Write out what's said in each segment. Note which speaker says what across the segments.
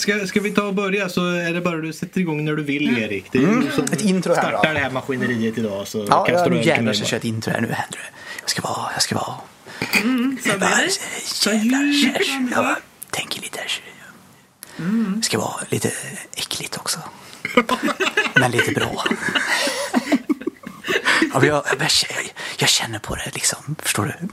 Speaker 1: Ska, ska vi ta och börja så är det bara du sätter igång när du vill Erik. Det är mm. som
Speaker 2: ett intro här
Speaker 1: startar det här maskineriet idag. Så
Speaker 2: ja, ja nu jävlar ska jag köra ett intro här. Nu händer det. Jag ska vara, jag ska vara.
Speaker 3: Mm, så
Speaker 2: jag bara, jävlar, jag bara tänker lite här. Mm. Det ska vara lite äckligt också. Men lite bra. Ja, jag, jag, jag, känner på det liksom, förstår du?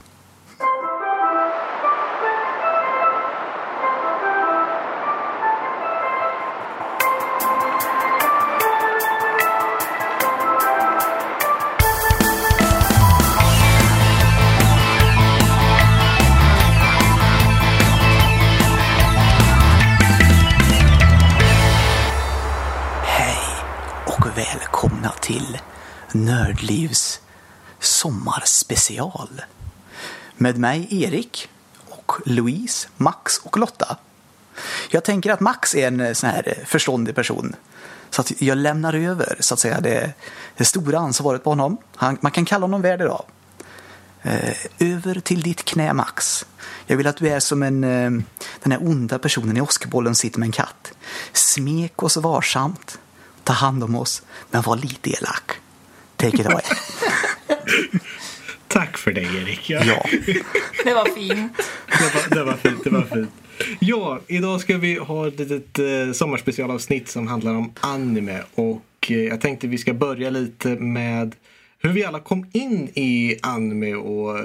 Speaker 2: Till Nördlivs sommarspecial. Med mig Erik och Louise, Max och Lotta. Jag tänker att Max är en eh, sån här eh, förståndig person. Så att jag lämnar över så att säga det, det stora ansvaret på honom. Han, man kan kalla honom värd idag. Eh, över till ditt knä Max. Jag vill att du är som en, eh, den här onda personen i Åskbollen sitter med en katt. Smek oss varsamt. Ta hand om oss, men var lite elak. Take it away.
Speaker 1: Tack för det Erik.
Speaker 2: Ja. ja.
Speaker 3: Det var fint.
Speaker 1: Det var, det var fint. Det var fint. Ja, idag ska vi ha ett litet eh, sommarspecialavsnitt som handlar om anime. Och eh, jag tänkte vi ska börja lite med hur vi alla kom in i anime och eh,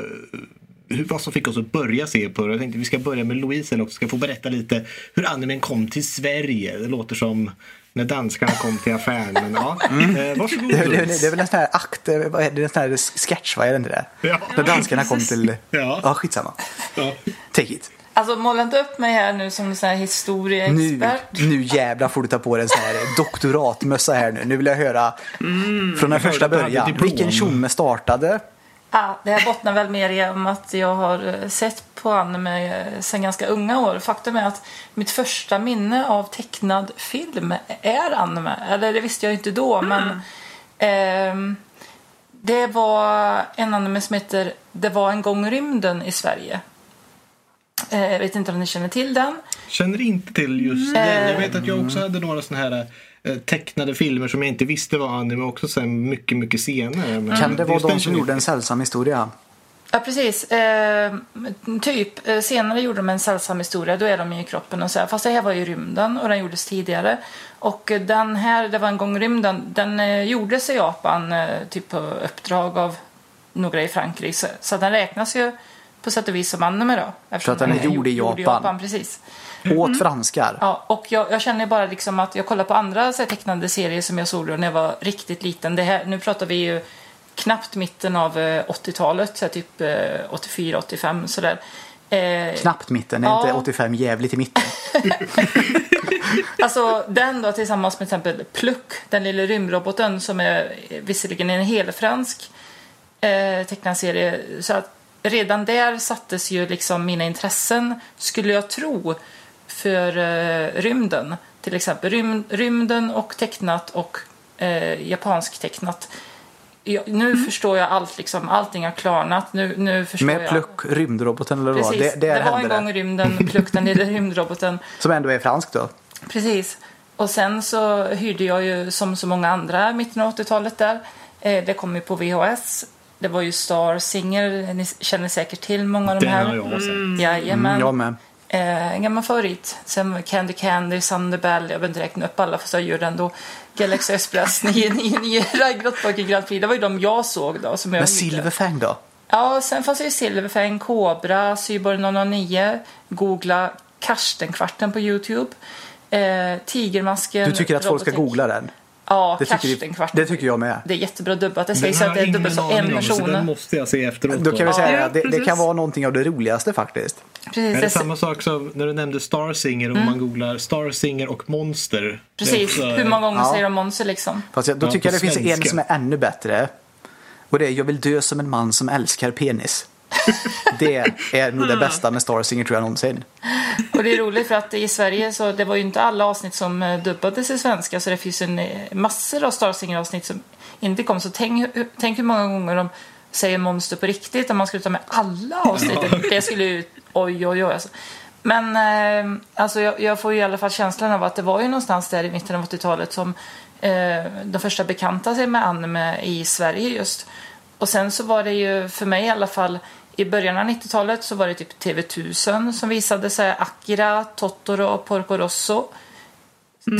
Speaker 1: hur, vad som fick oss att börja se på det. Jag tänkte vi ska börja med Louise och ska få berätta lite hur animen kom till Sverige. Det låter som när danskarna kom till affären. Men, ja. mm. eh, varsågod.
Speaker 2: Det, det, det, är väl en sån här akt, eh, vad är det, en sån här sketch, vad är det inte det? Ja. När danskarna kom till, ja, ja skitsamma. Ja. Take it.
Speaker 3: Alltså måla inte upp mig här nu som en sån här historieexpert.
Speaker 2: Nu, nu jävlar får du ta på dig en sån här doktoratmössa här nu. Nu vill jag höra mm, från den första början. Vilken tjomme startade?
Speaker 3: Ja, det här bottnar väl mer i om att jag har eh, sett på anime eh, sedan ganska unga år. Faktum är att mitt första minne av tecknad film är anime. Eller det visste jag inte då, mm. men eh, det var en anime som heter Det var en gång rymden i Sverige. Eh, jag vet inte om ni känner till den.
Speaker 1: Känner inte till just mm. den. Jag vet att jag också hade några sådana här tecknade filmer som jag inte visste var anime också sen mycket, mycket senare.
Speaker 2: Men kan det vara de som gjorde en sällsam historia?
Speaker 3: Ja, precis. Eh, typ. Eh, senare gjorde de en sällsam historia. Då är de i kroppen och så här. Fast det här var ju rymden och den gjordes tidigare. Och den här, det var en gång rymden, den eh, gjordes i Japan eh, typ på uppdrag av några i Frankrike. Så, så den räknas ju på sätt och vis som anime då.
Speaker 2: Så att den är gjord i Japan?
Speaker 3: Japan precis.
Speaker 2: Åt mm. franskar.
Speaker 3: Ja, och jag, jag, känner bara liksom att jag kollar på andra så här, tecknande serier som jag såg när jag var riktigt liten. Det här, nu pratar vi ju knappt mitten av 80-talet, så här, typ 84, 85 sådär.
Speaker 2: Eh, knappt mitten, är ja. inte 85 jävligt i mitten?
Speaker 3: alltså den då tillsammans med till exempel Pluck, den lilla rymdroboten som är visserligen en helfransk eh, tecknad serie. Så att redan där sattes ju liksom mina intressen, skulle jag tro, för eh, rymden. Till exempel Rym, rymden och tecknat och eh, japansk tecknat. Jag, nu mm. förstår jag allt, liksom, allting har klarnat. Nu, nu förstår
Speaker 2: Med Pluck,
Speaker 3: jag.
Speaker 2: rymdroboten eller
Speaker 3: vad?
Speaker 2: Det,
Speaker 3: det, det var en gång rymden, Pluck, den lilla rymdroboten.
Speaker 2: Som ändå är fransk då?
Speaker 3: Precis. Och sen så hyrde jag ju som så många andra mitten av 80-talet där. Eh, det kom ju på VHS. Det var ju Star Singer, ni känner säkert till många av de här. Den
Speaker 1: har jag också. Mm.
Speaker 3: Jajamän. Mm,
Speaker 2: jag med.
Speaker 3: Eh, en gammal favorit. Sen Candy Candy, Thunderbell, jag behöver inte räkna upp alla för jag gör det ändå. Galaxy Express, 99, Grottpojken Grand Prix. Det var ju de jag såg då. Som
Speaker 2: Men Silverfang då?
Speaker 3: Ja, sen fanns det ju Silverfang, Cobra, Cyborg 009. Googla Karstenkvarten på Youtube. Eh, Tigermasken.
Speaker 2: Du tycker att folk ska googla den?
Speaker 3: Ja, det tycker,
Speaker 2: det tycker jag med.
Speaker 3: Det är jättebra dubbat. Det sägs att det är dubbelt så en person.
Speaker 1: Den måste jag se efteråt.
Speaker 2: Då kan vi säga ja, att det, det, kan vara någonting av det roligaste faktiskt.
Speaker 1: Precis. Är det samma sak som när du nämnde Starsinger och mm. man googlar Starsinger och Monster?
Speaker 3: Precis, också... hur många gånger ja. säger de Monster liksom?
Speaker 2: Fast jag, då tycker jag det svenska. finns en som är ännu bättre. Och det är Jag vill dö som en man som älskar penis. Det är nog det bästa med Starsinger tror jag någonsin.
Speaker 3: Och det är roligt för att i Sverige så det var ju inte alla avsnitt som eh, dubbades i svenska så det finns en eh, massor av Starsinger avsnitt som inte kom. Så tänk, tänk hur många gånger de säger monster på riktigt om man skulle ta med alla avsnitt. Det skulle ju, oj oj oj alltså. Men eh, alltså jag, jag får ju i alla fall känslan av att det var ju någonstans där i mitten av 80-talet som eh, de första bekantade sig med anime i Sverige just. Och sen så var det ju för mig i alla fall i början av 90-talet så var det typ TV1000 som visade sig Akira, Totoro och Porco Rosso.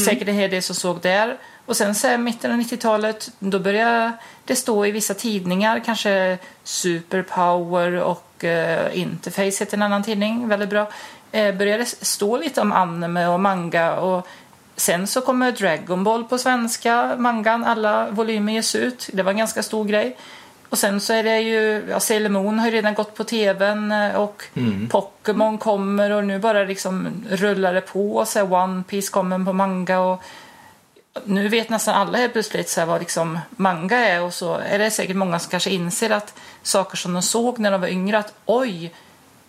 Speaker 3: Säkert en hel del som såg där. Och sen så här, mitten av 90-talet då började det stå i vissa tidningar, kanske Superpower och eh, Interface heter en annan tidning, väldigt bra. Eh, började stå lite om anime och manga och sen så kommer Dragon Ball på svenska, mangan, alla volymer ges ut. Det var en ganska stor grej. Och sen så är det ju, ja, Sailor Moon har ju redan gått på tvn eh, och Pokémon kommer och nu bara liksom rullar det på. Så här, One Piece kommer på manga och nu vet nästan alla helt plötsligt så här vad liksom manga är och så är det säkert många som kanske inser att saker som de såg när de var yngre att oj,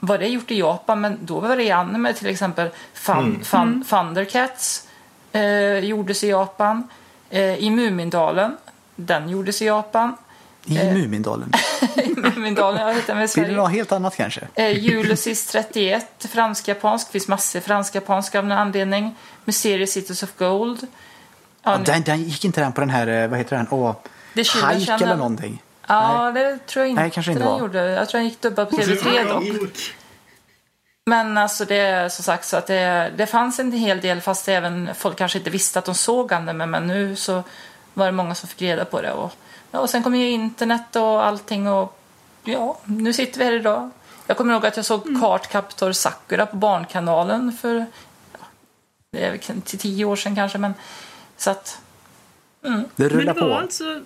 Speaker 3: var det gjort i Japan? Men då var det i anime till exempel Fun, Fun, Thundercats eh, gjordes i Japan. Eh, I Mumindalen, den gjordes i Japan.
Speaker 2: I Mumindalen.
Speaker 3: I Mumindalen, jag hittar mig i
Speaker 2: Vill du
Speaker 3: Sverige.
Speaker 2: ha helt annat kanske?
Speaker 3: Eh, Ulysses 31, fransk-japansk. Det finns massor fransk-japansk av någon anledning. Mysterious Cities of Gold. Ja,
Speaker 2: Ja, den, den gick inte den på den här, eh, vad heter den? Åh, Hike eller någonting.
Speaker 3: Ja, det tror jag inte
Speaker 2: Nej, kanske inte
Speaker 3: den
Speaker 2: var.
Speaker 3: gjorde. Jag tror den gick dubbad på TV3 dock. Men alltså det är som sagt så att det, det fanns en hel del fast även folk kanske inte visste att de såg anime men nu så var det många som fick reda på det. Och, ja, och sen kom ju internet och allting och ja, nu sitter vi här idag. Jag kommer ihåg att jag såg Card Captor Sakura på Barnkanalen för ja, det är till tio år sedan kanske men så att
Speaker 2: Det
Speaker 4: Men det
Speaker 2: rullar
Speaker 4: var
Speaker 2: på.
Speaker 4: alltså,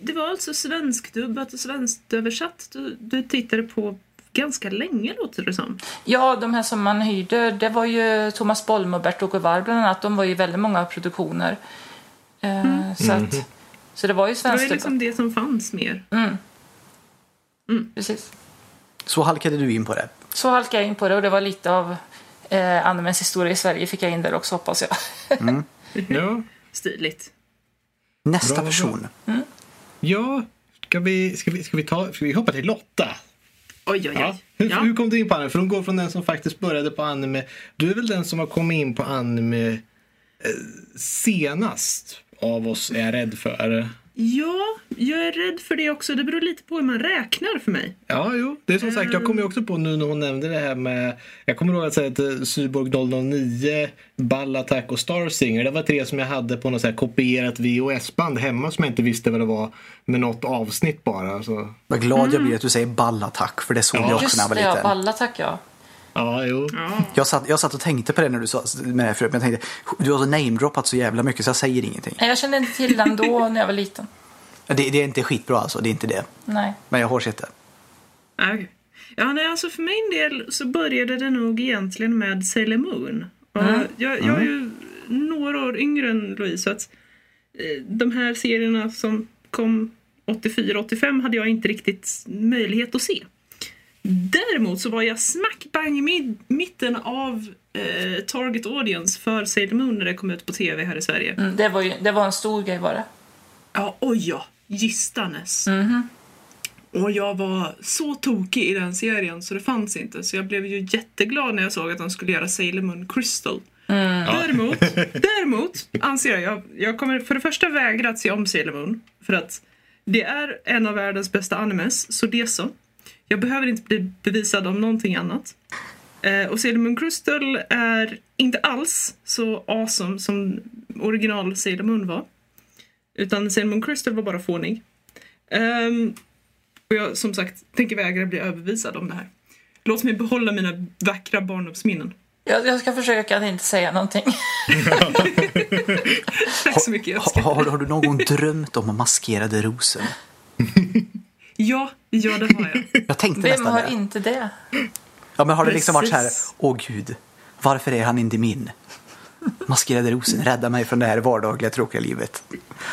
Speaker 4: det var alltså svenskdubbat och svensköversatt du, du tittade på ganska länge låter det som.
Speaker 3: Ja, de här som man hyrde, det var ju Thomas Bolm och Bert-Åke Varg bland annat. De var ju väldigt många produktioner. Eh, så, att, så det var ju
Speaker 4: Det var
Speaker 3: svenskt.
Speaker 4: ju liksom det som fanns mer.
Speaker 3: Precis.
Speaker 2: Så halkade du in på det.
Speaker 3: Så halkade jag in på det och det var lite av eh, animens historia i Sverige fick jag in där också hoppas jag.
Speaker 1: Ja.
Speaker 4: Stiligt.
Speaker 2: Nästa
Speaker 1: Bra, bra.
Speaker 2: person.
Speaker 1: Ja, ska vi, ska, vi, ska, vi ta, ska vi hoppa till Lotta?
Speaker 4: Oj, oj, oj.
Speaker 1: Ja. Hur,
Speaker 4: Ja.
Speaker 1: hur kom du in på anime? För hon går från den som faktiskt började på anime. Du är väl den som har kommit in på anime eh, senast av oss är jag rädd för.
Speaker 4: Ja, jag är rädd för det också. Det beror lite på hur man räknar för mig.
Speaker 1: Ja, jo. Det är som sagt, jag kommer ju också på nu när hon nämnde det här med... Jag kommer ihåg att säga att Cyborg 009, Ball Attack och Star Singer. Det var tre som jag hade på något så här kopierat VHS-band hemma som jag inte visste vad det var. Med något avsnitt bara. Så.
Speaker 2: Vad glad jag blir att du säger ballattack, för det såg
Speaker 1: Ja.
Speaker 2: jag också
Speaker 3: Just
Speaker 2: när jag var
Speaker 3: det, ja,
Speaker 2: liten.
Speaker 3: balla tack ja.
Speaker 1: Ja, jo.
Speaker 4: Ja.
Speaker 2: Jag satt, jag satt och tänkte på det när du sa med det förut, men jag tänkte, du har så namedroppat så jävla mycket så jag säger ingenting.
Speaker 3: Nej, Jag kände inte till den då när jag var liten.
Speaker 2: Det, det är inte skitbra alltså, det är inte det.
Speaker 3: Nej.
Speaker 2: Men jag har sett det.
Speaker 4: Okej. Ja, nej, alltså för min del så började det nog egentligen med Sailor Moon. Och jag, jag är ju några år yngre än Louise, så att eh, de här serierna som kom 84-85 hade jag inte riktigt möjlighet att se. Däremot så var jag smack bang i mid- mitten av eh, target audience för Sailor Moon när det kom ut på tv här i Sverige.
Speaker 3: Mm, det, var ju, det var en stor grej var det.
Speaker 4: Ja, oj ja. Gistanes. Och jag var så tokig i den serien så det fanns inte. Så jag blev ju jätteglad när jag såg att de skulle göra Sailor Moon Crystal. Däremot, däremot anser jag, jag, jag kommer för det första vägra att se om Sailor Moon. För att det är en av världens bästa animes, så det så. Jag behöver inte bli bevisad om någonting annat. Eh, och Sailor Moon Crystal är inte alls så awesome som original Sailor Moon var. Utan Sailor Moon Crystal var bara fånig. Ehm, och jag som sagt tänker vägra bli överbevisad om det här. Låt mig behålla mina vackra barndomsminnen.
Speaker 3: Jag, jag ska försöka att inte säga någonting.
Speaker 4: Tack så mycket, jag
Speaker 2: Ha,
Speaker 4: uppskattar
Speaker 2: har, har du någon gång drömt om maskerade rosen?
Speaker 4: Ja, ja det har jag.
Speaker 2: Jag tänkte
Speaker 3: Vem
Speaker 2: nästan
Speaker 3: har
Speaker 2: det.
Speaker 3: inte det?
Speaker 2: Ja, men har det liksom varit så här, åh gud, varför är han inte min? Maskerade rosen, rädda mig från det här vardagliga tråkiga livet.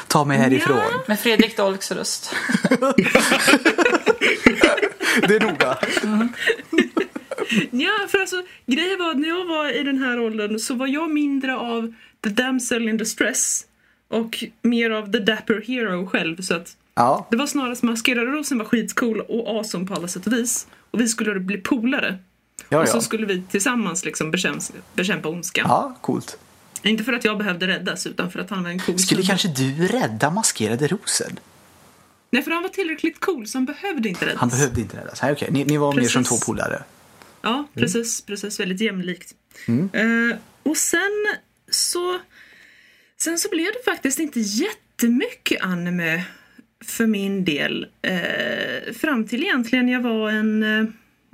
Speaker 2: Ta mig härifrån.
Speaker 3: Med Fredrik Dolks röst.
Speaker 2: Det är noga.
Speaker 4: Ja, för alltså grejen var att när jag var i den här åldern så var jag mindre av the damsel in distress och mer av the dapper hero själv. Så att
Speaker 2: Ja,
Speaker 4: det var snarast maskerade rosen var skitcool och awesome på alla sätt och vis. Och vi skulle bli polare.
Speaker 2: Ja,
Speaker 4: Och så
Speaker 2: ja.
Speaker 4: skulle vi tillsammans liksom bekämpa, bekämpa ondskan.
Speaker 2: Ja, coolt.
Speaker 4: Inte för att jag behövde räddas utan för att han var en cool
Speaker 2: Skulle kanske du rädda maskerade rosen?
Speaker 4: Nej, för han var tillräckligt cool så han behövde inte räddas.
Speaker 2: Han behövde inte räddas. Nej, okej. Ni, ni var mer som två
Speaker 4: Precis.
Speaker 2: polare.
Speaker 4: Ja, precis. precis väldigt jämlikt.
Speaker 2: Mm.
Speaker 4: Eh, och sen så... Sen så blev det faktiskt inte jättemycket anime för min del. Eh, fram till egentligen jag var en... Eh,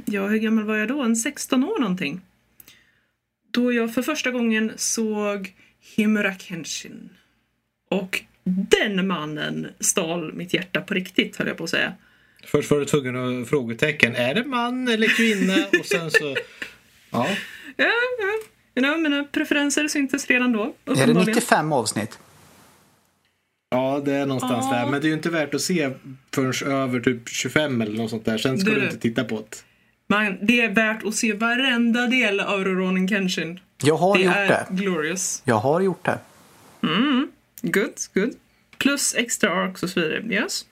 Speaker 4: ja, hur gammal var jag då? En 16 år någonting. Då jag för första gången såg Himura Kenshin. Och den mannen stal mitt hjärta på riktigt, höll jag på att säga.
Speaker 1: Först var du tvungen att frågetecken. Är det man eller kvinna? Och sen så... Ja.
Speaker 4: Ja, ja. Know, mina preferenser syntes redan då.
Speaker 2: Är det
Speaker 4: uppenbarligen.
Speaker 2: 95 avsnitt?
Speaker 1: Ja, det är någonstans
Speaker 4: Ja.
Speaker 1: där. Men det är ju inte värt att se förrän över typ 25 eller något sånt där. Sen ska du
Speaker 4: det.
Speaker 1: inte titta på det.
Speaker 4: Men det är värt att se varenda del av Rurouni Kenshin.
Speaker 2: Jag har
Speaker 4: det
Speaker 2: gjort
Speaker 4: är
Speaker 2: det.
Speaker 4: glorious.
Speaker 2: Jag har gjort det.
Speaker 4: Good, good. Plus extra arcs och så vidare. Yes.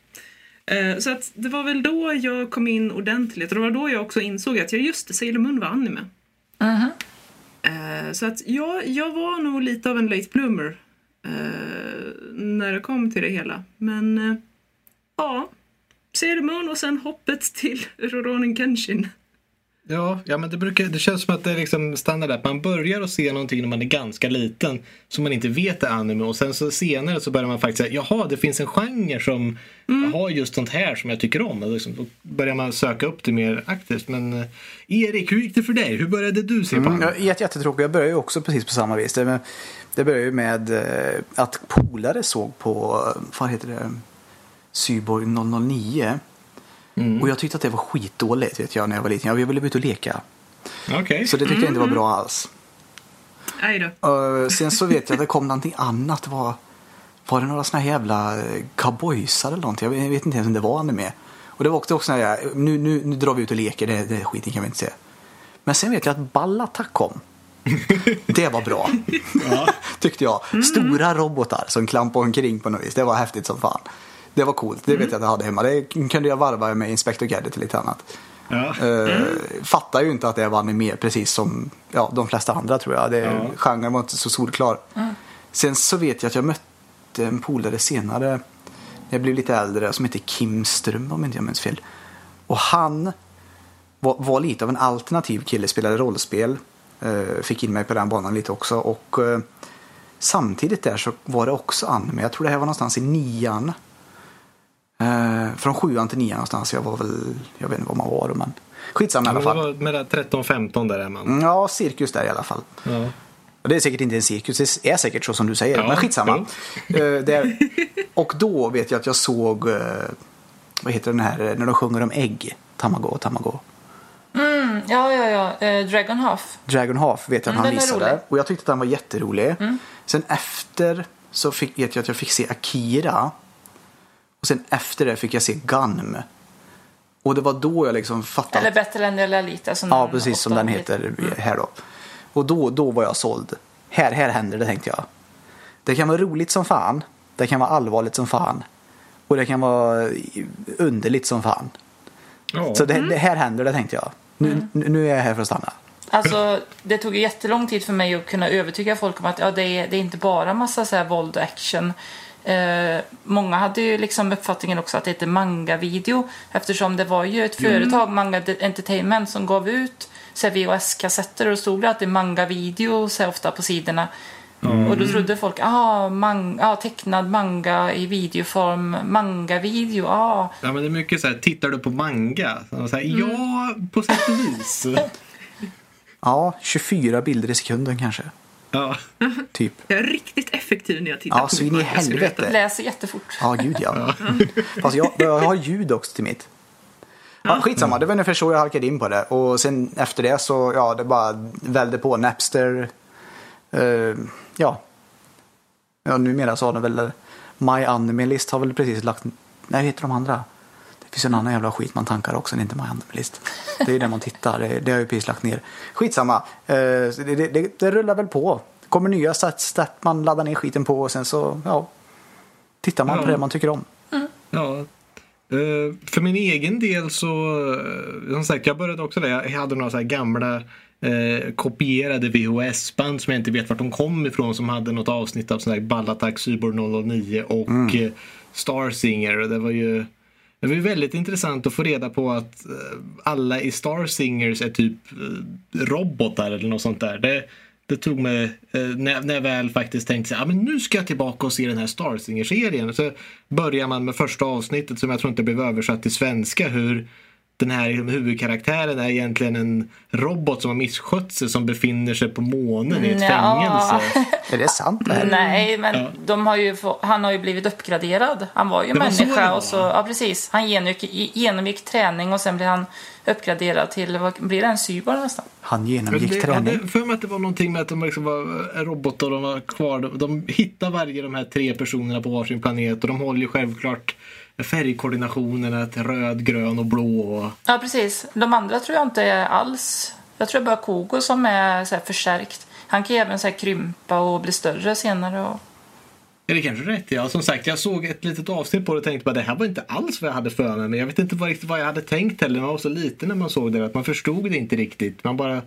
Speaker 4: Eh, så att det var väl då jag kom in ordentligt och det var då jag också insåg att ja, just det, Sailor Moon var anime. Eh, så att ja, jag var nog lite av en late bloomer eh, när det kom till det hela. Men eh, ja, Sailor Moon och sen hoppet till Roronin Kenshin.
Speaker 1: Ja, ja men det, brukar, det känns som att det är liksom standard att man börjar att se någonting när man är ganska liten som man inte vet är anime och sen så senare så börjar man faktiskt säga jaha det finns en genre som har just sånt här som jag tycker om. Och liksom, då börjar man söka upp det mer aktivt. Men eh, Erik, hur gick det för dig? Hur började du se på
Speaker 2: Mm,
Speaker 1: anime?
Speaker 2: jag är jätte- jättetråkig. Jag började ju också precis på samma vis. Det, det började ju med eh, att polare såg på, eh, vad heter det, Syborg 009. Och jag tyckte att det var skitdåligt vet jag när jag var liten. Jag ville ut och leka.
Speaker 1: Okej.
Speaker 2: Så det tyckte jag inte var bra alls.
Speaker 4: Aj då.
Speaker 2: Uh, sen så vet jag att det kom någonting annat. Det Var, var det några såna här jävla eh, cowboysar eller någonting? Jag vet- jag vet inte ens om det var anime. Och det var också såna här, nu, nu, nu drar vi ut och leker, det, det skiten kan vi inte se. Men sen vet jag att Ballattack kom. Det var bra. Tyckte jag. Stora robotar som klampade omkring på något vis. Det var häftigt som fan. Det var coolt. Det vet jag att jag hade hemma. Det kunde jag varva med Inspector Gadget och lite annat.
Speaker 1: Ja.
Speaker 2: Uh, Fattar ju inte att det var anime precis som ja, de flesta andra tror jag. Det,
Speaker 1: Ja.
Speaker 2: Genren var inte så solklar. Sen så vet jag att jag mötte en polare senare när jag blev lite äldre som heter Kim Ström om inte jag minns fel. Och han var, var lite av en alternativ kille, spelade rollspel. Eh, fick in mig på den banan lite också. Och eh, samtidigt där så var det också anime. Jag tror det här var någonstans i nian. Eh, från sjuan till nian någonstans. Jag var väl, jag vet inte vad man var då men skitsamma i alla fall.
Speaker 1: var mellan 13-15 där är man.
Speaker 2: Mm, Ja, cirkus där i alla fall.
Speaker 1: Ja.
Speaker 2: Det är säkert inte en cirkus, det är säkert så som du säger.
Speaker 1: Ja,
Speaker 2: men skitsamma. Eh, där. Och då vet jag att jag såg, eh, vad heter den här, eh, när de sjunger om ägg. Tamago, Tamago.
Speaker 3: Ja, ja, ja. Eh, Dragon Half.
Speaker 2: Dragon Half vet jag att
Speaker 3: Mm,
Speaker 2: han visade.
Speaker 3: Mm.
Speaker 2: Och jag tyckte att den var jätterolig. Sen efter så fick, vet jag att jag fick se Akira. Och sen efter det fick jag se Gunm. Och det var då jag liksom fattade.
Speaker 3: Eller Bättre än eller Alita. Som
Speaker 2: Ja, precis som den heter här då. Och då, då var jag såld. Här, här händer det tänkte jag. Det kan vara roligt som fan. Det kan vara allvarligt som fan. Och det kan vara underligt som fan.
Speaker 1: Ja.
Speaker 2: Så det, det här händer det tänkte jag. Nu, nu- nu är jag här för att stanna.
Speaker 3: Alltså, det tog ju jättelång tid för mig att kunna övertyga folk om att ja, det, är, det är inte bara massa så här våld och action. Eh, många hade ju liksom uppfattningen också att det heter manga-video eftersom det var ju ett företag, Manga Entertainment, som gav ut VHS-kassetter och det stod det att det är manga-video ofta på sidorna. Och då trodde folk, ah, man, ah, tecknad manga i videoform, manga-video, ah.
Speaker 1: ja, men det är mycket så här, tittar du på manga? Så här,
Speaker 3: Mm.
Speaker 1: Ja, på sätt och vis.
Speaker 2: Ja, 24 bilder i sekunden kanske.
Speaker 1: Ja.
Speaker 2: Typ.
Speaker 4: Jag är riktigt effektiv när jag tittar
Speaker 2: Ja,
Speaker 4: på
Speaker 2: så in i helvete.
Speaker 3: Läser jättefort.
Speaker 2: Ja, gud ja. Fast jag, jag har ljud också till mitt. Ja, skitsamma, det var ungefär så jag halkade in på det. Och sen efter det så, ja, det bara välde på. Napster. eh, ja. Ja, numera så har den väl My Anime List har väl precis lagt... Nej, vad heter de andra? Det finns en annan jävla skit man tankar också, det är inte My List. Det är ju där man tittar, det, det har ju precis lagt ner. Skitsamma, eh, det, det, det, det rullar väl på. Det kommer nya sätt man laddar ner skiten på och sen så, ja. Tittar man på
Speaker 1: Ja.
Speaker 2: det man tycker om.
Speaker 1: Ja. Eh, för min egen del så, eh, som sagt, jag började också där. Jag hade några så här gamla eh, kopierade VHS-band som jag inte vet vart de kom ifrån som hade något avsnitt av sån här Ballattack Cyborg 009 och mm. Star Singer. Det var ju det var ju väldigt intressant att få reda på att eh, alla i Star Singers är typ eh, robotar eller något sånt där. Det, det tog mig, eh, när, när jag väl faktiskt tänkte att ah, men nu ska jag tillbaka och se den här Star Singers-serien. Så börjar man med första avsnittet som jag tror inte blev översatt till svenska. Hur den här huvudkaraktären är egentligen en robot som har misskött sig som befinner sig på månen i ett ja. fängelse.
Speaker 2: Är det sant?
Speaker 3: Det Nej, men ja. de har ju, han har ju blivit uppgraderad. Han var ju det människa var och så, ja precis. Han genomgick, genomgick träning och sen blev han uppgraderad till, vad blir det, en cyborg nästan?
Speaker 2: Han genomgick det, träning.
Speaker 1: Jag för mig att det var någonting med att de liksom var robotar och de var kvar. De, de hittar varje de här tre personerna på varsin planet och de håller ju självklart färgkoordinationerna till röd, grön och blå.
Speaker 3: Ja, precis. De andra tror jag inte är alls... Jag tror bara Kogo som är så förstärkt. Han kan ju även så krympa och bli större senare. Och...
Speaker 1: Ja, det kanske rätt. Ja. Som sagt, jag såg ett litet avsnitt på det och tänkte att det här var inte alls vad jag hade för mig. Men jag vet inte vad, riktigt vad jag hade tänkt heller. Man var så liten när man såg det att man förstod det inte riktigt. Man bara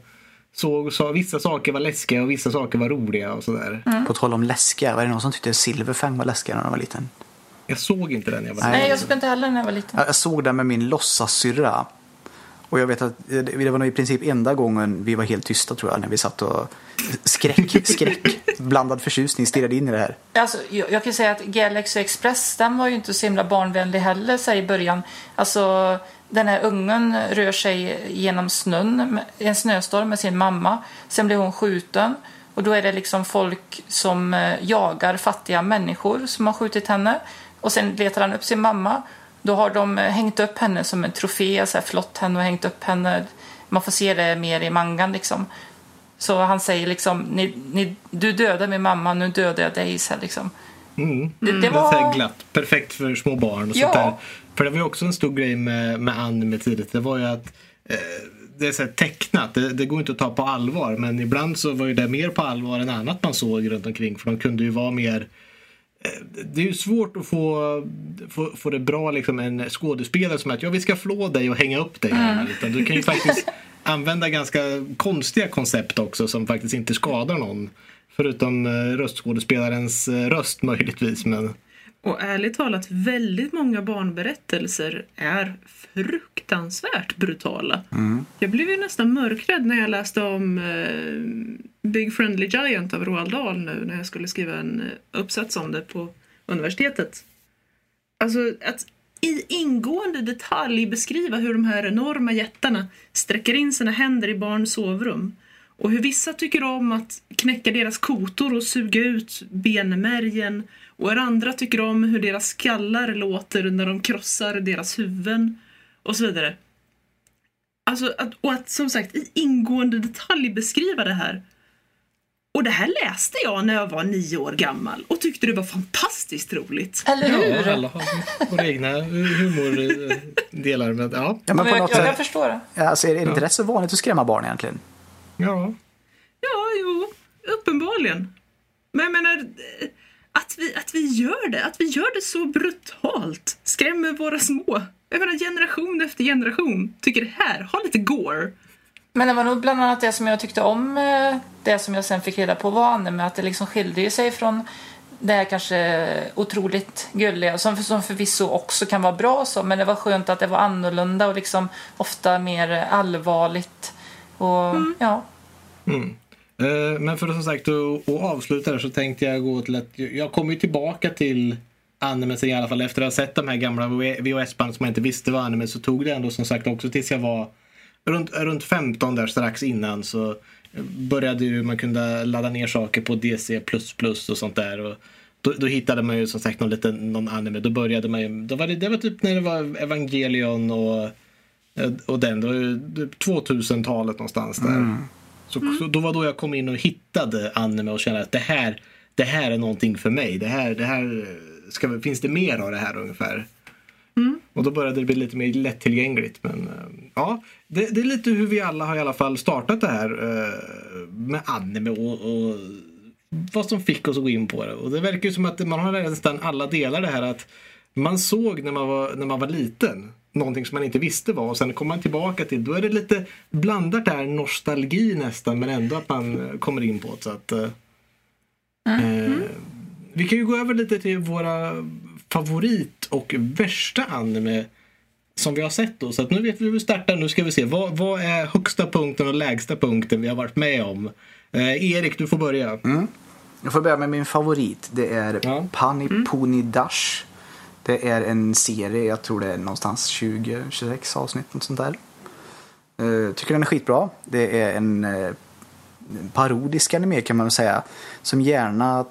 Speaker 1: såg och sa vissa saker var läskiga och vissa saker var roliga och sådär.
Speaker 2: Mm. På tal om läskiga, var det någon som tyckte Silverfang var läskig när han var liten?
Speaker 1: Jag såg inte den när jag var
Speaker 3: liten. Nej, jag såg inte heller när jag var liten.
Speaker 2: Jag såg den med min låtsassyrra. Och jag vet att det var nog i princip enda gången vi var helt tysta tror jag när vi satt och skräck, skräck, blandad förtjusning stirrade in i det här.
Speaker 3: Alltså, jag, jag kan säga att Galaxy Express den var ju inte så himla barnvänlig heller så i början. Alltså den här ungen rör sig genom snön, en snöstorm med sin mamma. Sen blir hon skjuten. Och då är det liksom folk som eh, jagar fattiga människor som har skjutit henne. Och sen letar han upp sin mamma. Då har de eh, hängt upp henne som en trofé, så här, flott henne och hängt upp henne. Man får se det mer i mangan liksom. Så han säger liksom, ni, ni, du dödade min mamma, nu dödar jag dig. Så här, liksom.
Speaker 1: Mm. Det, det var... Det glatt, perfekt för små barn och ja. sånt där. För det var ju också en stor grej med, med anime tidigt. Det var ju att eh, det är så tecknat, det, det, går inte att ta på allvar. Men ibland så var ju det mer på allvar än annat man såg runt omkring. För de kunde ju vara mer Eh, det är ju svårt att få, få, få det bra liksom en skådespelare som att ja, vi ska flå dig och hänga upp dig här. Mm. Utan du kan ju faktiskt använda ganska konstiga koncept också som faktiskt inte skadar någon. Förutom eh, röstskådespelarens eh, röst möjligtvis. Men...
Speaker 4: Och ärligt talat, väldigt många barnberättelser är fruktansvärt brutala. Mm. Jag blev ju nästan mörkrädd när jag läste om eh, Big Friendly Giant av Roald Dahl nu när jag skulle skriva en eh, uppsats om det på universitetet. Alltså att i ingående detalj beskriva hur de här enorma jättarna sträcker in sina händer i barns sovrum och hur vissa tycker om att knäcka deras kotor och suga ut benmärgen och andra tycker om hur deras skallar låter när de krossar deras huvuden och så vidare. Alltså, att, och att som sagt i ingående detalj beskriva det här och det här läste jag när jag var nio år gammal och tyckte det var fantastiskt roligt.
Speaker 3: Eller hur?
Speaker 1: Ja, alla har våra egna humordelar. Med, ja.
Speaker 2: Ja,
Speaker 3: men på något jag, jag förstår
Speaker 2: det. Alltså, är det inte ja. rätt så vanligt att skrämma barn egentligen?
Speaker 1: Ja.
Speaker 4: Ja, jo, uppenbarligen. Men jag menar, att vi, att vi gör det, att vi gör det så brutalt, skrämmer våra små. Jag menar generation efter generation tycker det här, ha lite gore.
Speaker 3: Men det var nog bland annat det som jag tyckte om, eh, det som jag sen fick reda på var anime, att det liksom skilde sig från det här kanske otroligt gulliga, som, som förvisso också kan vara bra så, men det var skönt att det var annorlunda och liksom ofta mer allvarligt. Och mm. ja.
Speaker 1: Mm. Eh, men för att som sagt att avsluta det så tänkte jag gå till att jag kommer ju tillbaka till anime sen i alla fall efter att ha sett de här gamla VHS-band som jag inte visste var anime så tog det ändå som sagt också tills jag var runt, runt 15 där strax innan så började ju man kunna ladda ner saker på DC++ och sånt där. Och då, då hittade man ju som sagt någon, liten, någon anime. Då började man ju, då var det, det var typ när det var Evangelion och, och den. Ju 2000-talet typ någonstans där. Mm. Så, så, då var då jag kom in och hittade anime och kände att det här, det här är någonting för mig. Det här, det här ska, finns det mer av det här ungefär? Mm. Och då började det bli lite mer lättillgängligt. Men eh, ja, det, det, är lite hur vi alla har i alla fall startat det här uh, med anime och, och, vad som fick oss att gå in på det. Och det verkar ju som att man har nästan alla delar det här att man såg när man var, när man var liten. Någonting som man inte visste var och sen kommer man tillbaka till, då är det lite blandat där nostalgi nästan men ändå att man eh, kommer in på det. Så att, eh, eh, vi kan ju gå över lite till våra favorit och värsta anime som vi har sett då. Så att nu vet vi hur vi startar. Nu ska vi se. Vad, vad är högsta punkten och lägsta punkten vi har varit med om? Eh, Erik, du får börja.
Speaker 2: Jag får börja med min favorit. Det är
Speaker 1: Ja.
Speaker 2: Pani Puni Dash. Det är en serie, jag tror det är någonstans 20-26 avsnitt, något sånt där. Eh, tycker den är skitbra. Det är en eh, parodisk anime kan man väl säga. Som gärna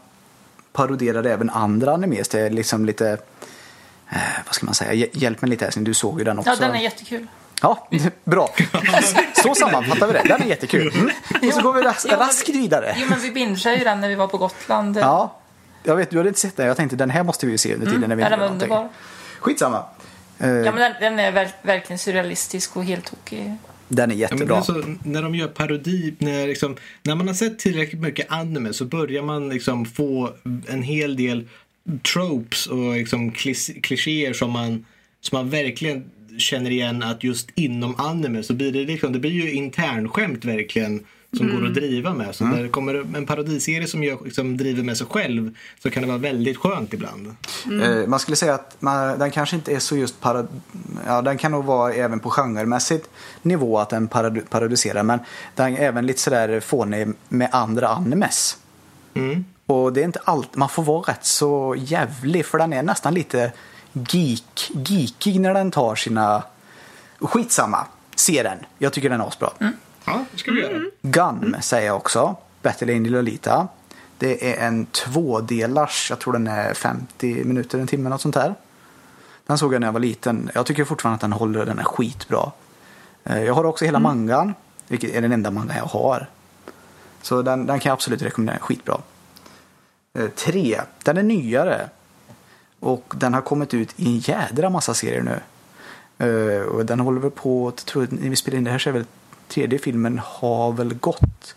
Speaker 2: paroderar även andra animes. Det är liksom lite, eh, vad ska man säga, Hj- hjälp mig lite älskling, du såg ju den också.
Speaker 3: Ja, den är jättekul.
Speaker 2: Ja, bra. Så sammanfattar vi det. Den är jättekul. Mm. Och så går vi raskt
Speaker 3: vi-
Speaker 2: vidare.
Speaker 3: Jo, men vi bingeade ju den när vi var på Gotland.
Speaker 2: Ja, jag vet, du hade inte sett den. Jag tänkte den här måste vi ju se under tiden när vi
Speaker 3: Ja,
Speaker 2: inte
Speaker 3: den var underbar.
Speaker 2: Skitsamma. Eh,
Speaker 3: Ja, men den, den är ver- verkligen surrealistisk och helt tokig.
Speaker 2: Den är
Speaker 1: Ja,
Speaker 2: jättebra.
Speaker 1: är så, när de gör parodi, när, liksom, när man har sett tillräckligt mycket anime så börjar man liksom få en hel del tropes och liksom klichéer som man, som man verkligen känner igen att just inom anime så blir det liksom, det blir ju internskämt verkligen som går att driva med. Så när det kommer en parodiserie som gör, liksom, driver med sig själv så kan det vara väldigt skönt ibland.
Speaker 2: Eh, man skulle säga att man, den kanske inte är så just parad... Ja, den kan nog vara även på genremässigt nivå att den parad parodiserar. Men den är även lite sådär fånig med andra animes.
Speaker 1: Mm.
Speaker 2: Och det är inte allt, man får vara rätt så jävlig för den är nästan lite geek, geekig när den tar sina... Skitsamma, se den. Jag tycker den är asbra.
Speaker 1: Ja, det ska vi göra.
Speaker 2: Gun säger jag också. Battle Angel Lolita. Det är en tvådelars, jag tror den är 50 minuter, en timme, något sånt där. Den såg jag när jag var liten. Jag tycker fortfarande att den håller, den är skitbra. Eh, Jag har också hela mangan, vilket är den enda manga jag har. Så den, den kan jag absolut rekommendera, skitbra. Eh, Tre, den är nyare. Och den har kommit ut i en jädra massa serier nu. Eh, och den håller väl på, jag tror när vi spelar in det här så är väl tredje filmen har väl gått.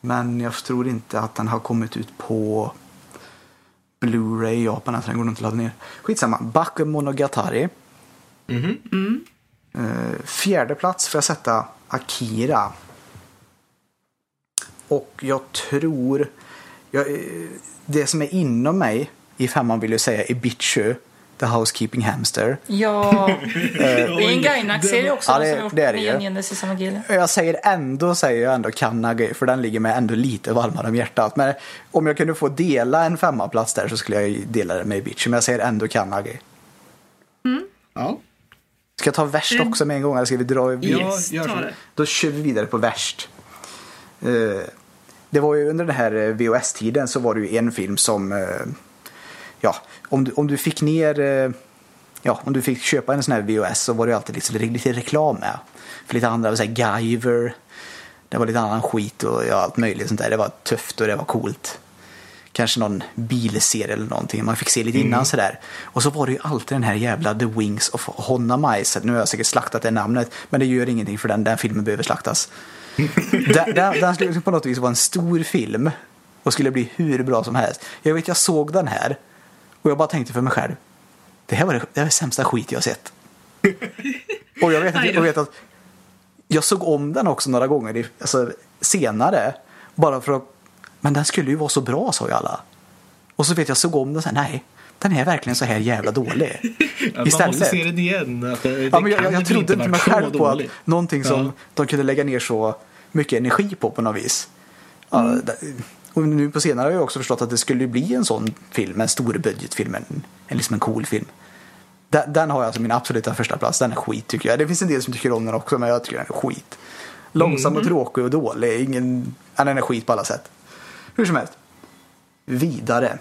Speaker 2: Men jag tror inte att den har kommit ut på Blu-ray i Japan. Alltså den går nog inte att ladda ner. Skitsamma. Bakemonogatari.
Speaker 1: Mhm.
Speaker 2: Eh, fjärde plats får jag sätta Akira. Och jag tror... Jag, eh, det som är inom mig i femman vill jag säga är Bichu. The Housekeeping Hamster.
Speaker 3: Ja, det är en Gainax-serie också.
Speaker 2: Ja, det- det är det ju. Jag säger ändå, säger jag ändå Kanagi, för den ligger mig ändå lite varmare om hjärtat. Men om jag kunde få dela en femmaplats där så skulle jag ju dela det med Bichu. Men jag säger ändå Kanagi.
Speaker 1: Ja.
Speaker 2: Ska jag ta värst också med en gång eller ska vi dra
Speaker 1: Ja,
Speaker 4: Yes,
Speaker 1: gör så.
Speaker 4: det.
Speaker 2: Då kör vi vidare på värst. Eh, det var ju under den här eh, VHS-tiden så var det ju en film som, eh, ja, om du, om du fick ner, eh, ja, om du fick köpa en sån här VHS så var det ju alltid lite, lite reklam med. För lite andra, så här, Guyver, det var lite annan skit och ja, allt möjligt sånt där. Det var tufft och det var coolt. Kanske någon bilserie eller någonting. Man fick se lite innan sådär. Och så var det ju alltid den här jävla The Wings of Honamai. Nu har jag säkert slaktat det namnet. Men det gör ingenting för den, den filmen behöver slaktas. den, den, den skulle på något vis vara en stor film. Och skulle bli hur bra som helst. Jag vet, jag såg den här. Och jag bara tänkte för mig själv. Det här var det, det, här var det sämsta skit jag sett. och jag vet, att, jag vet att jag såg om den också några gånger alltså, senare. Bara för att, men den skulle ju vara så bra sa ju alla. Och så vet jag, såg om den och sa nej, den är verkligen så här jävla dålig.
Speaker 1: Man måste
Speaker 2: Istället.
Speaker 1: se den igen. Att det, det
Speaker 2: Ja, men jag, jag, jag trodde inte mig
Speaker 1: så
Speaker 2: själv på att någonting som
Speaker 1: Ja.
Speaker 2: de kunde lägga ner så mycket energi på på något vis. Ja, det- och nu på senare har jag också förstått att det skulle bli en sån film, en stor budgetfilm, en, en, liksom en cool film. Den, den har jag alltså min absoluta första plats. Den är skit tycker jag. Det finns en del som tycker om den också, men jag tycker den är skit. Långsam och tråkig och dålig. Ingen, ja, den är skit på alla sätt. Hur som helst. Vidare.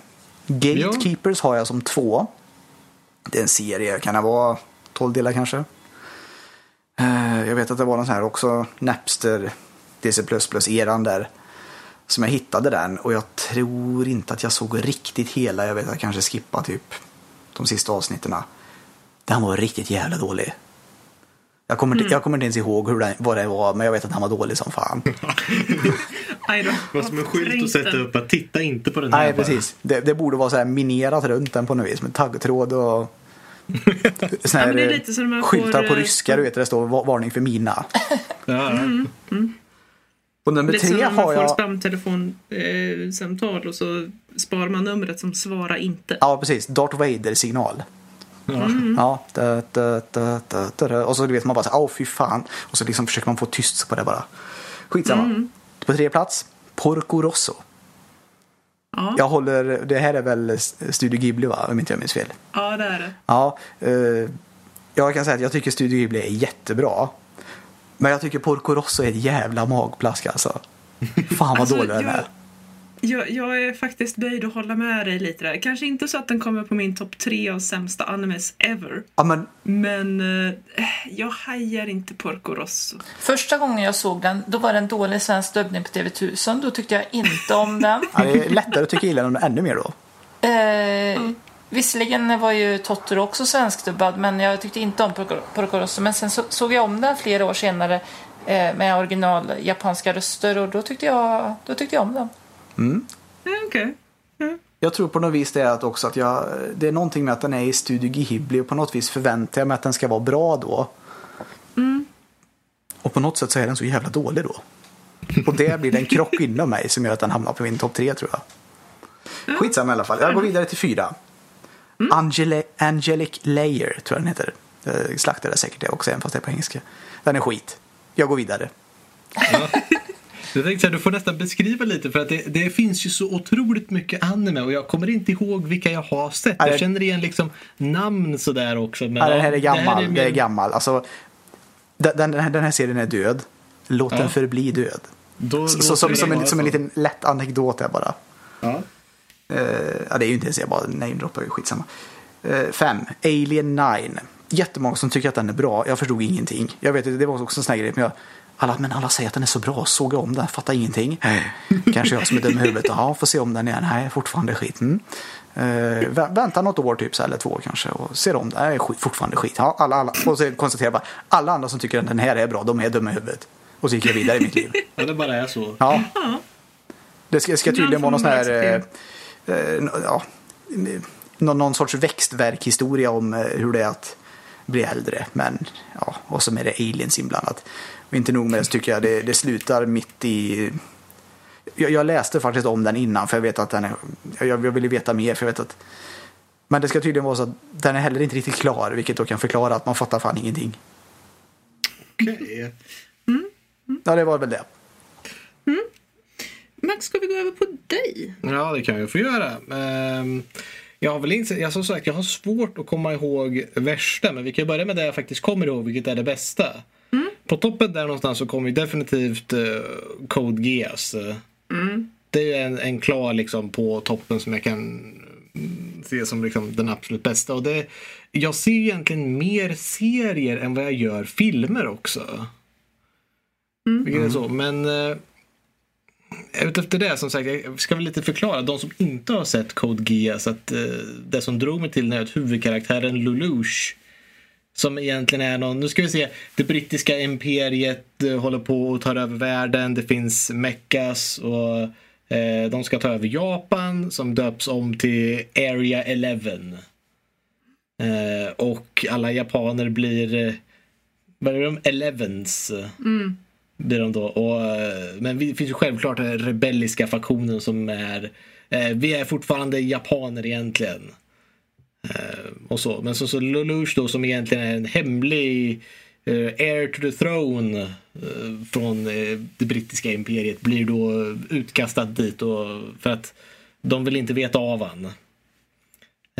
Speaker 2: Gatekeepers har jag som två. Det är en serie, kan det vara 12 delar kanske? Eh, Jag vet att det var någon sån här också, Napster, DC++-eran där. Som jag hittade den och jag tror inte att jag såg riktigt hela. Jag vet att jag kanske skippade typ de sista avsnitten. Den var riktigt jävla dålig. Jag kommer, inte, jag kommer inte ens ihåg hur den, vad det var, men jag vet att han var dålig som fan.
Speaker 1: Det var som en skylt att sätta upp att titta inte på den här.
Speaker 2: Nej,
Speaker 1: bara.
Speaker 2: precis. Det, det borde vara så här minerat runt den på något vis med taggtråd och Såna här,
Speaker 4: men det är lite som när man
Speaker 2: skyltar
Speaker 4: får,
Speaker 2: på
Speaker 4: eh,
Speaker 2: ryska, du vet, där det står va- varning för mina.
Speaker 1: Ja,
Speaker 2: Och nummer
Speaker 4: Lite som
Speaker 2: tre
Speaker 4: när man
Speaker 2: har
Speaker 4: får
Speaker 2: jag...
Speaker 4: spamtelefonsamtal eh, samtal och så sparar man numret som svara inte.
Speaker 2: Ja, precis. Darth Vader-signal.
Speaker 1: ja.
Speaker 2: Ja, da, da, da, da, da, da. och så du vet man bara så åh fy fan. Och så liksom försöker man få tyst på det bara. Skitsamma. På tredje plats, Porco Rosso.
Speaker 4: Ja,
Speaker 2: Jag håller, det här är väl Studio Ghibli va, om inte jag minns fel.
Speaker 4: ja det är det.
Speaker 2: Ja, eh, jag kan säga att jag tycker Studio Ghibli är jättebra. Men jag tycker Porco Rosso är ett jävla magplask alltså. Fan vad
Speaker 4: Alltså,
Speaker 2: dålig den
Speaker 4: jag-
Speaker 2: är.
Speaker 4: Jag, jag är faktiskt böjd att hålla med dig lite där. Kanske inte så att den kommer på min topp tre av sämsta animes ever.
Speaker 2: Ja, men
Speaker 4: Men eh, jag hajar inte Porco Rosso.
Speaker 3: Första gången jag såg den, då var det en dålig svensk dubbning på TV1000. Då tyckte jag inte om den.
Speaker 2: ja, det är lättare att tycka illa om den ännu mer då.
Speaker 3: Eh, Visserligen var ju Totoro också svenskdubbad, men jag tyckte inte om Porco- Porco Rosso. Men sen så, såg jag om den flera år senare eh, med original japanska röster och då tyckte jag, då tyckte jag om den.
Speaker 4: Ja, Okej.
Speaker 2: Jag tror på något vis det är att också att jag, det är någonting med att den är i Studio Ghibli och på något vis förväntar jag mig att den ska vara bra då. Och på något sätt så är den så jävla dålig då. Och det blir en krock inom mig som gör att den hamnar på min topp tre tror jag. Skitsamma i alla fall. Jag går vidare till fyra. Angele, Angelic Layer tror jag den heter. Jag slaktade säkert det också även fast det är på engelska. Den är skit. Jag går vidare.
Speaker 1: Jag tänkte så här, du får nästan beskriva lite för att det, det finns ju så otroligt mycket anime och jag kommer inte ihåg vilka jag har sett. Jag
Speaker 2: det-
Speaker 1: känner igen liksom namn sådär också. Men
Speaker 2: Ja, den här är
Speaker 1: ja,
Speaker 2: gammal.
Speaker 1: mer-
Speaker 2: Det är gammal. Alltså, den, den, här, den här serien är död. Låt
Speaker 1: Ja.
Speaker 2: den förbli död.
Speaker 1: Då
Speaker 2: Så, som,
Speaker 1: det
Speaker 2: som, en, som en liten lätt anekdot där bara.
Speaker 1: Ja.
Speaker 2: Eh, ja, det är ju inte ens jag bara namedroppar ju skitsamma. Uh, fem, Alien 9. Jättemånga som tycker att den är bra. Jag förstod ingenting. Jag vet det var också en sån här grej. Men, jag, alla, men alla säger att den är så bra. Såg jag om den, fattar ingenting. Kanske jag som är dum i huvudet. Ja, får se om den igen. Nej, fortfarande skit. Mm. Vä- vänta något år typ, så eller två kanske. Och ser om den. Nej, skit, fortfarande skit. Ja, alla, alla. Och så konstaterar jag bara. Alla andra som tycker att den här är bra, de är dumma i huvudet. Och så gick jag vidare i mitt liv.
Speaker 1: ja, det bara är så.
Speaker 2: Ja. Det ska, ska tydligen vara någon sån här... eh, ja, eh, någon, någon sorts växtverkhistoria om eh, hur det är att bli äldre. Men ja, och så är det aliens inblandat. Och inte nog med det så tycker jag det, det slutar mitt i... Jag, jag läste faktiskt om den innan för jag vet att den är... Jag, jag ville veta mer för jag vet att... Men det ska tydligen vara så att den är heller inte riktigt klar vilket då kan förklara att man fattar fan ingenting.
Speaker 1: Okej.
Speaker 2: Ja, det var väl det.
Speaker 4: Max, ska vi gå över på dig?
Speaker 1: Ja, det kan jag få göra. Ehm, Jag har väl inte, jag, som sagt, jag har svårt att komma ihåg värsta, men vi kan börja med det jag faktiskt kommer ihåg, vilket är det bästa. På toppen där någonstans så kommer ju definitivt uh, Code Geass. eh. Det är en, en klar liksom på toppen som jag kan mm, se som liksom den absolut bästa. Och det, jag ser egentligen mer serier än vad jag gör filmer också. Vilket är så, men eh, efter det, som sagt, jag ska väl lite förklara. De som inte har sett Code Geass, att eh, det som drog mig till är att huvudkaraktären Lelouch som egentligen är någon, nu ska vi se, det brittiska imperiet eh, håller på att ta över världen. Det finns Meckas och eh, de ska ta över Japan som döps om till Area 11. Eh, och alla japaner blir, eh, vad är de, Elevens. Mm. Blir de då. Och, eh, men det finns ju självklart den rebelliska faktionen som är, eh, vi är fortfarande japaner egentligen. Eh, och så. Men så, så Lelouch då som egentligen är en hemlig eh, heir to the throne eh, från eh, det brittiska imperiet blir då utkastad dit och, för att de vill inte veta av han.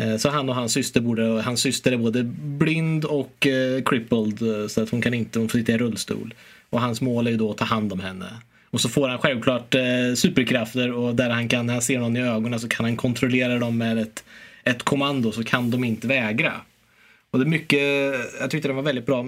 Speaker 1: Eh, så han och hans syster borde, hans syster är både blind och eh, crippled eh, så att hon kan inte, hon får sitta i rullstol. Och hans mål är ju då att ta hand om henne. Och så får han självklart eh, superkrafter och där han kan, när han ser någon i ögonen så kan han kontrollera dem med ett, ett kommando så kan de inte vägra. Och det är mycket, jag tyckte det var väldigt bra.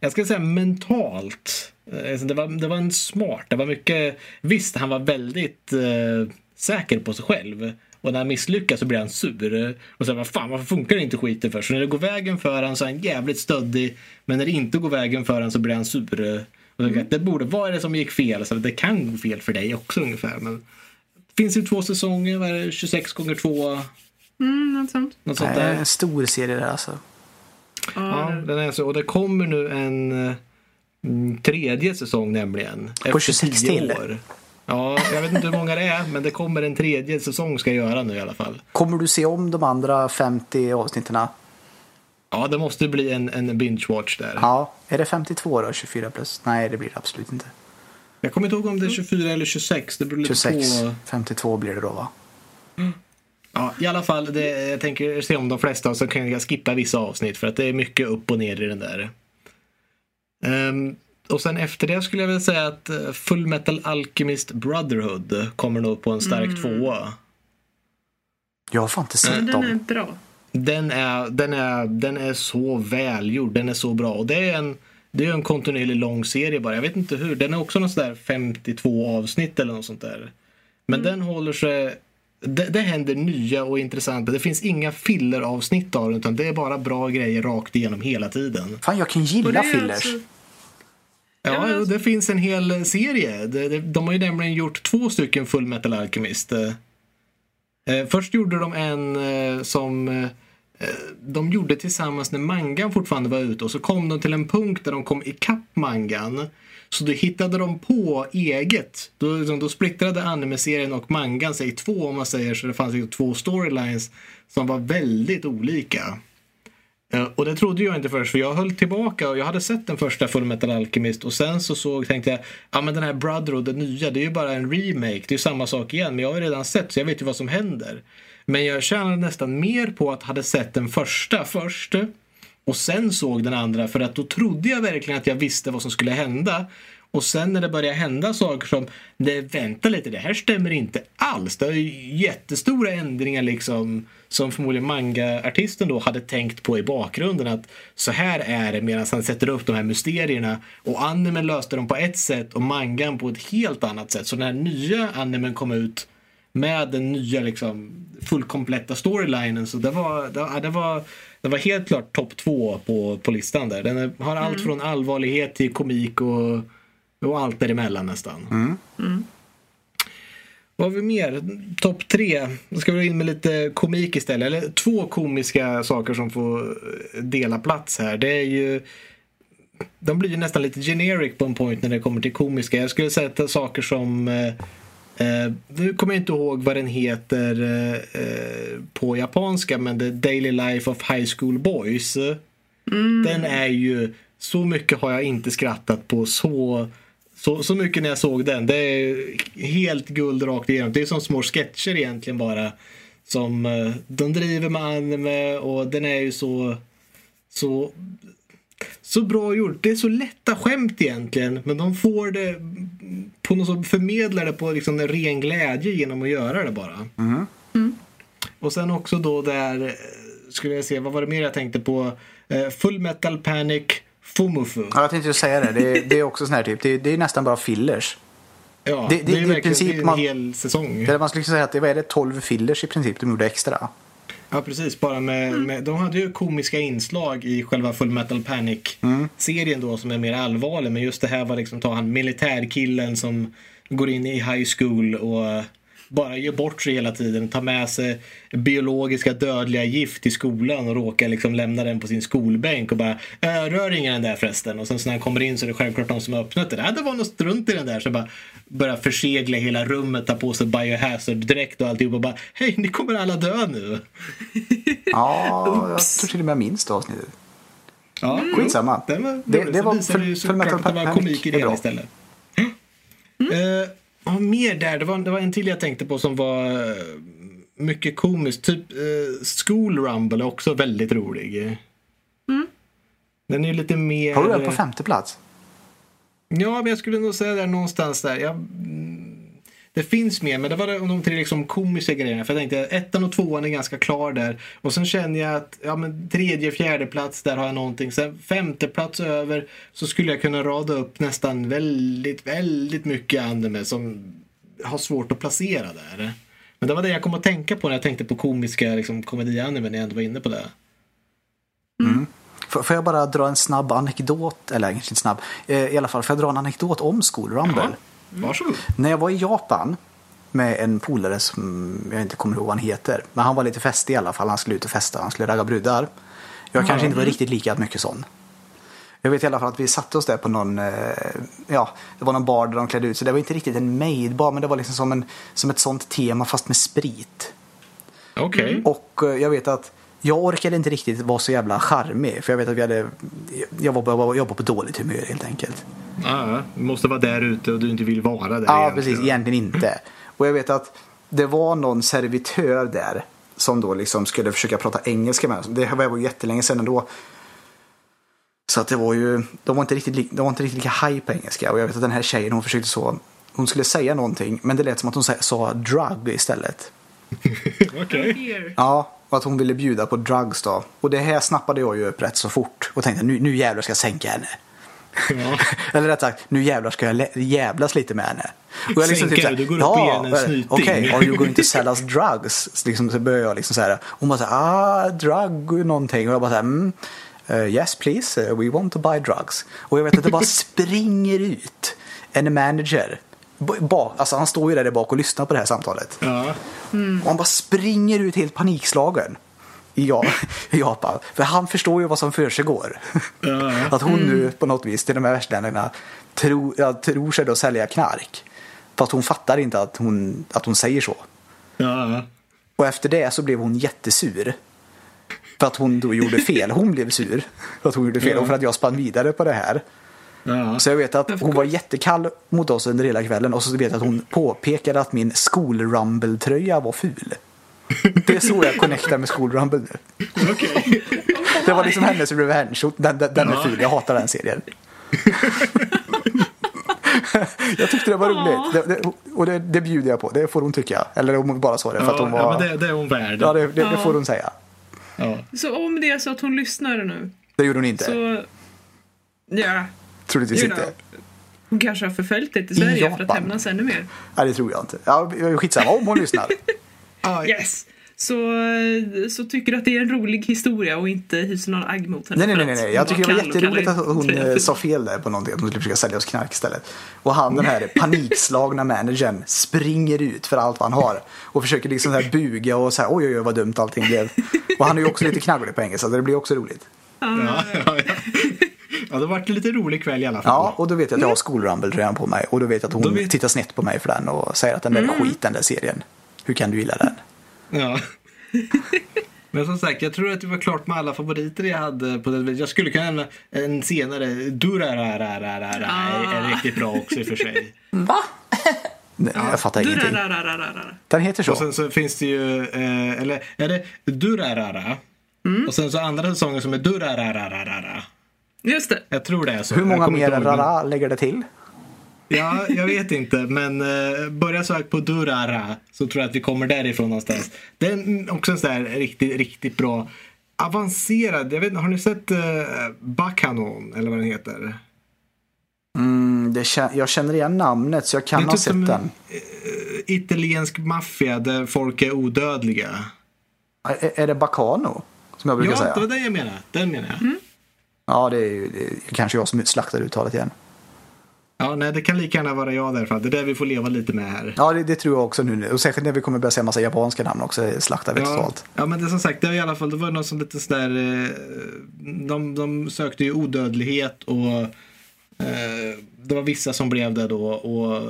Speaker 1: Jag ska säga mentalt. Eh, alltså det var, det var en smart, det var mycket, visst han var väldigt eh, säker på sig själv. Och när han misslyckas så blir han sur. Och säger vad fan varför funkar inte skiten för? Så när det går vägen för han så är han jävligt stöddig. Men när det inte går vägen för han så blir han sur. Och så, Det borde, vad är det som gick fel? Så det kan gå fel för dig också ungefär. Men det finns ju två säsonger, vad är det, 26 gånger 2
Speaker 4: Mm, något sånt.
Speaker 1: Något sånt
Speaker 2: Nej,
Speaker 1: där.
Speaker 2: en stor serie där alltså.
Speaker 1: Ja,
Speaker 4: Ja,
Speaker 1: den är så. Och det kommer nu en mm, tredje säsong nämligen. Efter
Speaker 2: 26
Speaker 1: tio
Speaker 2: till.
Speaker 1: År. Ja, jag vet inte hur många det är, men det kommer en tredje säsong ska jag göra nu i alla fall.
Speaker 2: Kommer du se om de andra 50 avsnitten?
Speaker 1: Ja, det måste bli en, en binge-watch där.
Speaker 2: Ja. Är det 52 då? 24 plus? Nej, det blir det absolut inte.
Speaker 1: Jag kommer inte ihåg om det är 24 eller 26. Det beror lite
Speaker 2: 26.
Speaker 1: på.
Speaker 2: 52 blir det då va?
Speaker 1: Ja, I alla fall, det, jag tänker se om de flesta och så kan jag skippa vissa avsnitt för att det är mycket upp och ner i den där. Ehm, och sen efter det skulle jag väl säga att eh, Full Metal Alchemist Brotherhood kommer nog på en stark tvåa.
Speaker 2: Jag har fan inte sett
Speaker 4: men den är
Speaker 2: dem.
Speaker 4: bra.
Speaker 1: Den är, den, är, den är så välgjord, den är så bra. Och det är en, det är en kontinuerlig lång serie bara. Jag vet inte hur. Den är också någon sån där 52 avsnitt eller något sånt där. Men den håller sig... Det, det händer nya och intressanta. Det finns inga filleravsnitt av den utan det är bara bra grejer rakt igenom hela tiden.
Speaker 2: Fan, jag kan gilla fillers.
Speaker 4: alltså-
Speaker 1: Ja, jo, det finns en hel serie. De, har ju nämligen gjort två stycken Full Metal Alchemist. Eh, eh, först gjorde de en eh, som de gjorde tillsammans när mangan fortfarande var ute och så kom de till en punkt där de kom ikapp mangan. Så då hittade de på eget. Då, liksom, då splittrade anime-serien och mangan sig i två om man säger så. Det fanns ju två storylines som var väldigt olika. Eh, och det trodde jag inte först för jag höll tillbaka och jag hade sett den första Full Metal Alchemist och sen så såg, tänkte jag ja men den här Brotherhood, den nya, det är ju bara en remake, det är ju samma sak igen men jag har ju redan sett så jag vet ju vad som händer. Men jag tjänade nästan mer på att hade sett den första först och sen såg den andra för att då trodde jag verkligen att jag visste vad som skulle hända. Och sen när det började hända saker som, nej vänta lite, det här stämmer inte alls. Det är ju jättestora ändringar liksom som förmodligen manga-artisten då hade tänkt på i bakgrunden att så här är det medan han sätter upp de här mysterierna. Och animen löste dem på ett sätt och mangan på ett helt annat sätt. Så när nya animen kom ut med den nya liksom fullkompletta storylinen så det var, det, det var, det var helt klart topp två på, på listan där. Den har allt från allvarlighet till komik och, och allt däremellan nästan. Vad har vi mer? Topp tre. Då ska vi in med lite komik istället. Eller två komiska saker som får eh, dela plats här. Det är ju de blir ju nästan lite generic på en point när det kommer till komiska. Jag skulle sätta saker som eh, eh, nu kommer jag inte ihåg vad den heter eh, eh, på japanska men The Daily Life of High School Boys. Den är ju så mycket har jag inte skrattat på så så, så mycket när jag såg den. Det är helt guld rakt igenom. Det är som små sketcher egentligen bara. Som eh, de driver med anime och den är ju så så så bra gjort. Det är så lätta skämt egentligen. Men de får det på något sätt förmedlar det på liksom en ren glädje genom att göra det bara. Och sen också då där eh, skulle jag se, vad var det mer jag tänkte på? Eh, Full Metal Panic Fumufu.
Speaker 2: Ja, jag tänkte säga det. Det är, det är också sån här typ. Det är, det är nästan bara fillers.
Speaker 1: Ja,
Speaker 2: det-
Speaker 1: det,
Speaker 2: det-
Speaker 1: är verkligen
Speaker 2: princip
Speaker 1: det är en
Speaker 2: man-
Speaker 1: hel säsong.
Speaker 2: Det man skulle säga att det var är det 12 fillers i princip de gjorde extra.
Speaker 1: Ja, precis. Bara med, med, de hade ju komiska inslag i själva Full Metal Panic-serien då som är mer allvarlig. Men just det här var liksom, ta han militärkillen som går in i high school och bara gör bort sig hela tiden. Tar med sig biologiska dödliga gift till skolan och råkar liksom lämna den på sin skolbänk och bara äh, rör ingen den där förresten. Och sen så när han kommer in så är det självklart någon som har öppnat det. Äh, det var något strunt i den där. Så bara börjar försegla hela rummet, ta på sig biohazard-dräkt och alltihop och bara hej, ni kommer alla dö nu.
Speaker 2: Ja, jag tror till och med jag minns det avsnittet.
Speaker 1: Ja,
Speaker 2: Skitsamma.
Speaker 1: Den var,
Speaker 2: Det-
Speaker 1: det,
Speaker 2: det var Full-
Speaker 1: ju
Speaker 2: Full Metal
Speaker 1: det var komik i det istället. Eh, ja, mer där. Det var, det var en till jag tänkte på som var eh, mycket komisk. Typ uh, School Rumble är också väldigt rolig. Den är ju lite mer...
Speaker 2: Har du den på femte plats?
Speaker 1: Ja, men jag skulle nog säga där någonstans där. Jag, mm, det finns mer, men det var de tre liksom komiska grejerna. För jag tänkte ettan och tvåan är ganska klar där. Och sen känner jag att ja, men tredje, fjärde plats där har jag någonting. Sen femte plats över så skulle jag kunna rada upp nästan väldigt, väldigt mycket anime som har svårt att placera där. Men det var det jag kom att tänka på när jag tänkte på komiska liksom, komedianime när jag ändå var inne på det.
Speaker 2: Får, får jag bara dra en snabb anekdot, eller inte snabb, eh, i alla fall får jag dra en anekdot om School Rumble.
Speaker 1: Varsågod.
Speaker 2: När jag var i Japan med en polare som jag inte kommer ihåg vad han heter. Men han var lite festig i alla fall. Han skulle ut och festa. Han skulle ragga brudar. Jag kanske inte var riktigt lika mycket sån. Jag vet i alla fall att vi satte oss där på någon, eh, ja, det var någon bar där de klädde ut sig. Det var inte riktigt en maidbar men det var liksom som, en, som ett sånt tema fast med sprit.
Speaker 1: Okej.
Speaker 2: Och eh, jag vet att jag orkade inte riktigt vara så jävla charmig. För jag vet att vi hade, jag var, jag var, jag var på dåligt humör helt enkelt.
Speaker 1: Ja, du måste vara där ute och du inte vill vara där
Speaker 2: Ja,
Speaker 1: egentligen.
Speaker 2: precis. Egentligen inte. Och jag vet att det var någon servitör där som då liksom skulle försöka prata engelska med oss. Det var ju jättelänge sedan ändå. Så att det var ju, de var inte riktigt, de var inte riktigt lika high på engelska. Och jag vet att den här tjejen hon försökte så, hon skulle säga någonting men det lät som att hon sa, drug istället.
Speaker 1: Okej.
Speaker 4: Here.
Speaker 2: Ja, och att hon ville bjuda på drugs då. Och det här snappade jag ju upp rätt så fort. Och tänkte nu, nu jävlar ska jag sänka henne.
Speaker 1: Ja.
Speaker 2: Eller rätt sagt, nu jävlar ska jag jävlas lite med henne. Och jag liksom
Speaker 1: Sänka,
Speaker 2: såhär,
Speaker 1: du går upp och ger henne en snyting.
Speaker 2: Okej, are you going to sell us drugs? Så Liksom, så börjar jag liksom så här. Hon bara så här, ah, drug någonting. Och jag bara så här, mm, eh, yes please, uh, we want to buy drugs. Och jag vet att det bara springer ut en manager. B- Bak, alltså han står ju där bak och lyssnar på det här samtalet.
Speaker 1: Ja.
Speaker 2: Och han bara springer ut helt panikslagen. I Ja- i Japan. För han förstår ju vad som försiggår.
Speaker 1: Ja.
Speaker 2: Att hon nu på något vis till de här västländerna tror, ja, tror sig då sälja knark. Fast hon fattar inte att hon, att hon säger så.
Speaker 1: Ja.
Speaker 2: Och efter det så blev hon jättesur. För att hon då gjorde fel. Hon blev sur för att hon gjorde fel och för att jag spann vidare på det här.
Speaker 1: Ja.
Speaker 2: Så jag vet att hon var jättekall mot oss under hela kvällen och så vet jag att hon påpekade att min skol-rumble-tröja var ful. Det är så jag connectar med skol-rumble nu.
Speaker 1: Okej.
Speaker 2: Det var liksom hennes revenge. Den, den, den är ful, jag hatar den serien. jag tyckte det var roligt. Det, det, och det, det bjuder jag på. Det får hon tycka. Eller om hon bara sa det för att hon
Speaker 1: Ja, ja,
Speaker 2: var...
Speaker 1: men det, det är hon värd.
Speaker 2: Ja, det, det, får hon säga.
Speaker 1: Ja.
Speaker 4: Så om det är så att hon lyssnar nu
Speaker 2: Det gjorde hon inte.
Speaker 4: så... Ja,
Speaker 2: Troligtvis
Speaker 4: you know.
Speaker 2: inte.
Speaker 4: Hon kanske har förföljt dig till Sverige för att hämnas ännu mer.
Speaker 2: Nej, det tror jag inte. Ja, skitsamma om hon lyssnar.
Speaker 1: Ja,
Speaker 4: Yes! Så, så tycker du att det är en rolig historia och inte hyser någon agg mot henne?
Speaker 2: Nej, nej, nej. nej. Jag tycker det var jätteroligt att hon eh, sa fel där på någonting. Att hon skulle försöka sälja oss knark istället. Och han, den här panikslagna managern, springer ut för allt vad han har. Och försöker liksom så här buga och så här, oj, oj, oj, vad dumt allting blev. Och han är ju också lite knagglig på engelska, så det blir också roligt.
Speaker 1: ja, ja, ja. Ja, det vart en lite rolig kväll i alla fall.
Speaker 2: Ja, och då vet jag att jag har skolrumble-tröjan på mig. Och då vet jag att hon
Speaker 1: vet-
Speaker 2: tittar snett på mig för den och säger att den där är skit, den där serien. Hur kan du gilla den?
Speaker 1: Ja. Men som sagt, jag tror att det var klart med alla favoriter jag hade på det. Jag skulle kunna nämna en senare, Durararararara, är, är riktigt bra också i och för sig.
Speaker 3: Va?
Speaker 2: Nej, Jag fattar ingenting.
Speaker 4: Durararararara.
Speaker 2: Den heter
Speaker 1: Och
Speaker 2: så.
Speaker 1: sen så finns det ju, eh, eller är det Durarara? Och sen så andra säsongen som är Durarararara.
Speaker 4: Just det.
Speaker 1: Jag tror det är så.
Speaker 2: Hur många mer
Speaker 1: men-
Speaker 2: rara lägger det till?
Speaker 1: Ja, jag vet inte. Men eh, börja söka på Durara så tror jag att vi kommer därifrån någonstans. Det är också en sån där riktigt, riktigt bra avancerad. Jag vet inte, har ni sett eh, Bakanon eller vad den heter?
Speaker 2: Mm, det kä- jag känner igen namnet så jag kan
Speaker 1: Det är
Speaker 2: ha
Speaker 1: typ
Speaker 2: sett
Speaker 1: som-
Speaker 2: den.
Speaker 1: Italiensk maffia där folk är odödliga.
Speaker 2: Är, är det Bacano? Som jag brukar
Speaker 1: Ja,
Speaker 2: säga.
Speaker 1: det var den jag menade. Den menar jag.
Speaker 2: Ja, det är, ju- det är kanske jag som slaktar uttalet igen.
Speaker 1: Ja, nej, det kan lika gärna vara jag därför. Det är det vi får leva lite med här.
Speaker 2: Ja, det, det tror jag också nu. Och särskilt när vi kommer börja säga massa japanska namn också, slaktar vi
Speaker 1: Ja,
Speaker 2: totalt.
Speaker 1: ja, men det är som sagt, det var i alla fall det var något som lite sådär. Eh, de, de sökte ju odödlighet och eh, det var vissa som blev det då. Och, eh,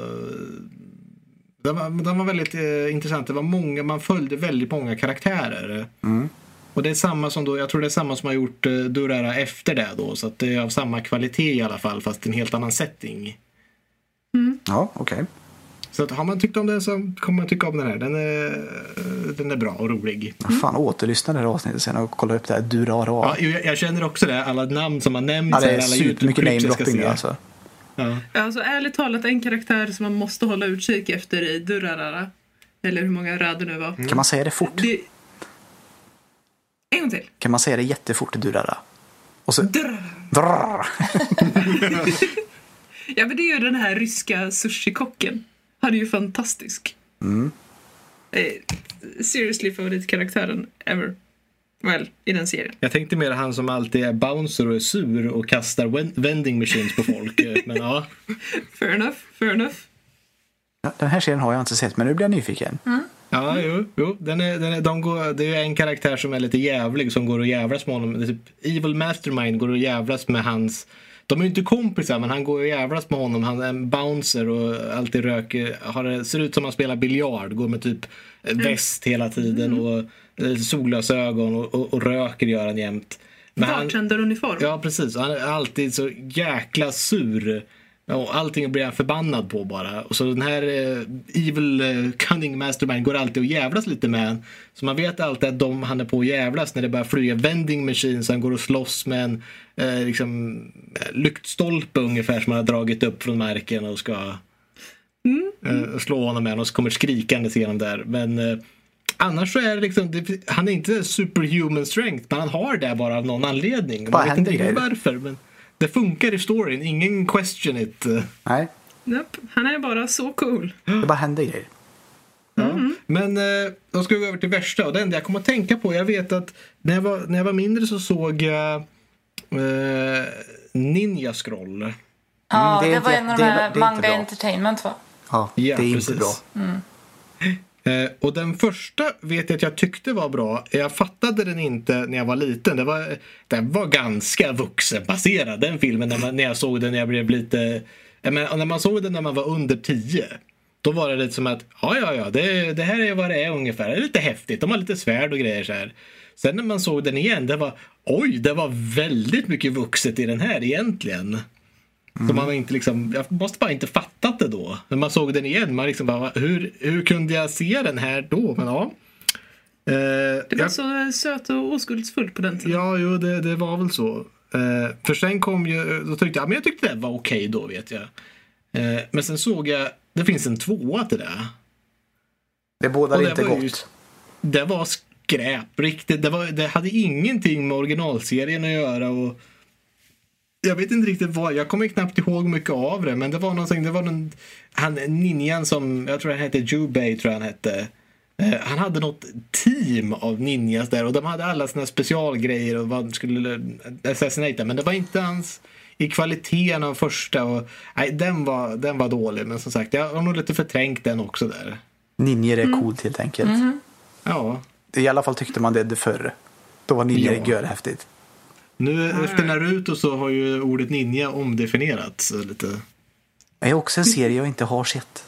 Speaker 1: den var, den var väldigt eh, intressant. Det var många, man följde väldigt många karaktärer. Och det är samma som då, jag tror det är samma som har gjort eh, Durara efter det då. Så att det är av samma kvalitet i alla fall fast en helt annan setting.
Speaker 2: Ja, okej.
Speaker 1: Så att har man tyckt om den så kommer man tycka om den här. Den är, eh, den är bra och rolig.
Speaker 2: Mm. Fan, återlyssna det här avsnittet sen och kolla upp det här Durara.
Speaker 1: Ja, jag, jag känner också det. Alla namn som har nämnts
Speaker 2: Ja, det är
Speaker 1: alla
Speaker 2: supermycket namedropping
Speaker 1: se.
Speaker 2: alltså.
Speaker 1: Ja.
Speaker 4: Alltså ärligt talat en karaktär som man måste hålla utkik efter i Durarara. Eller hur många rader nu var.
Speaker 1: Mm.
Speaker 2: Kan man säga det fort?
Speaker 4: Det... En gång till.
Speaker 2: Kan man säga det jättefort, Durara? Och så... Drrrr.
Speaker 4: Ja men det är ju den här ryska sushikocken. Han är ju fantastisk.
Speaker 2: Mm.
Speaker 4: Eh, seriously favoritkaraktären ever. Well, i den serien.
Speaker 1: Jag tänkte mer han som alltid är bouncer och är sur och kastar vending machines på folk. Eh, Men ja.
Speaker 4: Fair enough, fair enough.
Speaker 2: Den här serien har jag inte sett, men nu blir jag nyfiken.
Speaker 1: Ja, jo, jo. Den är, den är, de går, det är en karaktär som är lite jävlig som går och jävlas med honom. Det är typ, Evil Mastermind går och jävlas med hans... De är ju inte kompisar men han går och jävlas med honom. Han är en bouncer och alltid röker. Har, ser ut som han spelar biljard. Går med typ väst hela tiden och eh, solglasögon och, och, och röker gör han jämt.
Speaker 4: Bartenderuniform.
Speaker 1: Ja, precis. Och Han är alltid så jäkla sur. Och allting blir han förbannad på bara. Och så den här eh, Evil eh, Cunning Mastermind går alltid och jävlas lite med en. Så man vet alltid att de han är på att jävlas när det börjar flyga vending machines. Han går och slåss med en eh, liksom, eh, lyktstolpe ungefär som han har dragit upp från marken och ska eh, slå honom med och så kommer skrikandes igenom där. Men eh, annars så är det liksom, det, han är inte superhuman strength men han har det bara av någon anledning.
Speaker 2: Vad
Speaker 1: Man vet inte varför men det funkar i storyn, ingen question it.
Speaker 2: Nej,
Speaker 4: Japp, Han är bara så cool.
Speaker 2: det bara händer grejer.
Speaker 1: Ja. Men eh, då ska vi gå över till värsta och det enda jag kommer att tänka på, jag vet att när jag var, när jag var mindre så såg jag eh, Ninja Scroll.
Speaker 3: Ja,
Speaker 2: det
Speaker 3: det, var en av de här Manga. Entertainment va?
Speaker 2: Ja,
Speaker 1: Ja,
Speaker 2: det är inte bra.
Speaker 1: Eh, och den första vet jag att jag tyckte var bra. Jag fattade den inte när jag var liten. Det var, den var ganska vuxenbaserad den filmen när, man, när jag såg den när jag blev lite... Jag menar, när man såg den när man var under tio. Då var det lite som att ja, ja, ja, det, det här är vad det är ungefär. Det är lite häftigt. De har lite svärd och grejer så här. Sen när man såg den igen, det var oj, det var väldigt mycket vuxet i den här egentligen. Så man har inte liksom, jag måste bara inte fattat det då. När man såg den igen, man liksom bara, hur, hur kunde jag se den här då? Men ja. Eh,
Speaker 4: Det var
Speaker 1: jag,
Speaker 4: så söt och oskuldsfullt på den tiden.
Speaker 1: ja, jo, det, det var väl så. Eh, för sen kom ju, då tyckte jag, men jag tyckte det var okej då vet jag. Eh, men sen såg jag, det finns en tvåa till det.
Speaker 2: Det bådar
Speaker 1: det
Speaker 2: inte
Speaker 1: var
Speaker 2: gott.
Speaker 1: ju- Det var skräp, riktigt. Det, var, det hade ingenting med originalserien att göra. Och jag vet inte riktigt vad, jag kommer knappt ihåg mycket av det. Men det var någonting, det var någon, han ninjan som, jag tror han hette Jubei, tror jag han hette. Eh, Han hade något team av ninjas där och de hade alla sina specialgrejer och vad skulle assassinata. Men det var inte hans i kvaliteten av första. Och, nej, den var, den var dålig. Men som sagt, jag har nog lite förträngt den också där.
Speaker 2: Ninjer är coolt helt enkelt.
Speaker 1: Ja,
Speaker 2: I alla fall tyckte man det det förr. Då var ninjer
Speaker 1: Ja.
Speaker 2: görhäftigt.
Speaker 1: Nu efter Naruto så har ju ordet ninja omdefinierats lite.
Speaker 2: Det är också en serie jag inte har sett.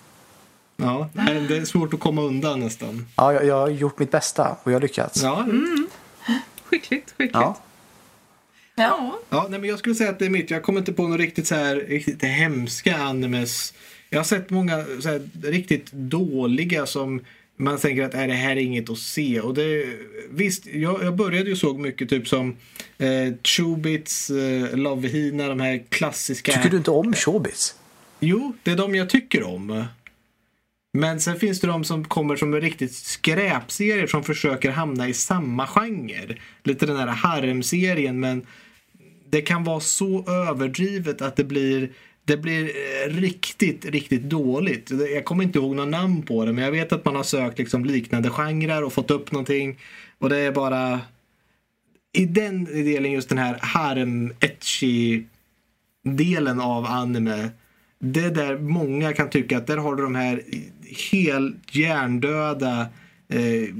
Speaker 1: Ja, nej, det är svårt att komma undan nästan.
Speaker 2: Ja, jag, jag har gjort mitt bästa och jag har lyckats.
Speaker 1: Ja,
Speaker 4: Skickligt, skickligt.
Speaker 2: Ja.
Speaker 3: Ja.
Speaker 1: ja nej, men jag skulle säga att det är mitt. Jag kommer inte på något riktigt så här riktigt hemska animes. Jag har sett många så här, riktigt dåliga som man tänker att är det här är inget att se. Och det, visst, jag, jag började ju såg mycket typ som eh, Chubits, eh, Love Hina, de här klassiska.
Speaker 2: Tycker du inte om showbiz?
Speaker 1: Jo, det är de jag tycker om. Men sen finns det de som kommer som är riktigt skräpserier som försöker hamna i samma genre. Lite den här harem-serien men det kan vara så överdrivet att det blir det blir eh, riktigt, riktigt dåligt. Jag kommer inte ihåg några namn på det men jag vet att man har sökt liksom liknande genrer och fått upp någonting. Och det är bara i den delen just den här harem etchi delen av anime. Det är där många kan tycka att där har du de här helt hjärndöda eh,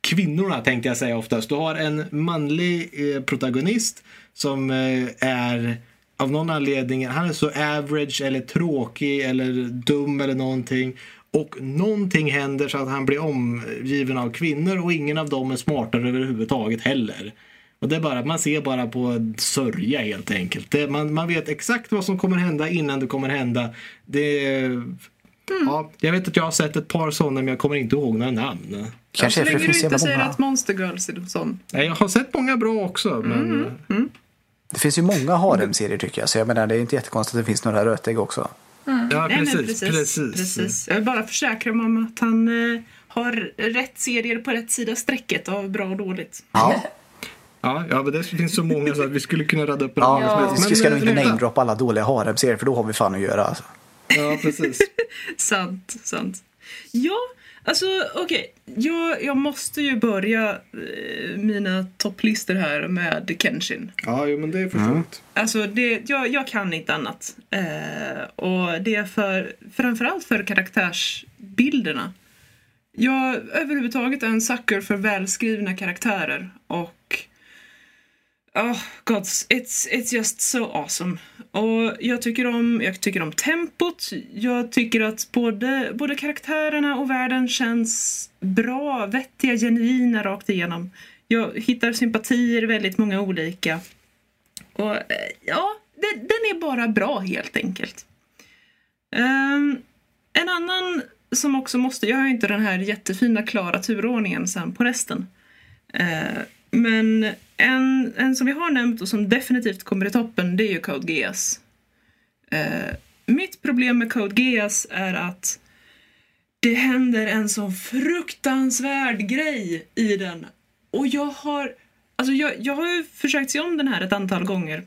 Speaker 1: kvinnorna tänkte jag säga oftast. Du har en manlig eh, protagonist som eh, är av någon anledning, han är så average eller tråkig eller dum eller någonting. Och någonting händer så att han blir omgiven av kvinnor och ingen av dem är smartare överhuvudtaget heller. Och det är bara, man ser bara på sörja helt enkelt. Det, man, man vet exakt vad som kommer hända innan det kommer hända. Det, ja, jag vet att jag har sett ett par sådana men jag kommer inte ihåg några namn.
Speaker 2: Kanske
Speaker 4: så länge du inte säger att Monster Girls är sån.
Speaker 1: Nej, Jag har sett många bra också men
Speaker 2: Det finns ju många harem-serier tycker jag. Så jag menar, det är inte jättekonstigt att det finns några rötägg också.
Speaker 1: ja,
Speaker 4: Nej,
Speaker 1: precis,
Speaker 4: precis,
Speaker 1: precis.
Speaker 4: precis. Jag vill bara försäkra mig om att han eh, har rätt serier på rätt sida strecket av bra och dåligt.
Speaker 2: Ja,
Speaker 1: Ja, ja, men det finns så många så att vi skulle kunna radda upp hur
Speaker 2: ja,
Speaker 1: helst.
Speaker 2: vi ska
Speaker 1: Men,
Speaker 2: nog inte namedroppa alla dåliga harem-serier för då har vi fan att göra. Alltså.
Speaker 1: Ja, precis.
Speaker 4: Sant, sant. Ja, Alltså okej, jag, jag måste ju börja eh, mina topplistor här med Kenshin.
Speaker 1: Ja, jo, men det är förståeligt.
Speaker 4: Alltså det, jag, jag kan inte annat. Eh, och det är för, framförallt för karaktärsbilderna. Jag överhuvudtaget är en sucker för välskrivna karaktärer och Oh, God, it's, it's just so awesome. Och jag tycker om, jag tycker om tempot. Jag tycker att både, både karaktärerna och världen känns bra, vettiga, genuina rakt igenom. Jag hittar sympatier väldigt många olika. Och eh, ja, det, den är bara bra helt enkelt. Um, en annan som också måste, jag har ju inte den här jättefina klara turordningen sen på resten. Uh, men en, en som vi har nämnt och som definitivt kommer i toppen det är ju Code Geass. Eh, mitt problem med Code Geass är att det händer en så fruktansvärd grej i den. Och jag har, alltså jag, jag har ju försökt se om den här ett antal gånger.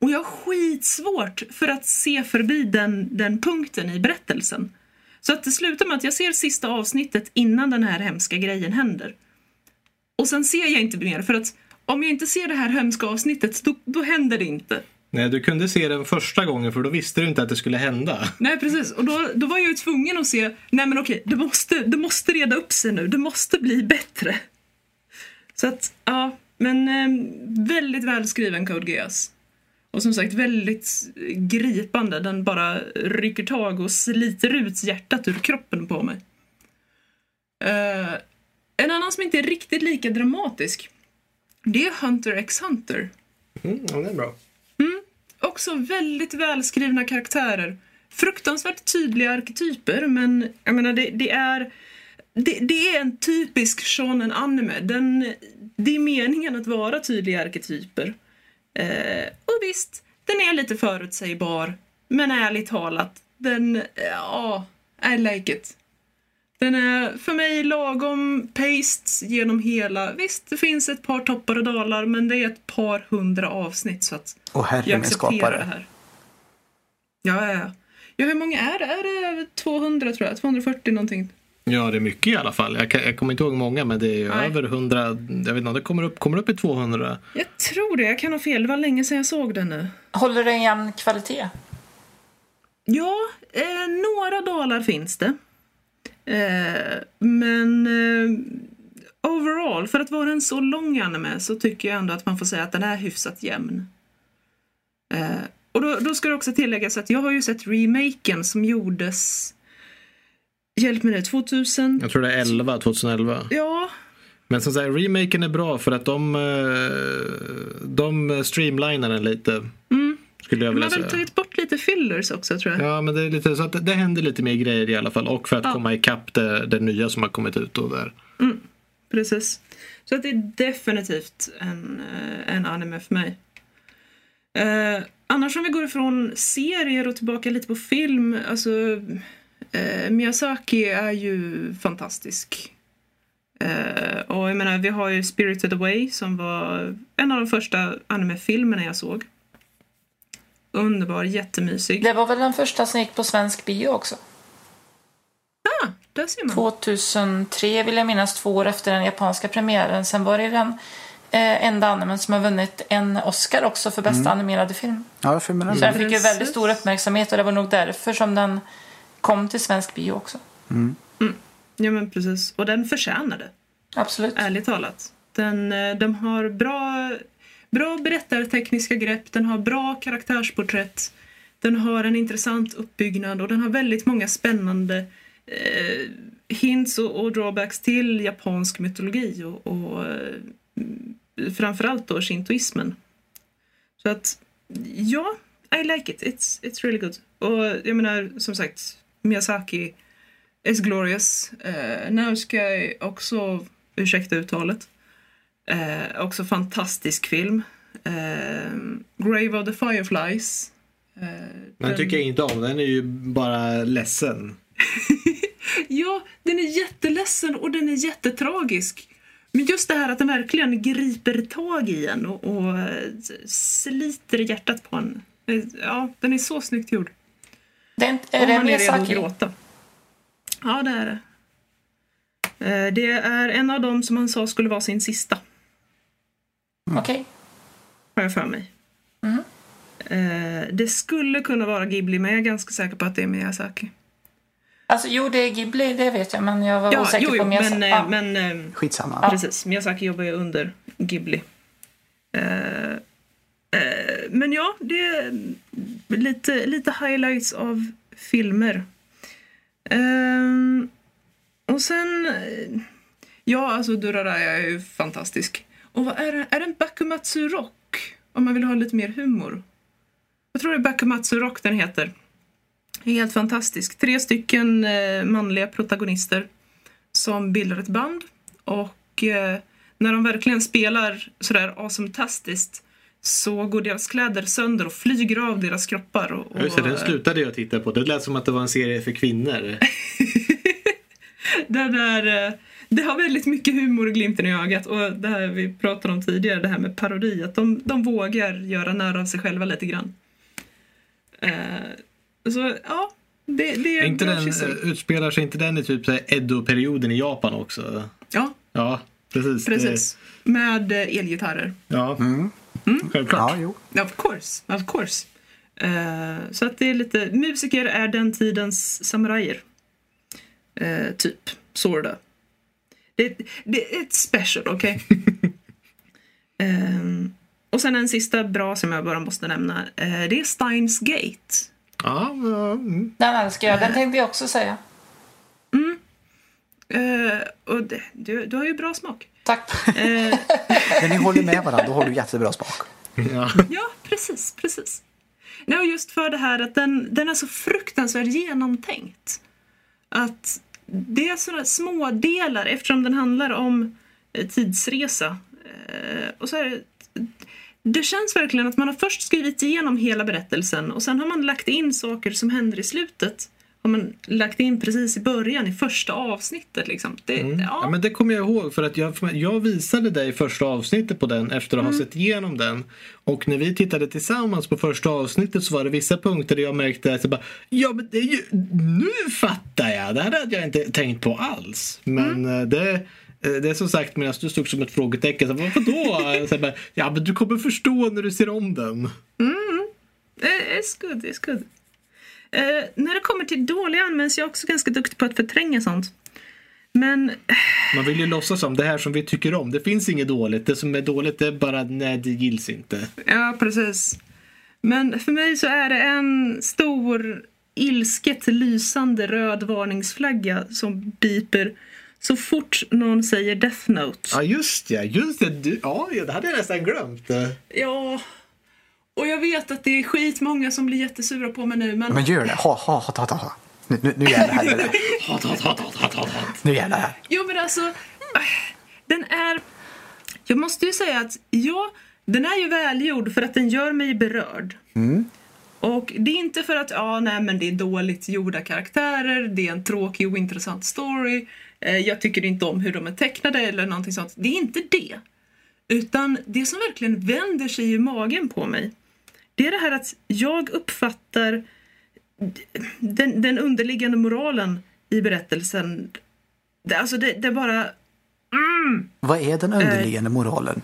Speaker 4: Och jag har skitsvårt för att se förbi den, den punkten i berättelsen. Så att det slutar med att jag ser sista avsnittet innan den här hemska grejen händer. Och sen ser jag inte mer för att om jag inte ser det här hemska avsnittet då, då händer det inte.
Speaker 1: Nej, du kunde se den första gången för då visste du inte att det skulle hända.
Speaker 4: Nej precis, och då, då var jag ju tvungen att se, nej men okej, det måste, det måste reda upp sig nu, det måste bli bättre. Så att, ja, men eh, väldigt välskriven Code Geass. Och som sagt väldigt gripande, den bara rycker tag och sliter ut hjärtat ur kroppen på mig. Eh, en annan som inte är riktigt lika dramatisk, det är Hunter x Hunter.
Speaker 1: Mm, ja, det är bra.
Speaker 4: Också väldigt välskrivna karaktärer. Fruktansvärt tydliga arketyper, men jag menar det, det är... Det, det, är en typisk shonen anime. Den, det är meningen att vara tydliga arketyper. Eh, och visst, den är lite förutsägbar. Men ärligt talat, den... Ja, I like it. Den är för mig lagom paste genom hela. Visst, det finns ett par toppar och dalar, men det är ett par hundra avsnitt så att
Speaker 2: Och herre
Speaker 4: jag
Speaker 2: min
Speaker 4: accepterar det
Speaker 2: skapare.
Speaker 4: här. Ja, ja, ja. Hur många är det? Är det över 200 tror jag? 240 någonting?
Speaker 1: Ja, det är mycket i alla fall. Jag, kan, jag kommer inte ihåg många, men det är ju
Speaker 4: Nej.
Speaker 1: över 100. Jag vet inte om det kommer upp, kommer upp i 200.
Speaker 4: Jag tror det. Jag kan ha fel. Det var länge sedan jag såg den nu.
Speaker 3: Håller den jämn kvalitet?
Speaker 4: Ja, eh, några dalar finns det. Eh, men eh, overall, för att vara en så lång anime så tycker jag ändå att man får säga att den är hyfsat jämn. Eh, och då, då ska det också tilläggas att jag har ju sett remaken som gjordes Hjälp mig nu, 2000?
Speaker 1: Jag tror det är 11, 2011.
Speaker 4: Ja,
Speaker 1: Men som sagt, remaken är bra för att de, eh, de streamlinar den lite. Skulle jag
Speaker 4: de har
Speaker 1: vilja
Speaker 4: väl
Speaker 1: säga.
Speaker 4: tagit bort lite fillers också tror jag.
Speaker 1: Ja, men det är lite så att det, det händer lite mer grejer i alla fall. Och för att
Speaker 4: Ja.
Speaker 1: komma ikapp det, det nya som har kommit ut och där.
Speaker 4: Precis. Så att det är definitivt en, eh, en anime för mig. Eh, annars om vi går ifrån serier och tillbaka lite på film, alltså eh, Miyazaki är ju fantastisk. Eh, och jag menar, vi har ju Spirited Away som var en av de första anime-filmerna jag såg. Underbar, jättemysig.
Speaker 3: Det var väl den första som gick på svensk bio också?
Speaker 4: Ah, där ser man.
Speaker 3: 2003 vill jag minnas, två år efter den japanska premiären. Sen var det den eh, enda animen som har vunnit en Oscar också för bästa animerade film.
Speaker 2: Ja, för mig
Speaker 3: Så den fick ju väldigt stor uppmärksamhet och det var nog därför som den kom till svensk bio också.
Speaker 4: Ja men precis. Och den förtjänade.
Speaker 3: Absolut.
Speaker 4: ärligt talat. Den, eh, de har bra, bra berättartekniska grepp, den har bra karaktärsporträtt, den har en intressant uppbyggnad och den har väldigt många spännande eh, hints och, och drawbacks till japansk mytologi och, och eh, framförallt då shintoismen. Så att, ja, I like it. It's, it's really good. Och jag menar, som sagt, Miyazaki is glorious. Uh, ska jag också, ursäkta uttalet, uh, också fantastisk film. Eh, Grave of the Fireflies. Eh,
Speaker 1: Den
Speaker 4: den-
Speaker 1: tycker jag inte om. Den är ju bara ledsen.
Speaker 4: Ja, den är jätteledsen och den är jättetragisk. Men just det här att den verkligen griper tag i en och, och eh, sliter hjärtat på en. Eh, Ja, den är så snyggt gjord.
Speaker 3: Det är,
Speaker 4: Om man är redo att gråta. Ja, det är det. Eh, Det är en av dem som han sa skulle vara sin sista,
Speaker 3: Okej.
Speaker 4: har jag för mig. Eh, Det skulle kunna vara Ghibli, men jag är ganska säker på att det är Miyazaki.
Speaker 3: Alltså jo, det är Ghibli, det vet jag, men jag var
Speaker 4: Ja,
Speaker 3: osäker
Speaker 4: jo,
Speaker 3: på
Speaker 4: jo,
Speaker 3: Miyazaki.
Speaker 4: men,
Speaker 3: Ja.
Speaker 4: men eh,
Speaker 2: Skitsamma.
Speaker 4: Precis, Miyazaki jobbar ju under Ghibli. Eh, eh, men ja, det är lite, lite highlights av filmer. Eh, och sen... eh, Ja, alltså Duraraya är ju fantastisk. Och vad är det? Är det en Bakumatsu Rock? Om man vill ha lite mer humor. Jag tror det är Bakumatsu Rock den heter. Helt fantastisk. Tre stycken eh, manliga protagonister som bildar ett band och eh, när de verkligen spelar sådär awesome-tastiskt så går deras kläder sönder och flyger av deras kroppar. Och, och,
Speaker 1: Just det, den slutade jag titta på. Det lät som att det var en serie för kvinnor.
Speaker 4: där, eh, det har väldigt mycket humor och glimten i ögat och det här vi pratade om tidigare, det här med parodi, att de, de vågar göra nära av sig själva lite grann. Eh, så ja, det, det är
Speaker 1: inte den, utspelar sig inte den i typ Edo-perioden i Japan också?
Speaker 4: Ja,
Speaker 1: Ja, precis.
Speaker 4: precis. Med eh, elgitarrer.
Speaker 1: Det, ja,
Speaker 2: Mm.
Speaker 1: självklart.
Speaker 2: Ja, jo.
Speaker 4: Of course, of course. Eh, så att det är lite, musiker är den tidens samurajer. Eh, typ, sorta. Det, det är ett special, okej? Ehm, och sen en sista bra som jag bara måste nämna. eh, det är Steins Gate.
Speaker 1: Ja, mm.
Speaker 3: Den älskar jag, den tänkte jag också säga.
Speaker 4: Eh, och det, du, du har ju bra smak.
Speaker 3: Tack.
Speaker 4: Eh,
Speaker 2: När ni håller med varandra, då har du jättebra smak.
Speaker 1: ja.
Speaker 4: Ja, precis, precis. Nej, och just för det här att den, den är så fruktansvärt genomtänkt. Att det är sådana små delar eftersom den handlar om eh, tidsresa. Eh, och så här, det, det känns verkligen att man har först skrivit igenom hela berättelsen och sen har man lagt in saker som händer i slutet. Har man lagt in precis i början, i första avsnittet. Liksom. Det,
Speaker 1: Mm. Ja,
Speaker 4: ja,
Speaker 1: men det kommer jag ihåg för att jag, jag visade dig första avsnittet på den efter att ha sett igenom den. Och när vi tittade tillsammans på första avsnittet så var det vissa punkter där jag märkte att jag bara, ja men det är ju, nu fattar jag, det här hade jag inte tänkt på alls. Men eh, det, eh, det är som sagt medan du stod som ett frågetecken, så, varför då? så bara, ja men du kommer förstå när du ser om den.
Speaker 4: Eh, It's good, it's good. Eh, när det kommer till dåliga används jag också ganska duktig på att förtränga sånt. Men
Speaker 1: Man vill ju låtsas som det här som vi tycker om. Det finns inget dåligt. Det som är dåligt är bara, nej det gills inte.
Speaker 4: Ja, precis. Men för mig så är det en stor ilsket lysande röd varningsflagga som biper så fort någon säger Death Note.
Speaker 1: Ja just ja, just det. Du, ja, det hade jag nästan glömt.
Speaker 4: Ja, och jag vet att det är skitmånga som blir jättesura på mig nu, men...
Speaker 2: Men gör det. Ha, ha, ha, ha, ha, ha. Nu, nu, nu jävlar här. Nu,
Speaker 1: Hat, hat, hat, hat, hat, hat, hat.
Speaker 2: nu jävlar här.
Speaker 4: Jo, men alltså... äh, Den är... Jag måste ju säga att ja, den är ju välgjord för att den gör mig berörd. Och det är inte för att ja, nej, men det är dåligt gjorda karaktärer, det är en tråkig och intressant story, eh, jag tycker inte om hur de är tecknade eller någonting sånt. Det är inte det. Utan det som verkligen vänder sig i magen på mig, det är det här att jag uppfattar den, den underliggande moralen i berättelsen. Det, alltså det, det är bara...
Speaker 2: Vad är den underliggande moralen?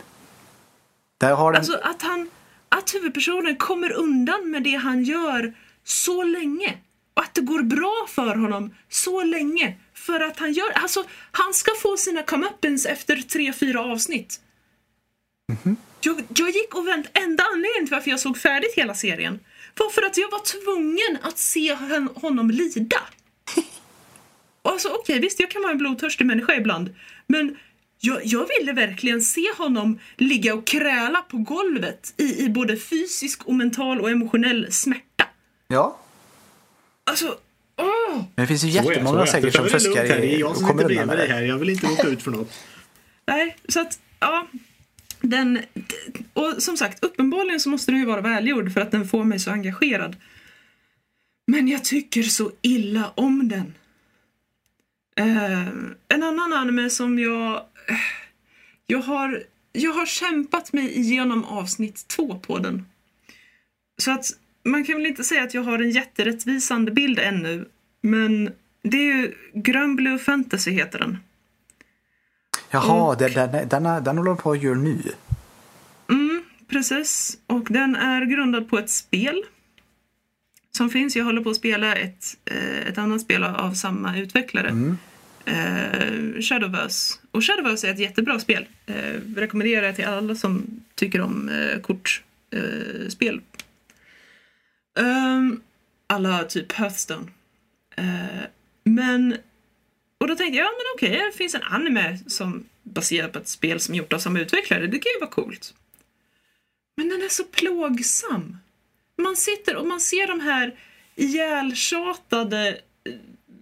Speaker 2: Där har den...
Speaker 4: Alltså att han... Att huvudpersonen kommer undan med det han gör så länge. Och att det går bra för honom så länge. För att han gör... Alltså, han ska få sina comeuppance efter tre, fyra avsnitt. Jag, jag gick och vänt... Enda anledningen till varför jag såg färdigt hela serien var för att jag var tvungen att se hon- honom lida. Alltså okej, visst jag kan vara en blodtörstig människa ibland. Men jag, jag ville verkligen se honom ligga och kräla på golvet i, i både fysisk och mental och emotionell smärta.
Speaker 2: Ja.
Speaker 4: Alltså, åh!
Speaker 2: Men det finns ju
Speaker 1: Så är jag,
Speaker 2: jättemånga
Speaker 1: så
Speaker 2: säkert som fuskar
Speaker 1: här. Det är
Speaker 2: i,
Speaker 1: jag som
Speaker 2: med
Speaker 1: bredvid dig här. Jag vill inte råka ut för något.
Speaker 4: Nej, så att ja. Den, och som sagt, uppenbarligen så måste den ju vara välgjord för att den får mig så engagerad. Men jag tycker så illa om den. Eh, en annan anime som jag... Eh, jag har, jag har kämpat mig igenom avsnitt två på den. Så att man kan väl inte säga att jag har en jätterättvisande bild ännu. Men det är ju Grön Blue Fantasy heter den.
Speaker 2: Jaha, den, den, den, den håller på att göra nu.
Speaker 4: Precis. Och den är grundad på ett spel som finns. Jag håller på att spela ett, eh, ett annat spel av- samma utvecklare. Eh, Shadowverse. Och Shadowverse är ett jättebra spel. Eh, rekommenderar jag till alla som tycker om eh, kortspel. Eh. Ehm, alla typ Hearthstone. Eh, men och då tänkte jag, ja men okej, det finns en anime som baserad på ett spel som gjort av samma utvecklare. Det kan ju vara coolt. Men den är så plågsam. Man sitter och man ser de här ihjältjatade eh,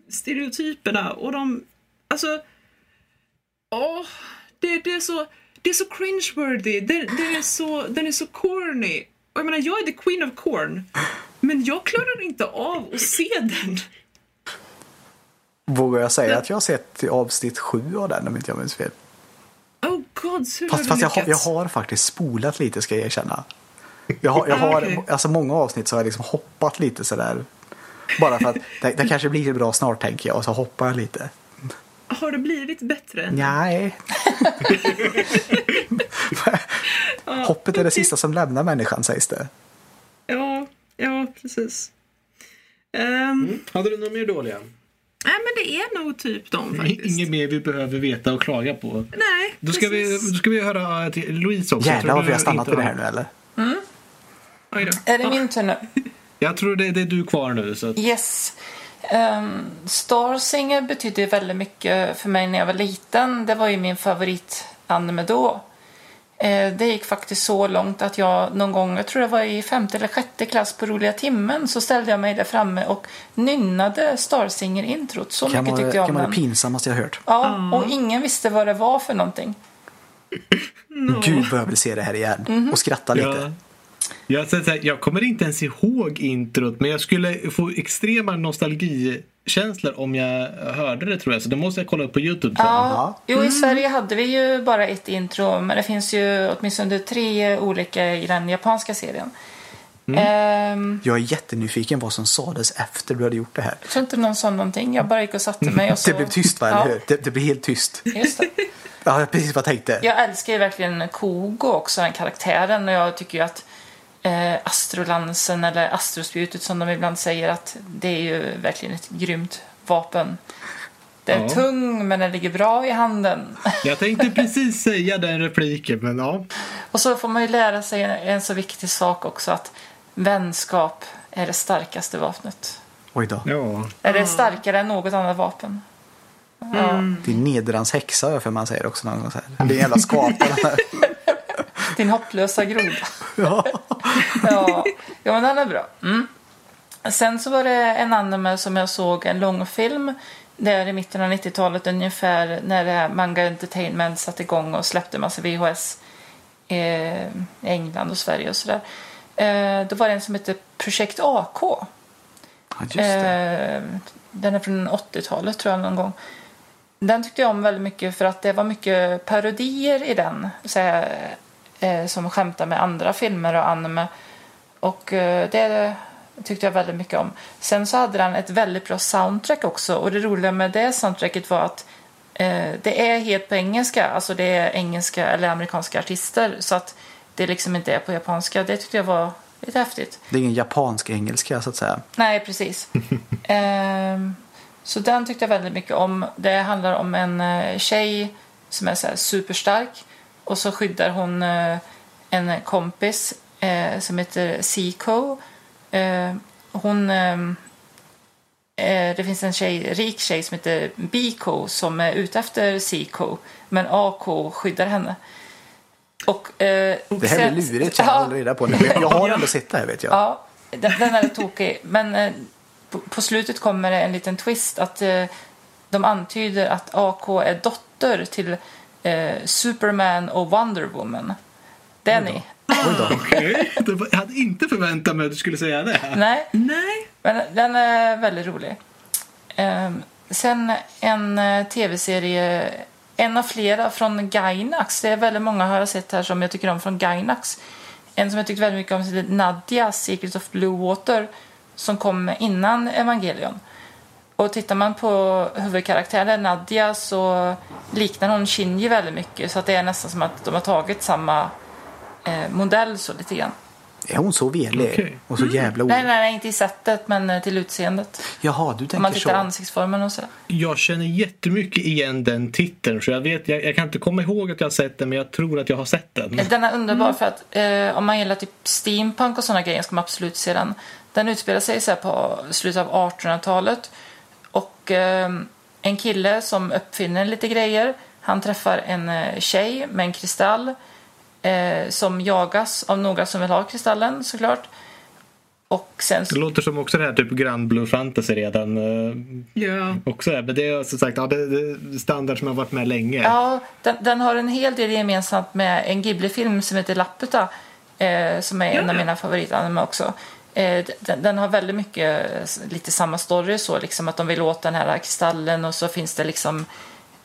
Speaker 4: stereotyperna och de, alltså, åh, det, det är så, det är så cringeworthy, det, det är så, den är så corny. Och jag menar, jag är the queen of corn, men jag klarar inte av att se den.
Speaker 2: Vågar jag säga att jag har sett avsnitt sju av den om inte jag minns fel.
Speaker 4: Oh god, hur har
Speaker 2: Fast,
Speaker 4: du
Speaker 2: fast jag, har, jag har faktiskt spolat lite ska jag erkänna. Jag har, jag
Speaker 4: Ah,
Speaker 2: har
Speaker 4: okej.
Speaker 2: alltså många avsnitt så har jag liksom hoppat lite sådär. Bara för att det, det kanske blir bra snart tänker jag och så hoppar jag lite.
Speaker 4: Har det blivit bättre?
Speaker 2: Nej. Hoppet är det sista som lämnar människan sägs det.
Speaker 4: Ja, ja precis. Ehm,
Speaker 1: Hade du några mer dåliga?
Speaker 4: Nej, men det är nog typ de faktiskt.
Speaker 1: Inget mer vi behöver veta och klaga på.
Speaker 4: Nej,
Speaker 1: Då ska, vi,
Speaker 4: precis.
Speaker 1: då ska vi höra till Louise också. Jag
Speaker 2: Jävlar vad vi har stannat vid det här nu eller?
Speaker 4: Oj då.
Speaker 3: Är det min tur nu?
Speaker 1: Jag tror det, det är du kvar nu. Så att,
Speaker 3: Yes. Um, Star Singer betydde väldigt mycket för mig när jag var liten. Det var ju min favoritanime då. Eh, det gick faktiskt så långt att jag någon gång, jag tror det var i femte eller sjätte klass på roliga timmen, så ställde jag mig där framme och nynnade Star Singer-introt. Så
Speaker 2: Kan
Speaker 3: mycket
Speaker 2: vara,
Speaker 3: tyckte jag
Speaker 2: kan
Speaker 3: om
Speaker 2: vara
Speaker 3: den.
Speaker 2: det pinsammaste jag hört.
Speaker 3: Ja, och ingen visste vad det var för någonting.
Speaker 2: Gud vad jag vill se det här igen.
Speaker 3: Mhm.
Speaker 2: Och skratta lite.
Speaker 1: Ja. Jag, här, jag kommer inte ens ihåg introt men jag skulle få extrema nostalgikänslor om jag hörde det tror jag. Så det måste jag kolla upp på Youtube sen.
Speaker 3: Ja, jo i Sverige hade vi ju bara ett intro men det finns ju åtminstone tre olika i den japanska serien. Ehm,
Speaker 2: Jag är jättenyfiken vad som sades efter du hade gjort det här.
Speaker 3: jag tror inte någon sa någonting, jag bara gick och satte mig och så...
Speaker 2: Det blev tyst va,
Speaker 3: ja,
Speaker 2: eller hur? Det, det blev helt tyst.
Speaker 3: Just det.
Speaker 2: Ja, precis vad jag tänkte.
Speaker 3: Jag älskar ju verkligen Kogo också, den karaktären och jag tycker ju att eh, astrolansen eller astrospjutet som de ibland säger att det är ju verkligen ett grymt vapen. Det är
Speaker 1: Ja.
Speaker 3: tung men den ligger bra i handen.
Speaker 1: Jag tänkte precis säga den repliken men ja.
Speaker 3: Och så får man ju lära sig en, så viktig sak också att vänskap är det starkaste vapnet.
Speaker 2: Oj då.
Speaker 1: ja.
Speaker 3: Är det starkare än något annat vapen? Ja.
Speaker 2: Det är Nederans häxa för man säger också någon gång så här. Det är en jävla skapare.
Speaker 3: Din hopplösa groda.
Speaker 2: ja.
Speaker 3: Ja, ja men den är bra. Mm. Sen så var det en anime som jag såg, en långfilm. Där i mitten av 90-talet ungefär när Manga Entertainment satte igång och släppte massa VHS eh, i England och Sverige och sådär. Eh, då var det en som hette Projekt AK.
Speaker 2: ja, just det.
Speaker 3: Eh, den är från 80-talet tror jag någon gång. Den tyckte jag om väldigt mycket för att det var mycket parodier i den. Så här, eh, som skämtar med andra filmer och anime. Och eh, det tyckte jag väldigt mycket om. Sen så hade den ett väldigt bra soundtrack också. Och det roliga med det soundtracket var att eh, det är helt på engelska. Alltså det är engelska eller amerikanska artister. Så att det liksom inte är på japanska. Det tyckte jag var lite häftigt.
Speaker 2: Det är ingen japansk engelska så att säga.
Speaker 3: Nej, precis. Ehm, så den tyckte jag väldigt mycket om. Det handlar om en eh, tjej som är så superstark och så skyddar hon eh, en kompis eh, som heter Seiko. Eh, hon... det finns en tjej, rik tjej som heter Biko som är ute efter Seiko men AK skyddar henne. Och, eh,
Speaker 2: Det här blir lurigt jag håller reda på. Men Jag har ändå sett det här vet jag.
Speaker 3: Ja, den, den är tokig. Men eh, på, på slutet kommer det en liten twist att eh, de antyder att AK är dotter till eh, Superman och Wonder Woman.
Speaker 2: Då.
Speaker 1: Okej. Var- Jag hade inte förväntat mig att du skulle säga det.
Speaker 3: Nej,
Speaker 4: Nej.
Speaker 3: men den är väldigt rolig. Ehm, sen en eh, tv-serie, en av flera från Gainax. Det är väldigt många har jag sett här som jag tycker om från Gainax. En som jag tyckte väldigt mycket om heter Nadja, Secret of Blue Water, som kom innan Evangelion. Och tittar man på huvudkaraktären Nadja så liknar hon Shinji väldigt mycket. Så att det är nästan som att de har tagit samma eh, modell så lite grann.
Speaker 2: Är hon så velig?
Speaker 1: Okej.
Speaker 2: Och så jävla
Speaker 3: Nej,
Speaker 2: o...
Speaker 3: nej, nej, inte i sättet men eh, till utseendet.
Speaker 2: Jaha, du
Speaker 3: Om man
Speaker 2: tänker
Speaker 3: tittar
Speaker 2: så.
Speaker 3: ansiktsformen och sådär.
Speaker 1: Jag känner jättemycket igen den titeln. Så jag, vet, jag, jag kan inte komma ihåg att jag har sett den men jag tror att jag har sett den.
Speaker 3: Den är underbar för att eh, om man gillar typ steampunk och sådana grejer ska man absolut se den. Den utspelar sig så här på slutet av 1800-talet. Och eh, en kille som uppfinner lite grejer. Han träffar en eh, tjej med en kristall. Eh, som jagas av några som vill ha kristallen såklart. Och sen
Speaker 1: Det låter som också det här typ Grand Blue Fantasy redan. eh,
Speaker 4: Ja.
Speaker 1: också är. Men det är som sagt ja, det, är standard som har varit med länge.
Speaker 3: Ja, den, den har en hel del gemensamt med en Ghibli-film som heter Laputa. Eh, som är en av mina favoritanime också. Eh, den, har väldigt mycket lite samma story så liksom att de vill åt den här kristallen och så finns det liksom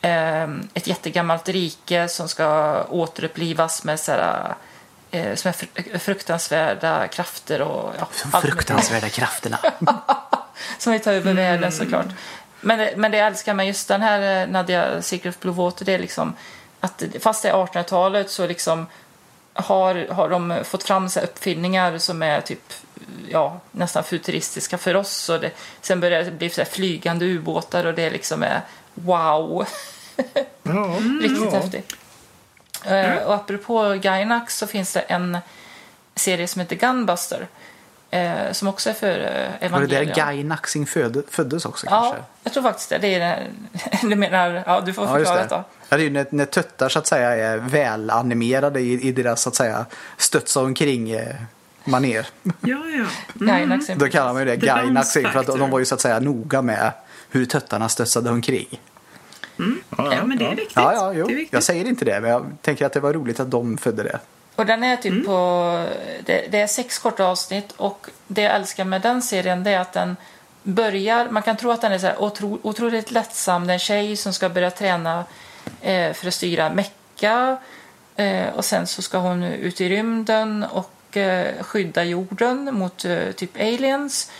Speaker 3: eh, ett jättegammalt rike som ska återupplivas med så här, eh, som är fr- fruktansvärda krafter och ja,
Speaker 2: De fruktansvärda krafterna.
Speaker 3: som vill ta över världen såklart. Men, det- men det jag älskar med just den här Nadia Secret Blue Water det är liksom att fast det är 1800-talet så liksom har, har de fått fram så uppfinningar som är typ ja, nästan futuristiska för oss. Och det, sen börjar det bli så här flygande ubåtar och det liksom är wow,
Speaker 1: Ja,
Speaker 3: riktigt
Speaker 1: ja.
Speaker 3: häftigt. Eh, Och apropå Gainax så finns det en serie som heter Gunbuster eh, som också är för eh,
Speaker 2: Var det där Guy Naxing födde, föddes också
Speaker 3: Ja,
Speaker 2: kanske?
Speaker 3: jag tror faktiskt det. det är. Du menar, ja du får
Speaker 2: Ja,
Speaker 3: förklara
Speaker 2: det.
Speaker 3: detta.
Speaker 2: Ja, det är ju när, när töttar så att säga är välanimerade i, i deras så att säga studsa omkring eh, maner.
Speaker 4: Ja, ja.
Speaker 3: Gainax är
Speaker 2: Då kallar man ju det
Speaker 4: The
Speaker 2: Guy
Speaker 4: bounce
Speaker 2: Naxing för att de var ju så att säga noga med hur töttarna studsade omkring.
Speaker 4: Ja, men det är viktigt.
Speaker 2: Ja, ja, jo.
Speaker 4: Det är viktigt.
Speaker 2: Jag säger inte det, men jag tänker att det var roligt att de födde det.
Speaker 3: Och den är typ på... Det, det är sex korta avsnitt och det jag älskar med den serien det är att den börjar... Man kan tro att den är så här otro, otroligt lättsam. Det är en tjej som ska börja träna eh, för att styra Mecka. Eh, och sen så ska hon ut i rymden och Eh, skydda jorden mot eh, typ aliens.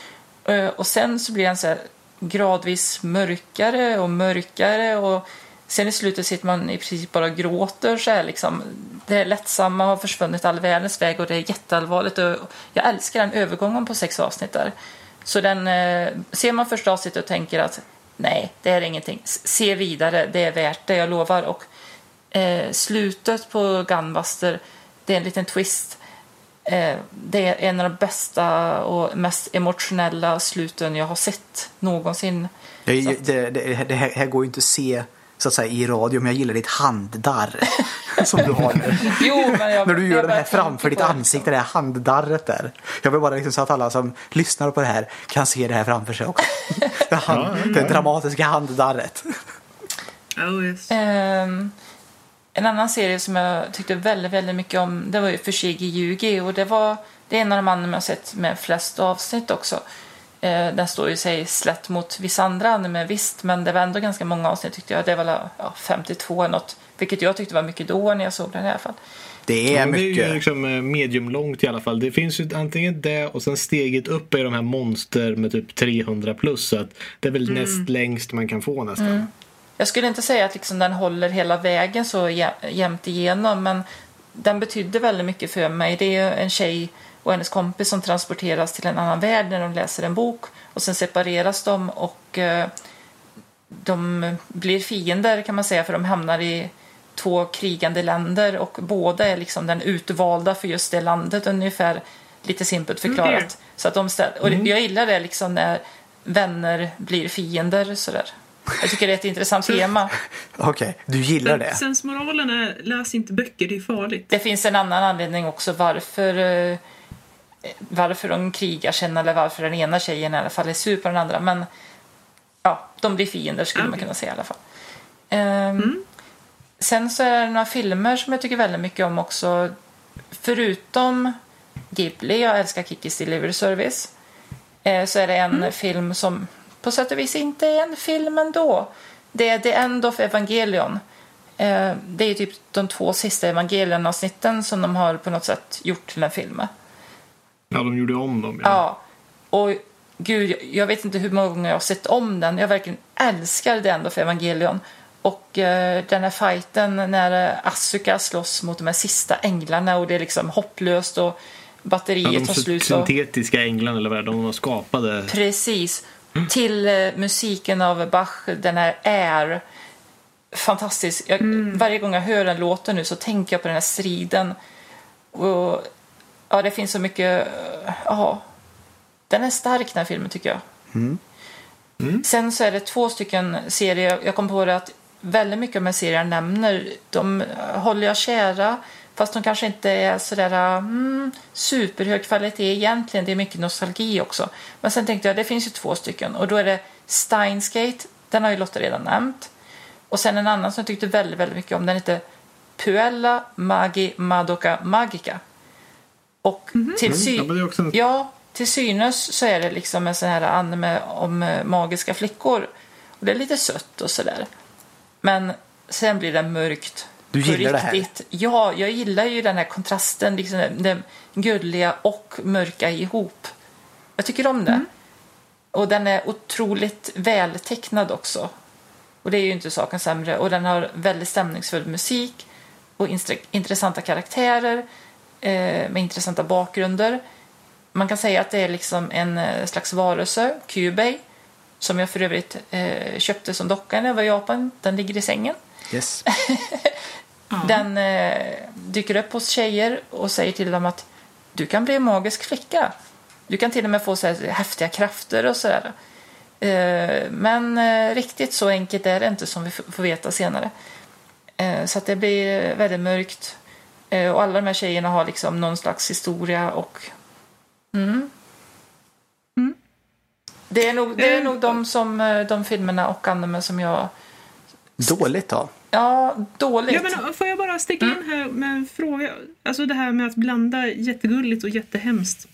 Speaker 3: Eh, och sen så blir den så här gradvis mörkare och mörkare och sen i slutet sitter man i princip bara och gråter så här liksom. Det lättsamma har försvunnit all världens väg och det är jätteallvarligt och jag älskar den övergången på sex avsnitt där. Så den, ser man första avsnittet och tänker att nej, det är ingenting. Se vidare, det är värt det, jag lovar. Och eh, slutet på Gunbuster, det är en liten twist. Eh, det är en av de bästa och mest emotionella sluten jag har sett någonsin.
Speaker 2: Det, det, det, det här, här går ju inte att se så att säga, i radio, men jag gillar ditt handdarr som du har nu.
Speaker 3: Jo, men jag,
Speaker 2: När du
Speaker 3: jag
Speaker 2: gör det
Speaker 3: bara
Speaker 2: här framför ditt
Speaker 3: det,
Speaker 2: ansikte, det här handdarret där. Jag vill bara liksom så att alla som lyssnar på det här kan se det här framför sig också. Det, hand, det dramatiska handdarret.
Speaker 4: Oh, yes.
Speaker 3: Ehm, en annan serie som jag tyckte väldigt, väldigt mycket om det var ju Fushigi Yugi och det var det är en av de anime jag sett med flest avsnitt också. Eh, den står ju sig slätt mot vissa andra anime visst men det var ändå ganska många avsnitt tyckte jag. Det var ja, 52 eller något vilket jag tyckte var mycket då när jag såg den i alla fall.
Speaker 2: Det är
Speaker 1: Ja, men det är
Speaker 2: mycket.
Speaker 1: ju liksom eh, mediumlångt i alla fall. Det finns ju antingen det och sen steget upp är de här monster med typ 300 plus. Så att det är väl
Speaker 3: Mm.
Speaker 1: näst längst man kan få nästan.
Speaker 3: Jag skulle inte säga att liksom den håller hela vägen så jä- jämnt igenom men den betydde väldigt mycket för mig. Det är en tjej och hennes kompis som transporteras till en annan värld när de läser en bok och sen separeras de och eh, de blir fiender kan man säga för de hamnar i två krigande länder och båda är liksom den utvalda för just det landet ungefär lite simpelt förklarat.
Speaker 4: Mm.
Speaker 3: Så att de ställ- och jag gillar det liksom när vänner blir fiender sådär. Jag tycker det är ett intressant tema.
Speaker 2: Okej, du gillar det.
Speaker 4: Sensmoralen är läs inte böcker, det är farligt.
Speaker 3: Det finns en annan anledning också varför, eh, varför de krigar sen eller varför den ena tjejen i alla fall är sur på den andra. Men ja, de blir fiender skulle man
Speaker 4: Okej.
Speaker 3: kunna säga i alla fall. Ehm, Sen så är det några filmer som jag tycker väldigt mycket om också. Förutom Ghibli, jag älskar Kikis Delivery Service. eh, Så är det en film som på sätt och vis inte är en film ändå. Det är The End of Evangelion. Eh, Det är typ de två sista Evangelion-avsnitten som de har på något sätt gjort till en film.
Speaker 1: Ja, de gjorde om dem. Ja.
Speaker 3: Ja, och gud, jag- vet inte hur många gånger jag har sett om den. Jag verkligen älskar den då för Evangelion. Och eh, den här fighten när eh, Asuka slåss mot de här sista änglarna och det är liksom hopplöst och batteriet
Speaker 1: Ja, de
Speaker 3: tar slut. Och...
Speaker 1: syntetiska änglarna eller vad det är, de skapade.
Speaker 3: Precis. Till eh, musiken av Bach, den här Air. Fantastisk. Jag, Varje gång jag hör den låten nu så tänker jag på den här striden. Och, ja, det finns så mycket... eh, Ja, den är stark den här filmen tycker jag. Sen så är det två stycken serier. Jag kom på det att väldigt mycket av de här serierna nämner, de eh, håller jag kära. Fast de kanske inte är sådär mm, superhög kvalitet egentligen. Det är mycket nostalgi också. Men sen tänkte jag, det finns ju två stycken. Och då är det Steinsgate, den har ju Lotta redan nämnt. Och sen en annan som jag tyckte väldigt, väldigt mycket om. Den heter Puella Magi Madoka Magica. Och till sy-
Speaker 1: men det är också en-
Speaker 3: Ja, till synes så är det liksom en sån här anime om eh, magiska flickor. Och det är lite sött och sådär. Men sen blir det mörkt.
Speaker 2: Du gillar det här?
Speaker 3: Ja, jag gillar ju den här kontrasten, liksom det gulliga och mörka ihop. Jag tycker om det. Och den är otroligt vältecknad också. Och det är ju inte saken sämre. Och den har väldigt stämningsfull musik och intressanta karaktärer eh, med intressanta bakgrunder. Man kan säga att det är liksom en eh, slags varelse, Cubey, som jag för övrigt eh, köpte som docka när jag var i Japan. Den ligger i sängen.
Speaker 2: Yes.
Speaker 3: Den eh, dyker upp hos tjejer och säger till dem att du kan bli en magisk flicka. Du kan till och med få så här häftiga krafter och sådär. Eh, men eh, riktigt så enkelt är det inte som vi får veta senare. Eh, så att det blir väldigt mörkt. Eh, och alla de här tjejerna har liksom någon slags historia och... Mm. Det är nog, det är nog de, som, eh, de filmerna och anime som jag...
Speaker 2: Dåligt då?
Speaker 3: Ja, dåligt.
Speaker 4: Ja, men får jag bara sticka in här med en fråga? Alltså det här med att blanda jättegulligt och jättehemskt.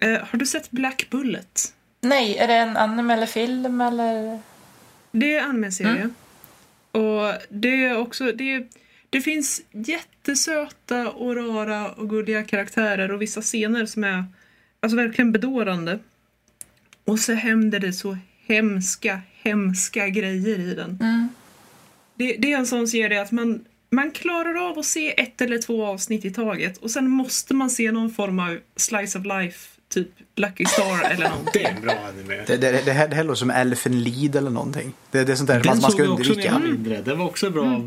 Speaker 4: Eh, har du sett Black Bullet?
Speaker 3: Nej, är det en anime eller film eller?
Speaker 4: Det är anime-serie. Och det är också... Det, det finns jättesöta och rara och gulliga karaktärer och vissa scener som är alltså verkligen bedårande. Och så händer det så hemska, hemska grejer i den. Det, det är en sån serie att man, man klarar av att se ett eller två avsnitt i taget och sen måste man se någon form av slice of life, typ Lucky Star eller någonting.
Speaker 1: Det är en bra anime.
Speaker 2: Det, det, det, här, det här låter som Elfen Lied eller någonting. Det, det är sånt där man,
Speaker 1: Den
Speaker 2: man
Speaker 1: såg
Speaker 2: ska undvika.
Speaker 1: var mindre. Den var också bra.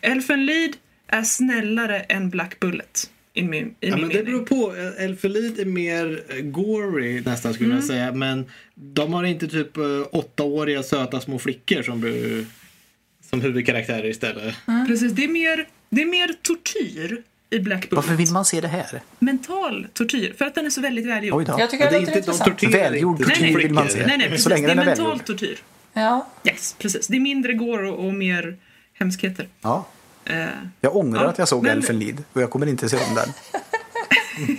Speaker 4: Elfen Lied är snällare än Black Bullet. I min, i
Speaker 1: Ja,
Speaker 4: min
Speaker 1: men det
Speaker 4: mening.
Speaker 1: beror på. Elfelid är mer eh, gory nästan skulle jag säga. Men de har inte typ eh, åttaåriga söta små flickor som, blir- som huvudkaraktärer istället.
Speaker 4: Precis, det är, mer, det är mer tortyr i Black Bullet.
Speaker 2: Varför vill man se det här?
Speaker 4: Mental tortyr, för att den är så väldigt välgjord.
Speaker 2: Oj då.
Speaker 3: Jag tycker
Speaker 1: Ja,
Speaker 3: det,
Speaker 1: det är
Speaker 3: låter intressant.
Speaker 2: Välgjord tortyr vill man se.
Speaker 4: Nej, nej, precis.
Speaker 2: Så länge
Speaker 4: det är mental
Speaker 2: välgjord.
Speaker 4: tortyr.
Speaker 3: Ja.
Speaker 4: Yes, precis. Det är mindre gore och, och mer hemskheter.
Speaker 2: Ja.
Speaker 4: Eh,
Speaker 2: Jag ångrar
Speaker 4: Ja,
Speaker 2: att jag såg
Speaker 4: men-
Speaker 2: Elfen Lied och jag kommer inte se om den.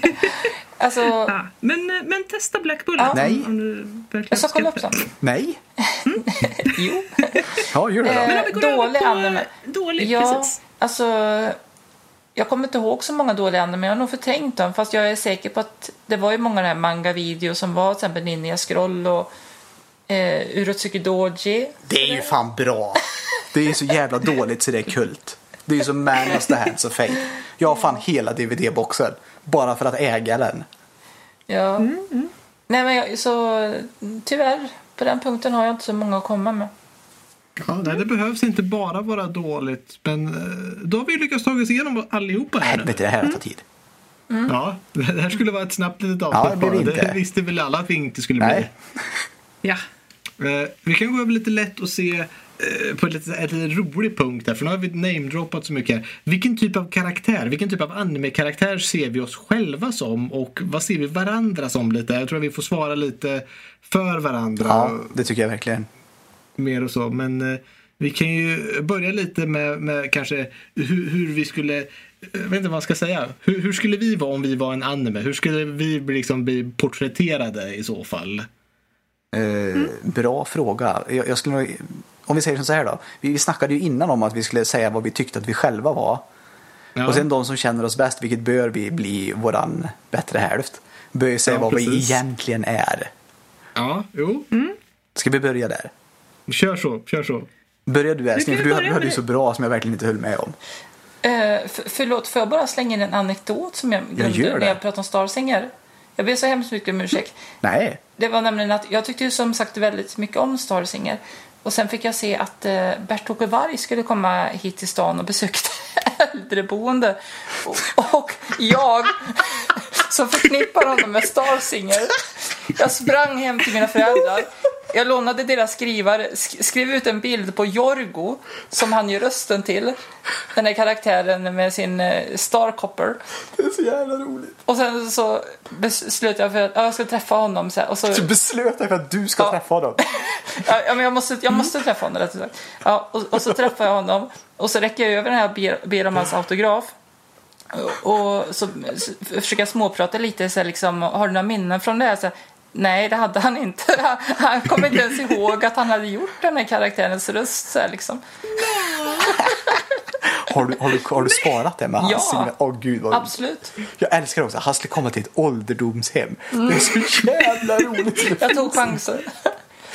Speaker 3: Alltså,
Speaker 4: ah, men, men testa Black Bullet
Speaker 3: Ja.
Speaker 2: Nej.
Speaker 4: om
Speaker 3: jag ska kolla upp den.
Speaker 2: Nej?
Speaker 3: Jo.
Speaker 2: Ja, gör det då.
Speaker 3: Eh,
Speaker 4: Men om vi går över
Speaker 3: Dålig
Speaker 4: på
Speaker 3: anime.
Speaker 4: Dålig,
Speaker 3: Ja,
Speaker 4: precis.
Speaker 3: alltså... Jag kommer inte ihåg så många dåliga anime, jag har nog förträngt dem. Fast jag är säker på att det var ju många av de här manga-videos som var till exempel Ninja Scroll och eh, Urotsuki Doji.
Speaker 2: Det är ju fan bra. Det är så jävla dåligt så det är kult. Det är ju som Man of the Hands of Fate. Jag har fan hela DVD-boxen. Bara för att äga den.
Speaker 3: Ja. Nej, men jag, så tyvärr, på den punkten har jag inte så många att komma med.
Speaker 1: Ja, nej, det behövs inte bara vara dåligt. Men eh, då har vi lyckats ta oss igenom allihopa här nu.
Speaker 2: Helvete, det här tar tid.
Speaker 1: Ja, det här skulle vara ett snabbt litet
Speaker 2: Ja,
Speaker 1: avsnitt
Speaker 2: det blir
Speaker 1: bara.
Speaker 2: det inte.
Speaker 1: Det visste väl alla att vi inte skulle bli.
Speaker 2: Nej.
Speaker 4: Ja.
Speaker 1: Eh, vi kan gå över lite lätt och se på ett lite, ett lite rolig punkt där. För nu har vi namedroppat så mycket här. Vilken typ av karaktär, vilken typ av anime-karaktär ser vi oss själva som? Och vad ser vi varandra som lite? Jag tror att vi får svara lite för varandra.
Speaker 2: Ja, det tycker jag verkligen.
Speaker 1: mer och så. Men eh, vi kan ju börja lite med, med kanske hur, hur vi skulle, eh, jag vet inte vad man ska säga. Hur, hur skulle vi vara om vi var en anime? Hur skulle vi bli- liksom bli porträtterade i så fall?
Speaker 2: Eh, Bra fråga. Jag, jag skulle nog, om vi säger så här då. Vi, vi snackade ju innan om att vi skulle säga vad vi tyckte att vi själva var.
Speaker 1: Ja.
Speaker 2: Och sen de som känner oss bäst, vilket bör vi bli våran bättre hälft, bör ju säga
Speaker 1: Ja,
Speaker 2: vad vi
Speaker 1: precis.
Speaker 2: egentligen är.
Speaker 1: Ja, jo.
Speaker 2: Ska vi börja där?
Speaker 1: Kör så, kör så.
Speaker 2: Börjar du älskling, för du,
Speaker 4: börja
Speaker 2: hade ju så bra som jag verkligen inte höll med om.
Speaker 3: För, förlåt, får jag bara slänga in en anekdot som jag glömde när jag pratade om Starsinger? Jag ber så hemskt mycket om ursäkt.
Speaker 2: Nej.
Speaker 3: Det var nämligen att jag tyckte ju som sagt väldigt mycket om Starsinger. Och sen fick jag se att eh, Bert-Åke Varg skulle komma hit till stan och besöka äldreboende. Och, och jag, som förknippar honom med Starsinger, jag sprang hem till mina föräldrar. Jag lånade deras skrivare, sk- skrev ut en bild på Jorgo, som han gör rösten till. Den här karaktären med sin eh, Starcopper.
Speaker 2: Det är så jävla roligt.
Speaker 3: Och sen så beslöt jag för att ja, jag ska träffa honom. Så här, och så,
Speaker 2: Du beslöt dig för att du ska
Speaker 3: Ja.
Speaker 2: träffa honom.
Speaker 3: Ja, men jag måste, jag måste träffa honom rättare sagt. Ja, och, och så träffar jag honom och så räcker jag över den här ber, ber om hans autograf. Och, och så, så försöker jag småprata lite, så här, liksom, har du några minnen från det här? Så här, Nej, det hade han inte. Han, han kom inte ens ihåg att han hade gjort den här karaktärens röst. Så här, liksom.
Speaker 2: Har du, har du, har du sparat det med hans
Speaker 3: Ja.
Speaker 2: Åh gud vad
Speaker 3: Absolut.
Speaker 2: Jag älskar också att han skulle komma till ett ålderdomshem. Det är så jävla roligt.
Speaker 3: Jag tog chansen.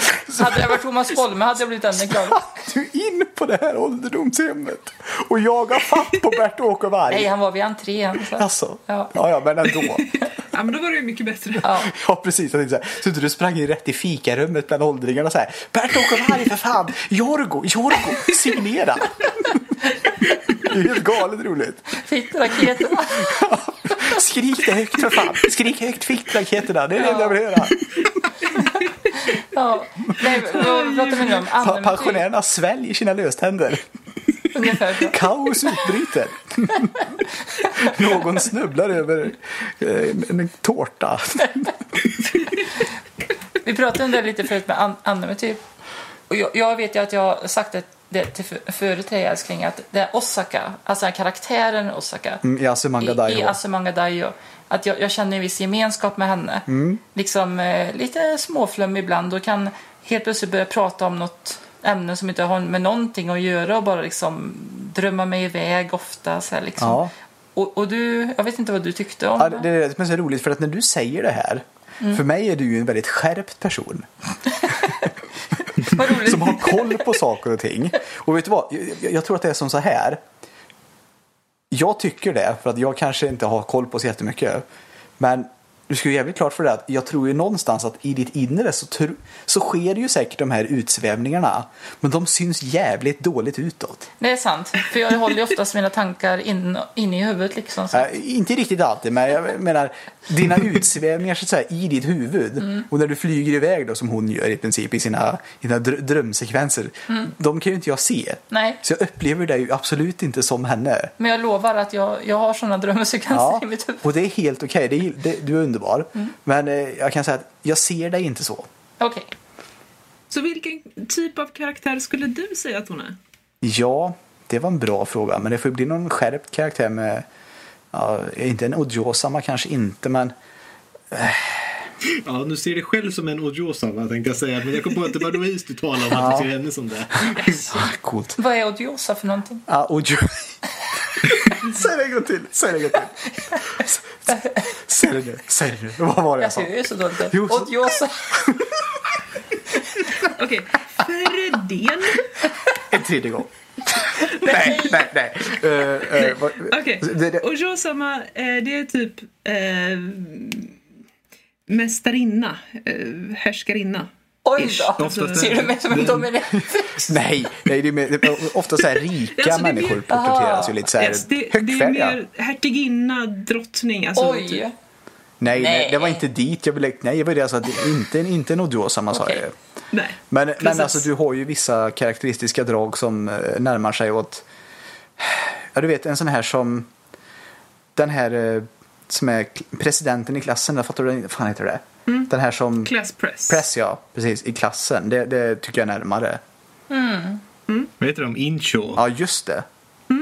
Speaker 3: Hade jag varit Thomas Bolme hade jag blivit ännu gladare.
Speaker 2: Du är in på det här ålderdomshemmet och jagar fatt på Bert-Åke Varg.
Speaker 3: Nej, han var vid entrén. Så.
Speaker 2: Alltså, ja.
Speaker 3: Ja.
Speaker 2: ja, men ändå.
Speaker 4: Ja, men då var det ju mycket bättre.
Speaker 3: Ja.
Speaker 2: Ja, precis. Jag tänkte så, här, så inte du sprang in rätt i fikarummet bland åldringarna så här. Bert-Åke Varg för fan! Jorgo, Jorgo, signera! Det är helt galet roligt.
Speaker 3: Fittraketerna.
Speaker 2: Skrik det högt för fan. Skrik högt fittraketerna. Det är det enda jag vill höra.
Speaker 3: Ja. Nej, vad pratar vi nu om?
Speaker 2: Pa-
Speaker 3: Annemetyr.
Speaker 2: Pensionärerna sväljer sina löständer.
Speaker 3: Ungefär så.
Speaker 2: Kaos utbryter. Någon snubblar över eh, en tårta.
Speaker 3: Vi pratade om det lite förut med an- Annemetyr. Och jag, jag vet ju att jag har sagt det, det till för- förut till dig älskling att det är Osaka, alltså den här karaktären Osaka
Speaker 2: Mm, I Asumanga
Speaker 3: i, i. Asumanga Daioh. Att jag, jag känner en viss gemenskap med henne.
Speaker 2: Mm.
Speaker 3: Liksom eh, lite småflum ibland och kan helt plötsligt börja prata om något ämne som inte har med någonting att göra och bara liksom drömma mig iväg ofta. Så här, liksom.
Speaker 2: Ja.
Speaker 3: och, och du, jag vet inte vad du tyckte om
Speaker 2: Ja,
Speaker 3: det.
Speaker 2: det är det som är så roligt för att när du säger det här
Speaker 3: Mm.
Speaker 2: För mig är du ju en väldigt skärpt person som har koll på saker och ting. Och vet du vad? Jag, jag tror att det är som så här. Jag tycker det för att jag kanske inte har koll på så jättemycket. Men du ska ju jävligt klart för det att jag tror ju någonstans att i ditt inre så, tro, så sker ju säkert de här utsvävningarna. Men de syns jävligt dåligt utåt.
Speaker 3: Det är sant, för jag håller ju oftast mina tankar in, in i huvudet. Liksom, så.
Speaker 2: Äh, inte riktigt alltid, men jag menar dina utsvävningar så att säga, i ditt huvud.
Speaker 3: Mm.
Speaker 2: Och när du flyger iväg då som hon gör i princip i sina, i sina dr- drömsekvenser.
Speaker 3: Mm.
Speaker 2: De kan ju inte jag se.
Speaker 3: Nej,
Speaker 2: Så jag upplever dig ju absolut inte som henne.
Speaker 3: men jag lovar att jag, jag har sådana drömsekvenser
Speaker 2: Ja,
Speaker 3: i mitt huvud.
Speaker 2: och det är helt okej. Det är- det- Du är underbar.
Speaker 3: Mm.
Speaker 2: Men eh, jag kan säga att jag ser dig inte så.
Speaker 3: Okej.
Speaker 4: Så vilken typ av karaktär skulle du säga att hon är?
Speaker 2: Ja, det var en bra fråga. Men det får ju bli någon skärpt karaktär med, ja, inte en Odiosama kanske inte, men
Speaker 1: Ja, nu ser det själv som en Ojosawa tänkte jag säga. Men jag kom på att det var Louise du talade om, att du ser henne som det.
Speaker 2: ah, coolt.
Speaker 3: Vad är odiosa för någonting?
Speaker 2: Ja, Odio... Säg det en gång till. Säg det en gång till. Säg det nu. Säg det nu. Vad var det jag
Speaker 3: Jag
Speaker 2: sa?
Speaker 3: ser ju så dåligt ut. Odiosa.
Speaker 4: Okej, Fredén.
Speaker 2: En tredje gång. nej, nej, nej. Uh, uh,
Speaker 4: Okej,
Speaker 2: det, det,
Speaker 4: och Josama, eh, det är typ eh, mästarinna, eh, härskarinna.
Speaker 3: Oj då.
Speaker 1: Oftast
Speaker 3: Ser du mig som en dominatrix?
Speaker 2: nej, nej, det är, mer, ofta så här rika
Speaker 4: Alltså, är mer-
Speaker 2: människor porträtteras ju lite så här
Speaker 4: Yes, det, det är
Speaker 2: högfärdiga.
Speaker 4: mer hertiginna, drottning. Alltså,
Speaker 3: Oj.
Speaker 4: typ.
Speaker 2: Nej, nej,
Speaker 3: Nej.
Speaker 2: det var inte dit jag ville... Nej, det var det alltså att det är inte, inte en Odiosama sa
Speaker 3: Okej.
Speaker 2: jag ju.
Speaker 4: Nej.
Speaker 2: Men, men alltså du har ju vissa karaktäristiska drag som eh, närmar sig åt... Ja, du vet en sån här som... Den här eh, som är presidenten i klassen, där fattar du? Vad fan heter det?
Speaker 4: Mm.
Speaker 2: Den här som...
Speaker 4: Class press.
Speaker 2: Press, ja. Precis, i klassen. Det, det tycker jag är närmare.
Speaker 1: Vad heter de? Incho?
Speaker 2: Ja, just det.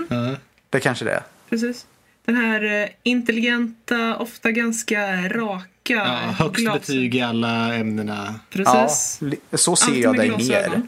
Speaker 1: Ja.
Speaker 2: Det kanske det är.
Speaker 4: Precis. Den här eh, intelligenta, ofta ganska raka.
Speaker 1: Ja, högst
Speaker 4: glas-
Speaker 1: betyg i alla ämnena.
Speaker 2: Ja,
Speaker 4: Precis.
Speaker 2: li- så ser
Speaker 4: Alltid
Speaker 2: jag dig
Speaker 4: glasögon.
Speaker 2: mer.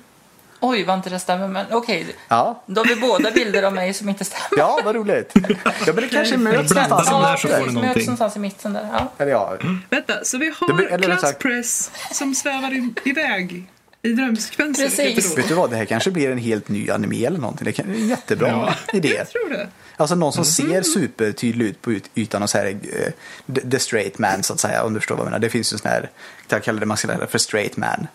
Speaker 3: Oj, vad inte det stämmer, men okej.
Speaker 2: Ja,
Speaker 3: Då har vi båda bilder av mig som inte stämmer.
Speaker 2: ja vad roligt. Ja, men det kanske möts någonstans.
Speaker 3: Ja, precis. Möts någonstans i mitten där. Ja.
Speaker 2: Eller ja,
Speaker 4: Vänta, så vi har
Speaker 2: blir- eller rätt sagt-
Speaker 4: Klasspress som svävar i, iväg i drömsekvenser.
Speaker 3: Precis.
Speaker 2: vet du vad, det här kanske blir en helt ny anime eller någonting. Det kan är en jättebra
Speaker 1: Ja.
Speaker 2: idé.
Speaker 4: Jag tror det.
Speaker 2: Alltså någon som ser supertydlig ut på yt- ytan och så här, eh, the the straight man så att säga, om du förstår vad jag menar. Det finns ju sån här, jag kallar det, man ska kalla det för straight man.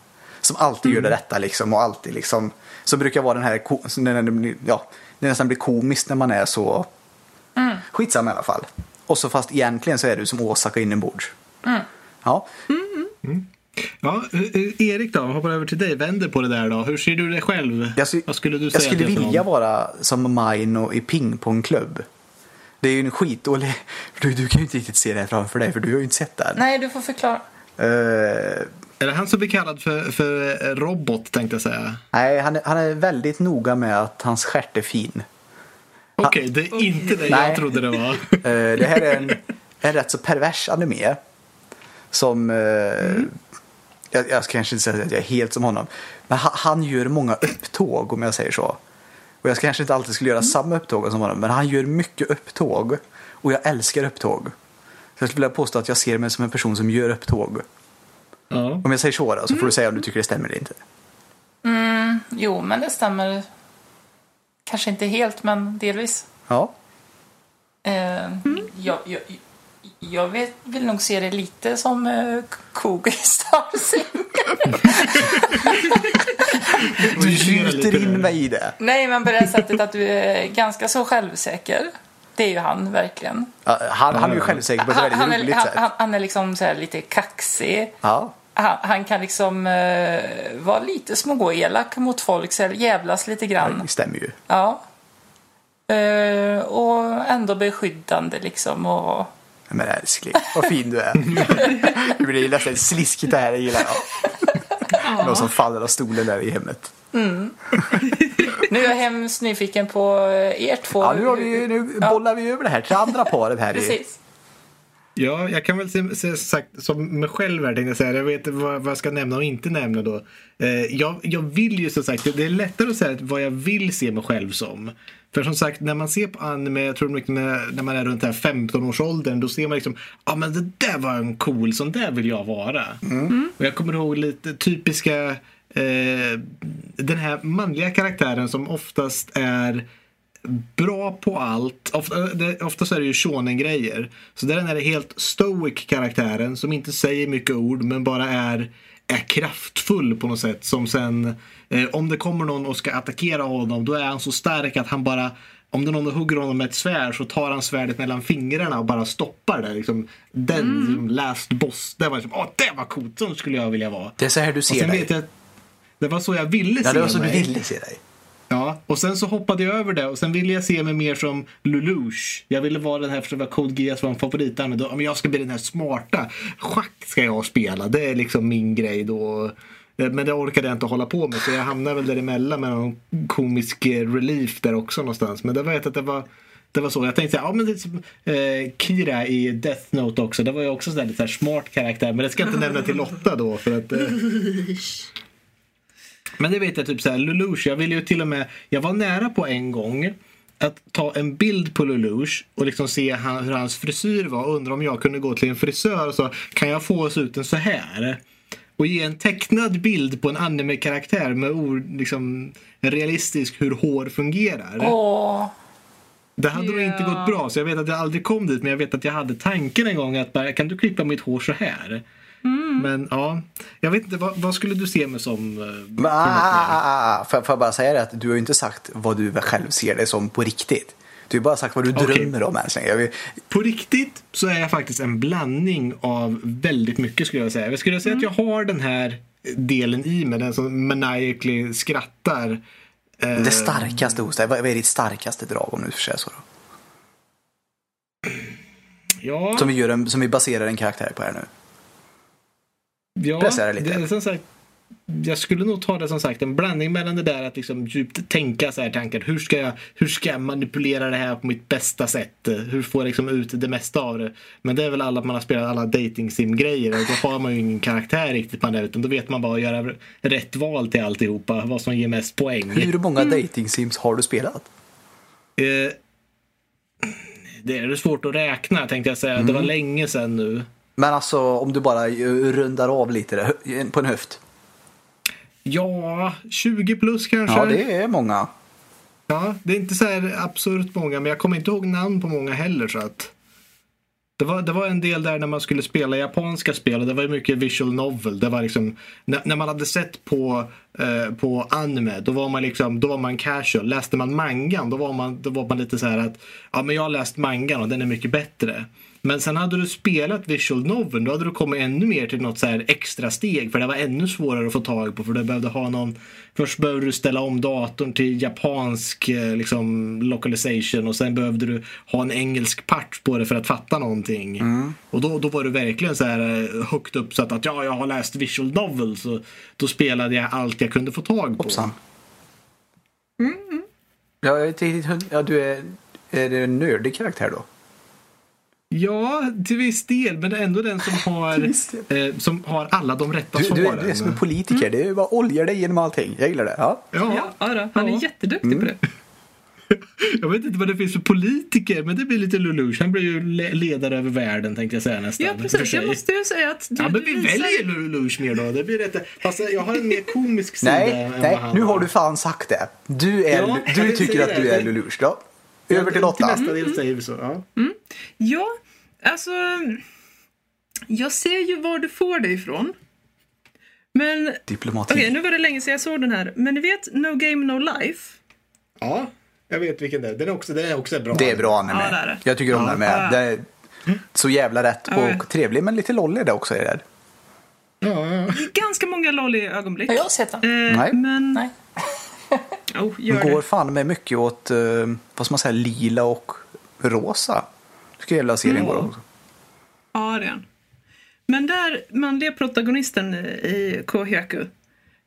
Speaker 2: Som alltid gör det rätta liksom och alltid liksom, så brukar vara den här, det, ja, det nästan blir komiskt när man är så, skitsam i alla fall. Och så fast egentligen så är du som Osaka inombords. Ja,
Speaker 1: Ja, eh, eh, Erik då, hoppar över till dig. Vänder på det där då. Hur ser du dig själv?
Speaker 2: Jag, sy-
Speaker 1: Vad skulle du
Speaker 2: jag
Speaker 1: säga
Speaker 2: skulle
Speaker 1: till
Speaker 2: vilja vara som Maino i pingpongklubb. Det är ju en skitdålig... Du, du kan ju inte riktigt se det här framför dig för du har ju inte sett den.
Speaker 3: Nej, du får förklara.
Speaker 2: Eh,
Speaker 1: Är det han som blir kallad för, för robot tänkte jag säga?
Speaker 2: nej, han är, han är väldigt noga med att hans stjärt är fin.
Speaker 1: Okej, det är inte det
Speaker 2: Nej.
Speaker 1: jag trodde det var.
Speaker 2: Eh, det här är en, en rätt så pervers anime. Som... eh, jag, jag ska kanske inte säga att jag är helt som honom. Men han, han gör många upptåg om jag säger så. Och jag ska kanske inte alltid skulle göra samma upptåg som honom. Men han gör mycket upptåg. Och jag älskar upptåg. Så jag skulle vilja påstå att jag ser mig som en person som gör upptåg.
Speaker 1: Ja.
Speaker 2: Om jag säger så då, så får du säga om du tycker det stämmer eller inte.
Speaker 3: Jo, men det stämmer. Kanske inte helt, men delvis.
Speaker 2: Ja.
Speaker 3: Eh, jag, jag, jag vet, vill nog se det lite som uh, Kogo i Star Sing.
Speaker 2: Du gjuter in
Speaker 1: det.
Speaker 2: mig i det.
Speaker 3: Nej, men på det sättet att du är ganska så självsäker. Det är ju han verkligen.
Speaker 2: Ja, Han, han är ju självsäker på ett
Speaker 3: Han,
Speaker 2: väldigt
Speaker 3: han, är,
Speaker 2: roligt
Speaker 3: han,
Speaker 2: sätt.
Speaker 3: han, han är liksom så här lite kaxig.
Speaker 2: Ja.
Speaker 3: Han, han kan liksom eh, vara lite småelak mot folk, så här, jävlas lite grann.
Speaker 2: Det stämmer ju.
Speaker 3: Ja. Eh, och ändå beskyddande liksom. Och...
Speaker 2: Men älskling, vad fin du är. Det blir nästan sliskigt det här, det gillar jag. Någon som faller av stolen där i hemmet.
Speaker 3: Nu är jag hemskt nyfiken på eh, er två.
Speaker 2: Ja, nu, har vi, nu
Speaker 3: Ja.
Speaker 2: bollar vi över det här till andra paret här.
Speaker 3: Precis.
Speaker 1: Ja, jag kan väl se, se sagt som mig själv här tänkte jag säga. Jag vet vad, vad jag ska nämna och inte nämna då. Eh, jag, jag vill ju som sagt, det är lättare att säga vad jag vill se mig själv som. För som sagt, när man ser på anime, jag tror mycket när, när man är runt här 15-årsåldern, då ser man liksom, ja ah, men det där var en cool, sån där vill jag vara. Och jag kommer ihåg lite typiska, eh, den här manliga karaktären som oftast är bra på allt. Ofta, det, oftast är det ju shonen-grejer. Så där är den här helt stoic karaktären som inte säger mycket ord men bara är, är kraftfull på något sätt. Som sen, eh, om det kommer någon och ska attackera honom då är han så stark att han bara om det är någon hugger honom med ett svärd så tar han svärdet mellan fingrarna och bara stoppar det. Liksom, den liksom, last boss, det var liksom, åh det var coolt, sån skulle jag vilja vara.
Speaker 2: det är så här du ser dig.
Speaker 1: Det var så jag ville
Speaker 2: Ja,
Speaker 1: se
Speaker 2: det var så du
Speaker 1: mig.
Speaker 2: ville se dig.
Speaker 1: Ja, och sen så hoppade jag över det och sen ville jag se mig mer som Lelouch. Jag ville vara den här, för det var Code Geass var en favorit men då, men jag ska bli den här smarta. Schack ska jag spela, det är liksom min grej då. Eh, Men det orkade jag inte hålla på med så jag hamnade väl däremellan med någon komisk eh, relief där också någonstans. Men det var ett att det var det var så. Jag tänkte så här, ja men det är som eh, Kira i Death Note också. Det var ju också så där, lite så här smart karaktär. Men det ska jag inte nämna till Lotta då för att eh, men det vet jag typ så här, Lelouch, jag ville ju till och med, jag var nära på en gång att ta en bild på Lelouch och liksom se han, hur hans frisyr var och undra om jag kunde gå till en frisör och så kan jag få oss ut en så här? Och ge en tecknad bild på en anime-karaktär med ord, liksom realistisk hur hår fungerar.
Speaker 3: Åh,
Speaker 1: Det hade nog inte gått bra så jag vet att jag aldrig kom dit men jag vet att jag hade tanken en gång att bara, kan du klippa mitt hår så här? Men ja, jag vet inte, vad, vad skulle du se mig som? eh,
Speaker 2: Men, ah, ah, ah. Får, jag bara säga det att du har ju inte sagt vad du själv ser dig som på riktigt. Du har bara sagt vad du
Speaker 1: Okej.
Speaker 2: drömmer om än så vill,
Speaker 1: På riktigt så är jag faktiskt en blandning av väldigt mycket skulle jag säga. Jag skulle säga att jag har den här delen i mig, den som maniacally skrattar. Eh,
Speaker 2: Det starkaste hos dig, vad vad är ditt starkaste drag om du får säga så? Då?
Speaker 1: Ja,
Speaker 2: Som vi, gör en, som vi baserar en karaktär på här nu.
Speaker 1: Ja
Speaker 2: pressar lite.
Speaker 1: Det, är som sagt, jag skulle nog ta det som sagt en blandning mellan det där att liksom djupt tänka så här tankar. Hur ska jag, hur ska jag manipulera det här på mitt bästa sätt? Hur får jag liksom ut det mesta av det? Men det är väl alla man har spelat alla dating sim grejer och då har man ju ingen karaktär riktigt på det utan då vet man bara att göra rätt val till alltihopa. Vad som ger mest poäng.
Speaker 2: Hur många dating sims har du spelat?
Speaker 1: Eh, det är svårt att räkna tänkte jag säga. Det var länge sedan nu.
Speaker 2: Men alltså om du bara eh, rundar av lite där, på en höft.
Speaker 1: Ja, 20 plus kanske.
Speaker 2: Ja, det är många.
Speaker 1: Ja, det är inte så här absurt många, men jag kommer inte ihåg namn på många heller. så att det var, det var en del där när man skulle spela japanska spel och det var ju mycket visual novel. Det var liksom, när, när man hade sett på, eh, på anime då var man liksom, då var man casual. Läste man mangan då var man, då var man lite så här att ja men jag har läst mangan och den är mycket bättre. Men sen hade du spelat visual novel då hade du kommit ännu mer till något så här extra steg för det var ännu svårare att få tag på för du behövde ha någon Först behövde du ställa om datorn till japansk eh, liksom, localization och sen behövde du ha en engelsk part på det för att fatta någonting.
Speaker 2: Mm.
Speaker 1: Och då, då var du verkligen så här eh, högt upp så att, att ja, jag har läst visual novels och då spelade jag allt jag kunde få tag på.
Speaker 2: Hoppsan. Ja, jag är inte riktigt ja, du är, är det en nördig karaktär då?
Speaker 1: Ja, till viss del, men det är ändå den som har, eh, som har alla de rätta
Speaker 2: Du, du,
Speaker 1: svaren.
Speaker 2: är- du är som en politiker, det är bara oljar dig genom allting. Jag gillar det. Ja.
Speaker 1: ja,
Speaker 4: Ja, då, han
Speaker 1: Ja.
Speaker 4: är jätteduktig på det.
Speaker 1: jag vet inte vad det finns för politiker, men det blir lite Lelouch. Han blir ju le- ledare över världen tänkte jag säga nästan.
Speaker 4: Ja, precis. Jag måste ju säga att du,
Speaker 1: Ja, men vi
Speaker 4: du visar-
Speaker 1: väljer Lelouch mer då. Det blir rätt. Fast jag har en mer komisk sida
Speaker 2: Nej,
Speaker 1: än
Speaker 2: nej,
Speaker 1: vad han
Speaker 2: nu har du fan sagt det. Du, är,
Speaker 1: Ja,
Speaker 2: du tycker att du
Speaker 1: det.
Speaker 2: är Lelouch. Ja. Över till
Speaker 1: Till
Speaker 2: Lotta.
Speaker 1: nästa del säger vi så. Ja.
Speaker 4: Ja, alltså... Jag ser ju var du får det ifrån. Men
Speaker 2: Diplomati.
Speaker 4: okej, nu var det länge sedan jag såg den här. Men ni vet No Game No Life?
Speaker 1: ja, jag vet vilken det är. Den är också, den är också bra.
Speaker 2: Det är bra anime.
Speaker 4: Ja, det är det.
Speaker 2: Jag tycker om
Speaker 1: Ja.
Speaker 2: den med.
Speaker 4: Ja.
Speaker 2: Det är så jävla rätt och
Speaker 4: Ja.
Speaker 2: trevlig, men lite lollig det också är det.
Speaker 1: Ja, ja.
Speaker 4: Ganska många lolliga ögonblick.
Speaker 3: Har jag sett den?
Speaker 4: Eh,
Speaker 2: Nej.
Speaker 4: Men...
Speaker 3: Nej.
Speaker 4: Oh, gör
Speaker 2: Den går
Speaker 4: det.
Speaker 2: fan med mycket åt, eh, vad ska man säga, lila och rosa. Jag vilja serien
Speaker 4: Mm.
Speaker 2: går också.
Speaker 4: Ja, det är han. Men där, manliga protagonisten i Kohyaku.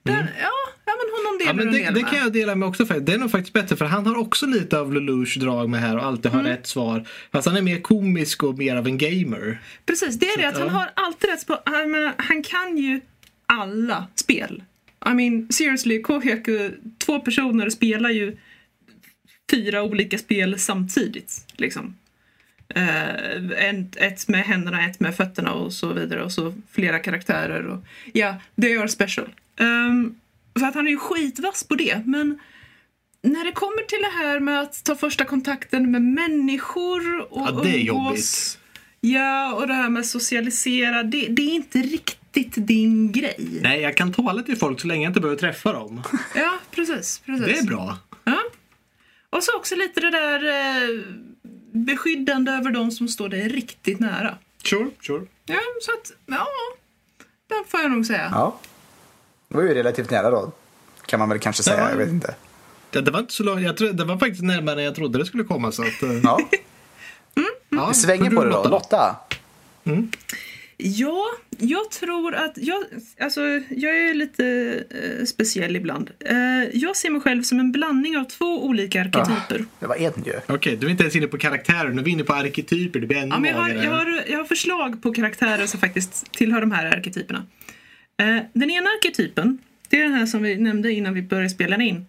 Speaker 4: Där, ja, ja, men honom delar
Speaker 1: Ja, men det,
Speaker 4: del
Speaker 1: det kan jag dela med också. För det är nog faktiskt bättre för han har också lite av Lelouch drag med här och alltid
Speaker 4: Mm.
Speaker 1: har rätt svar. Fast han är mer komisk och mer av en gamer.
Speaker 4: Precis, det är det att han
Speaker 1: ja.
Speaker 4: har alltid rätt på... Jag menar, han kan ju alla spel. I mean, seriously, Kohyaku, två personer spelar ju fyra olika spel samtidigt. Liksom. Eh, ett, med händerna, ett med fötterna och så vidare. Och så flera karaktärer. Och, ja, they are special. Um, så att han är ju skitvass på det. Men när det kommer till det här med att ta första kontakten med människor och
Speaker 1: Ja, det är
Speaker 4: umgås-
Speaker 1: jobbigt.
Speaker 4: Ja, och det här med socialisera, det, det är inte riktigt din grej.
Speaker 1: Nej, jag kan tala till folk så länge jag inte behöver träffa dem.
Speaker 4: Ja, precis. precis.
Speaker 1: Det är bra.
Speaker 4: Ja. Och så också lite det där eh, beskyddande över de som står dig riktigt nära.
Speaker 1: Sure, sure.
Speaker 4: Ja, så att, ja, den får jag nog säga.
Speaker 2: Ja. Det var ju relativt nära då. Kan man väl kanske säga,
Speaker 1: Ja.
Speaker 2: jag vet inte.
Speaker 1: Det, det var inte så långt. Jag tror, det var faktiskt närmare än jag trodde det skulle komma. Så att, eh,
Speaker 2: Ja.
Speaker 1: ja,
Speaker 2: Vi svänger på det då. Lotta.
Speaker 4: Ja, jag tror att jag, alltså, jag är lite eh, speciell ibland. Eh, jag ser mig själv som en blandning av två olika arketyper.
Speaker 2: Det var en ju.
Speaker 1: Okej, du är inte ens inne på karaktärer. Nu är vi inne på arketyper. Det blir ännu
Speaker 4: Ja, men jag, har, jag, har, jag har förslag på karaktärer som faktiskt tillhör de här arketyperna. Eh, den ena arketypen, det är den här som vi nämnde innan vi började spela in.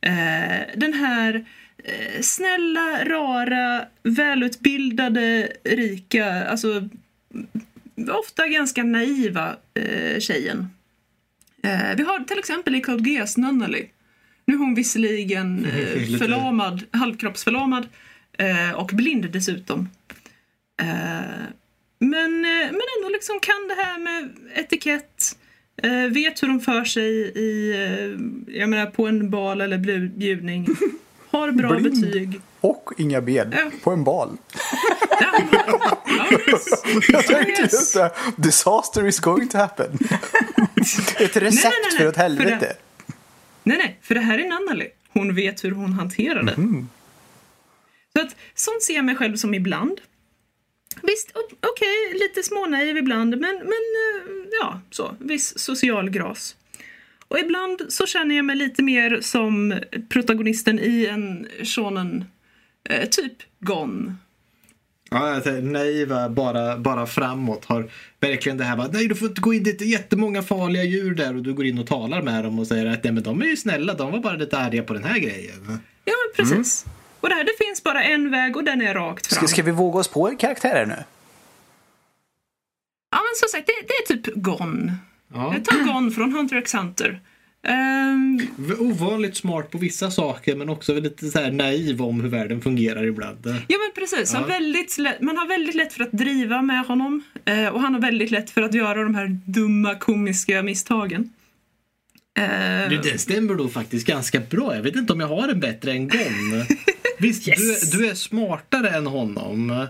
Speaker 4: Eh, den här eh, snälla, rara, välutbildade, rika, alltså ofta ganska naiva eh, tjejen. Eh, vi har till exempel i Code Geass Nunnally. Nu är hon visserligen eh, förlamad, halvkroppsförlamad eh, och blind dessutom. Eh, men, eh, men ändå liksom kan det här med etikett. Eh, vet hur de för sig i, jag menar på en bal eller bjudning. Har bra
Speaker 2: Blind.
Speaker 4: betyg.
Speaker 2: Och inga ben
Speaker 4: Ja.
Speaker 2: på en bal.
Speaker 4: Ja.
Speaker 2: Jag tänkte
Speaker 4: Yes.
Speaker 2: just det. Disaster is going to happen. Ett recept
Speaker 4: nej, nej.
Speaker 2: för ett
Speaker 4: För
Speaker 2: helvete.
Speaker 4: det- Nej, nej, för det här är Nannali. Hon vet hur hon hanterar det. Så att, sånt ser jag mig själv som ibland. Visst, okej, lite smånaiv ibland, men, men eh, ja, så. Viss social gras. Och ibland så känner jag mig lite mer som protagonisten i en shonen, eh, typ Gone.
Speaker 1: Ja, alltså, naiva, bara, bara framåt har verkligen det här bara, nej du får inte gå in, det är jättemånga farliga djur där och du går in och talar med dem och säger att nej men de är ju snälla, de var bara lite arga på den här grejen.
Speaker 4: Ja, men precis. Och där, det finns bara en väg och den är rakt fram.
Speaker 2: Ska, ska vi våga oss på karaktärer nu?
Speaker 4: Ja, men som sagt, det, det är typ Gone.
Speaker 1: Ja.
Speaker 4: Ta Gone från Hunter x Hunter. Ehm,
Speaker 1: Ovanligt smart på vissa saker men också lite så här naiv om hur världen fungerar ibland.
Speaker 4: ja, men precis. Han väldigt lätt, man har väldigt lätt för att driva med honom. Eh, och han har väldigt lätt för att göra de här dumma komiska misstagen. Eh,
Speaker 1: Du, den stämmer då faktiskt ganska bra. Jag vet inte om jag har en bättre än Gon. Visst,
Speaker 4: Yes.
Speaker 1: du, du är smartare än honom.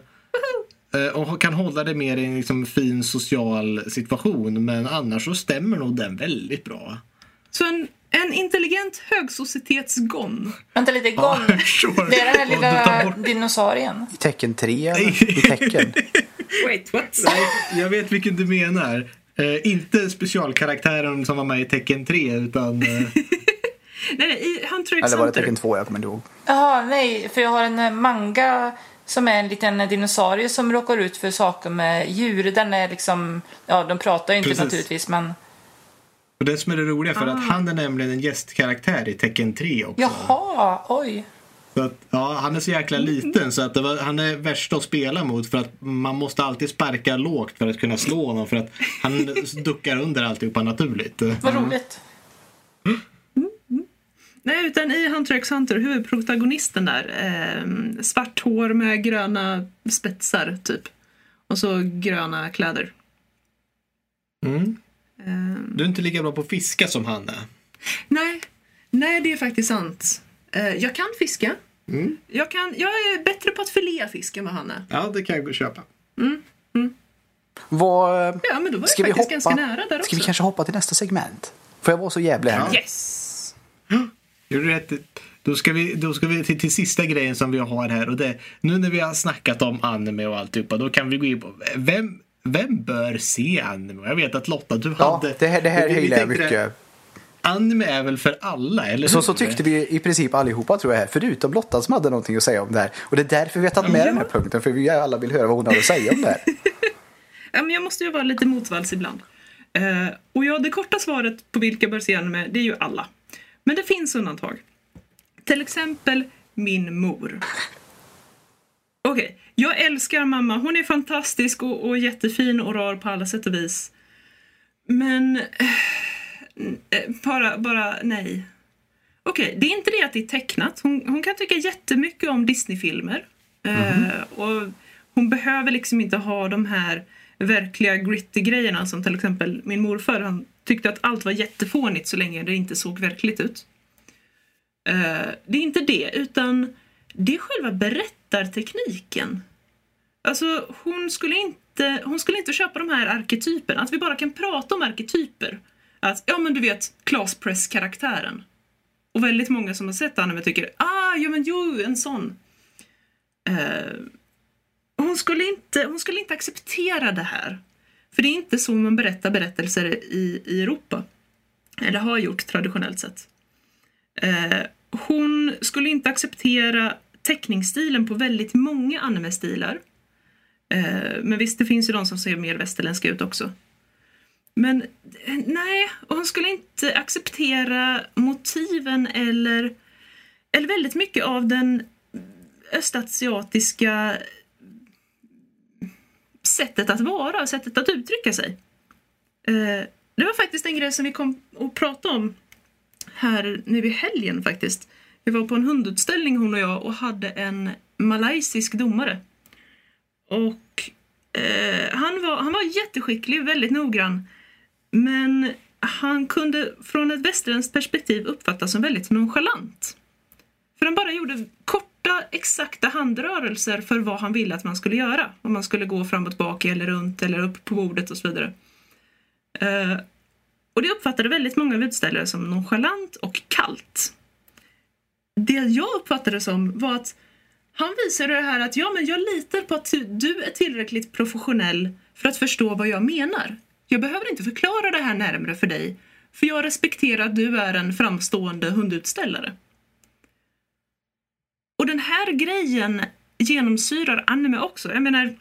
Speaker 1: Eh, Och kan hålla dig mer i en liksom fin social situation. Men annars så stämmer nog den väldigt bra.
Speaker 4: Så en, en intelligent högsocietetsgon.
Speaker 3: Vänta lite, Gon.
Speaker 1: sure.
Speaker 3: Det är den här lilla
Speaker 1: bort-
Speaker 3: dinosaurien.
Speaker 2: I tecken 3 eller? I tecken?
Speaker 4: Wait, what?
Speaker 1: Nej, jag vet vilken du menar. Eh, inte specialkaraktären som var med i tecken 3 utan... Eh,
Speaker 4: nej, nej, i Hunter x
Speaker 2: Eller var det tecken 2? Jag kommer inte ihåg.
Speaker 3: Jaha, nej, för jag har en manga som är en liten dinosaurie som råkar ut för saker med djur. Den är liksom, ja de pratar ju inte
Speaker 1: Precis.
Speaker 3: naturligtvis men
Speaker 1: och det som är det roliga för att han är nämligen en gästkaraktär i tecken 3 också.
Speaker 3: jaha, oj.
Speaker 1: Så att, ja, han är så jäkla liten så att var, han är värst att spela mot för att man måste alltid sparka lågt för att kunna slå honom för att han duckar under alltihopa naturligt.
Speaker 3: Vad roligt.
Speaker 4: Nej, utan i Hunter x Hunter, huvudprotagonisten där, eh, svart hår med gröna spetsar typ. Och så gröna kläder.
Speaker 1: Mm.
Speaker 4: Eh,
Speaker 1: Du är inte lika bra på att fiska som han är.
Speaker 4: nej, nej det är faktiskt sant. Eh, jag kan fiska.
Speaker 1: Mm.
Speaker 4: Jag, kan, jag är bättre på att filea fisk än vad han är.
Speaker 1: Ja, det kan jag gå och köpa.
Speaker 2: Vad,
Speaker 4: Ja, men då var
Speaker 2: ska
Speaker 4: det
Speaker 2: vi
Speaker 4: faktiskt
Speaker 2: hoppa?
Speaker 4: ganska nära där också.
Speaker 2: Ska vi kanske hoppa till nästa segment? Får jag vara så jävla här?
Speaker 4: Yes!
Speaker 1: Gjorde du rätt. Då ska vi, då ska vi till, till sista grejen som vi har här och det nu när vi har snackat om anime och alltihopa då kan vi gå in på vem, vem bör se anime? Jag vet att Lotta du
Speaker 2: Ja,
Speaker 1: hade...
Speaker 2: det här, det här
Speaker 1: vi- vi
Speaker 2: gillar jag
Speaker 1: det-
Speaker 2: mycket.
Speaker 1: Anime är väl för alla, eller
Speaker 2: Så,
Speaker 1: hur?
Speaker 2: så tyckte vi i princip allihopa tror jag, här, förutom Lotta som hade någonting att säga om det här. Och det är därför vi har tagit med den här punkten, för vi alla vill höra vad hon har att säga om det här.
Speaker 4: Ja, men jag måste ju vara lite motvalls ibland. Eh, och ja, det korta svaret på vilka bör se anime, det är ju alla. Men det finns undantag. Till exempel min mor. Okej, jag älskar mamma. Hon är fantastisk och, och jättefin och rar på alla sätt och vis. Men... eh, bara, bara nej. Okej, det är inte det att det är tecknat. Hon, hon kan tycka jättemycket om Disney-filmer. Eh, och hon behöver liksom inte ha de här verkliga gritty grejerna som till exempel min morfar. Han tyckte att allt var jättefånigt så länge det inte såg verkligt ut. Eh, det är inte det, utan det är själva berättartekniken. Alltså, hon skulle inte, hon skulle inte köpa de här arketyperna. Att vi bara kan prata om arketyper. Att, ja men du vet, Claes-press-karaktären. Och väldigt många som har sett anime tycker, ah, ja men jo, en sån. Uh, hon, skulle inte, hon skulle inte acceptera det här. För det är inte så man berättar berättelser i, i Europa. Eller har gjort traditionellt sett. Eh, hon skulle inte acceptera teckningsstilen på väldigt många anime-stilar. Eh, men visst, det finns ju de som ser mer västerländska ut också. Men eh, nej, hon skulle inte acceptera motiven eller, eller väldigt mycket av den östasiatiska sättet att vara, sättet att uttrycka sig. Eh, det var faktiskt en grej som vi kom att prata om här nu i helgen faktiskt. Vi var på en hundutställning hon och jag och hade en malaysisk domare. Och eh, han, var, han var jätteskicklig, väldigt noggrann. Men han kunde från ett västerländskt perspektiv uppfattas som väldigt nonchalant. För han bara gjorde korta, exakta handrörelser för vad han ville att man skulle göra. Om man skulle gå framåt, bak eller runt eller upp på bordet och så vidare. Eh, och det uppfattade väldigt många av utställare som nonchalant och kallt. Det jag uppfattade som var att han visade det här att ja, men jag litar på att du är tillräckligt professionell för att förstå vad jag menar. Jag behöver inte förklara det här närmre för dig för jag respekterar att du är en framstående hundutställare. Och den här grejen genomsyrar anime också. Jag menar,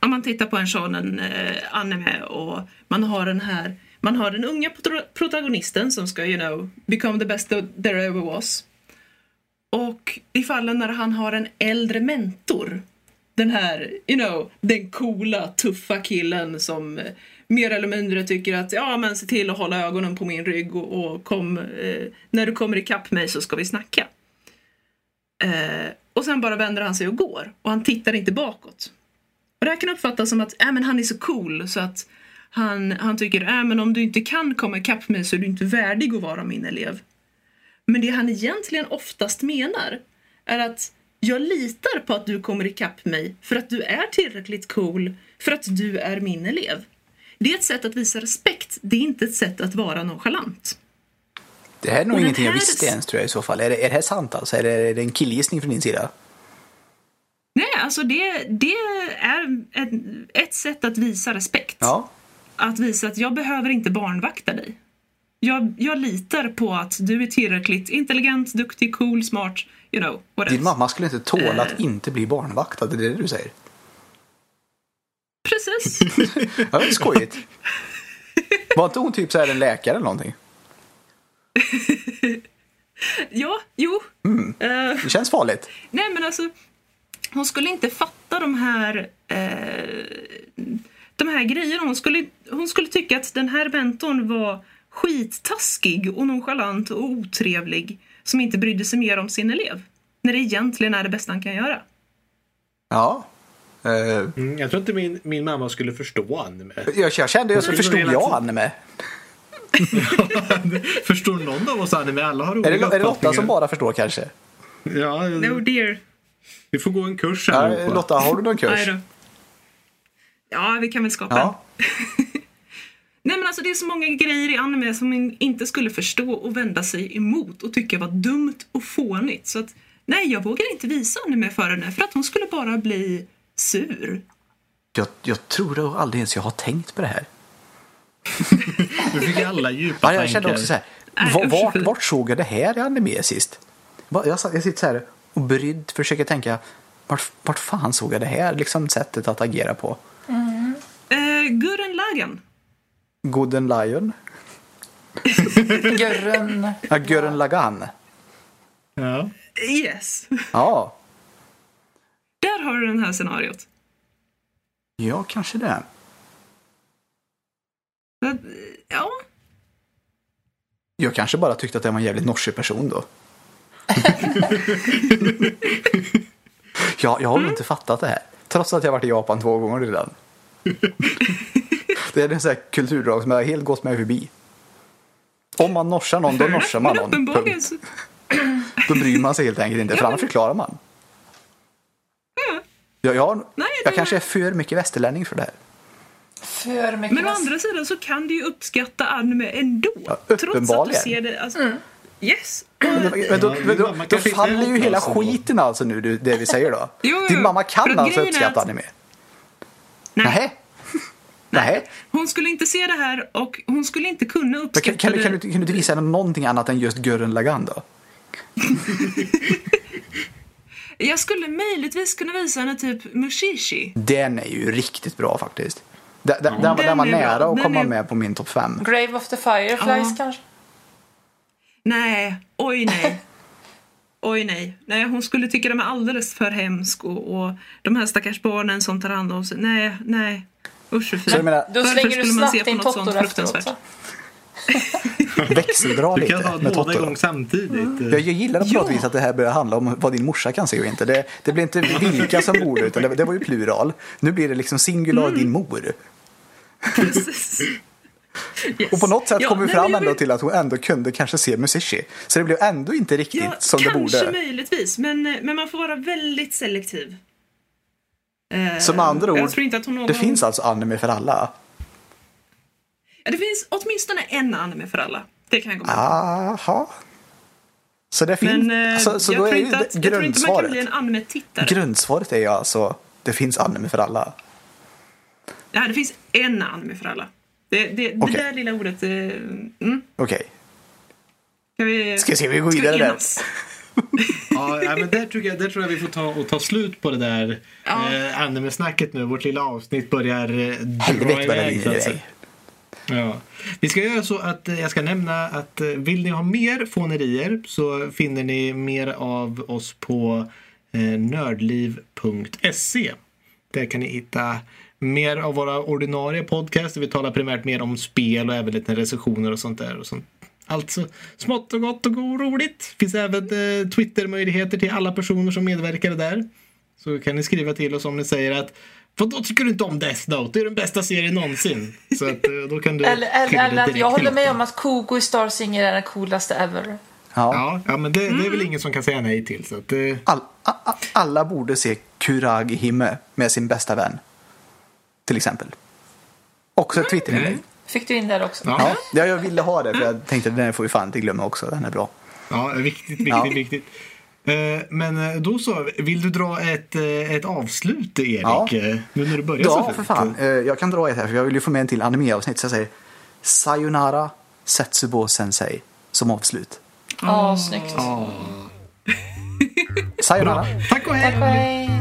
Speaker 4: om man tittar på en shonen eh, anime och man har den här man har den unga protagonisten som ska, you know, become the best there ever was. Och i fallen när han har en äldre mentor, den här, you know, den coola, tuffa killen som mer eller mindre tycker att ja, men se till att hålla ögonen på min rygg och, och kom, eh, när du kommer ikapp mig så ska vi snacka. Eh, och sen bara vänder han sig och går och han tittar inte bakåt. Och det här kan uppfattas som att äh, men han är så cool så att han, han tycker att äh, men om du inte kan komma ikapp mig så är du inte värdig att vara min elev. Men det han egentligen oftast menar är att jag litar på att du kommer ikapp mig för att du är tillräckligt cool för att du är min elev. Det är ett sätt att visa respekt, det är inte ett sätt att vara nonchalant.
Speaker 2: Det här är nog
Speaker 4: Och
Speaker 2: ingenting jag visste ens tror jag i så fall. Är det, är det här sant alltså? Är det, är det en killgissning från din sida?
Speaker 4: Nej, alltså det, det är ett, ett sätt att visa respekt.
Speaker 2: Ja.
Speaker 4: Att visa att jag behöver inte barnvakta dig. Jag, jag litar på att du är tillräckligt intelligent, duktig, cool, smart, you know, what
Speaker 2: Din mamma skulle inte tåla att
Speaker 4: Eh.
Speaker 2: inte bli barnvaktad, det är det du säger?
Speaker 4: Precis.
Speaker 2: Ja, det är skojigt. Var inte hon typ så här en läkare eller någonting?
Speaker 4: Ja, jo. Eh,
Speaker 2: Det känns farligt.
Speaker 4: nej, men alltså, hon skulle inte fatta de här, eh, de här grejerna. Hon skulle, hon skulle tycka att den här mentorn var skittaskig och nonchalant och otrevlig som inte brydde sig mer om sin elev. När det egentligen är det bästa han kan göra.
Speaker 2: Ja. Eh,
Speaker 1: Mm, jag tror inte min, min mamma skulle förstå anime.
Speaker 2: jag, jag kände, jag,
Speaker 1: skulle
Speaker 2: förstod jag anime?
Speaker 1: Förstår någon av oss anime? Alla har
Speaker 2: Är
Speaker 1: olika
Speaker 2: det, är det Lotta som bara förstår kanske?
Speaker 1: Ja,
Speaker 4: No dear.
Speaker 1: vi får gå en kurs
Speaker 2: Ja,
Speaker 1: allihopa.
Speaker 2: Lotta, har du någon kurs?
Speaker 4: Nej då. Ja, vi kan väl skapa
Speaker 2: Ja.
Speaker 4: Nej men alltså det är så många grejer i anime som man inte skulle förstå och vända sig emot och tycka var dumt och fånigt. Så att nej, jag vågar inte visa anime för henne för att hon skulle bara bli sur.
Speaker 2: Jag, jag tror aldrig ens jag har tänkt på det här.
Speaker 1: Nu fick alla djupa
Speaker 2: Ja, jag
Speaker 1: tankar.
Speaker 2: kände också så här. Vart, vart såg jag det här i anime sist? Jag, satt- jag sitter så här och brydd försöker tänka vart, vart fan såg jag det här liksom sättet att agera på?
Speaker 4: Eh, Gurren Lagann.
Speaker 2: Gooden Lion?
Speaker 3: Gurren.
Speaker 2: Ja, Gurren Lagann.
Speaker 1: Ja.
Speaker 4: Yes.
Speaker 2: Ja,
Speaker 4: Där har du det här scenariot.
Speaker 2: ja kanske det.
Speaker 4: Ja,
Speaker 2: Jag kanske bara tyckte att det var en jävligt norsig person då. ja, jag har väl inte fattat det här. Trots att jag varit i Japan två gånger redan. det är en sån här kulturdrag som jag helt gått mig förbi. Om man norsar någon, då norsar man någon. Punkt.
Speaker 4: så...
Speaker 2: Då bryr man sig helt enkelt inte, för annars förklarar man. Jag, jag, jag kanske är för mycket västerlänning för det här.
Speaker 3: För mycket
Speaker 4: Men å andra sidan så kan du ju uppskatta anime ändå.
Speaker 2: Ja,
Speaker 4: trots att du ser det... Alltså,
Speaker 3: Mm.
Speaker 4: Yes.
Speaker 2: Men, då, men då, men då, då faller ju hela skiten alltså nu, det vi säger då.
Speaker 4: Jo, jo,
Speaker 2: Din mamma kan alltså uppskatta
Speaker 4: att-
Speaker 2: anime?
Speaker 4: Nej.
Speaker 2: Nähä? Nähä?
Speaker 4: Hon skulle inte se det här och hon skulle inte kunna
Speaker 2: Men
Speaker 4: uppskatta
Speaker 2: Kan, kan, du, kan,
Speaker 4: det.
Speaker 2: du, kan du inte visa henne någonting annat än just Gurren Lagann då?
Speaker 4: Jag skulle möjligtvis kunna visa henne typ Mushishi.
Speaker 2: Den är ju riktigt bra faktiskt. Den, den, den, var-
Speaker 4: Den
Speaker 2: var
Speaker 4: bra.
Speaker 2: nära att komma
Speaker 4: är-
Speaker 2: med på min topp fem.
Speaker 3: Grave of the Fireflies
Speaker 4: Ja.
Speaker 3: kanske?
Speaker 4: Nej, oj nej. Oj nej. Nej, hon skulle tycka den är alldeles för hemsk och, och de här stackars barnen som tar hand om sig. Nej, nej. Usch
Speaker 2: menar,
Speaker 3: Då
Speaker 4: Varför
Speaker 3: slänger du
Speaker 4: skulle man se
Speaker 3: snabbt
Speaker 4: på
Speaker 3: in
Speaker 4: något sånt fruktansvärt?
Speaker 2: växeldra
Speaker 1: Du
Speaker 2: lite
Speaker 1: kan ta
Speaker 2: med
Speaker 1: båda
Speaker 2: Totoro.
Speaker 1: igång samtidigt.
Speaker 2: Jag, jag gillar på
Speaker 4: Ja.
Speaker 2: något vis att det här börjar handla om vad din morsa kan se och inte. Det, det blir inte vilka som borde utan det, det var ju plural. Nu blir det liksom singular
Speaker 4: Mm.
Speaker 2: din mor.
Speaker 4: Precis. Yes.
Speaker 2: Och på något sätt
Speaker 4: Ja,
Speaker 2: kom vi fram ändå
Speaker 4: vill-
Speaker 2: till att hon ändå kunde kanske se Musishi. Så det blev ändå inte riktigt
Speaker 4: Ja,
Speaker 2: som det
Speaker 4: kanske
Speaker 2: borde.
Speaker 4: möjligtvis, men, men man får vara väldigt selektiv. Eh,
Speaker 2: Som andra ord,
Speaker 4: någon...
Speaker 2: det finns alltså anime för alla.
Speaker 4: Ja, det finns åtminstone en anime för alla. Det kan jag gå med på.
Speaker 2: Aha. Så det finns,
Speaker 4: Men eh,
Speaker 2: så, så
Speaker 4: jag,
Speaker 2: då är
Speaker 4: tror
Speaker 2: ju
Speaker 4: inte att,
Speaker 2: det-
Speaker 4: jag tror inte man kan bli
Speaker 2: grundsvaret.
Speaker 4: en anime-tittare.
Speaker 2: Grundsvaret är ju alltså, det finns anime för alla.
Speaker 4: Ja, det finns en anime för alla. Det, det, det där lilla ordet, eh, mm,
Speaker 2: Okej.
Speaker 4: ska vi...
Speaker 2: Ska vi se vi går vidare där?
Speaker 1: Ja, men där, tycker jag, där tror jag vi får ta, och ta slut på det där
Speaker 4: Ja.
Speaker 1: eh, anime-snacket nu. Vårt lilla avsnitt börjar eh, dra iväg. så att
Speaker 2: lider
Speaker 1: säga.
Speaker 2: dig.
Speaker 1: Ja. Vi ska göra så att eh, jag ska nämna att eh, vill ni ha mer fånerier så finner ni mer av oss på eh, nördliv.se. Där kan ni hitta mer av våra ordinarie podcast. Vi talar primärt mer om spel och även lite recensioner och sånt där. Och sånt. Alltså smått och gott och roligt. finns även eh, Twitter-möjligheter till alla personer som medverkar där. Så kan ni skriva till oss om ni säger att vad då tycker du inte om Death Note? Det är den bästa serien någonsin. Så att, eh, då kan du
Speaker 3: Eller, eller, eller jag håller med om att Kogo i Star Singer är den coolaste ever.
Speaker 2: Ja.
Speaker 1: Ja, ja men det, det är väl ingen som kan säga nej till. Så att, eh,
Speaker 2: All, a, a, alla borde se Kuragi Hime med sin bästa vän. Till exempel. Också ett Twitterinlägg.
Speaker 3: Fick du in där också?
Speaker 1: ja,
Speaker 2: Ja, ja, jag ville ha det för jag tänkte att den får vi fan inte glömma också. Den är bra.
Speaker 1: ja, viktigt, viktigt,
Speaker 2: Ja.
Speaker 1: viktigt. Eh, Men eh, då så, vill du dra ett, eh, ett avslut Erik?
Speaker 2: Ja.
Speaker 1: Nu när du börjar
Speaker 2: Ja,
Speaker 1: så
Speaker 2: för
Speaker 1: fint.
Speaker 2: fan. Jag kan dra ett här för jag vill ju få med en till anime-avsnitt. Så jag säger Sayonara Setsubo Sensei som avslut.
Speaker 3: Ja, snyggt.
Speaker 1: Ja.
Speaker 2: Sayonara.
Speaker 1: Tack och hej!
Speaker 3: Tack och hej.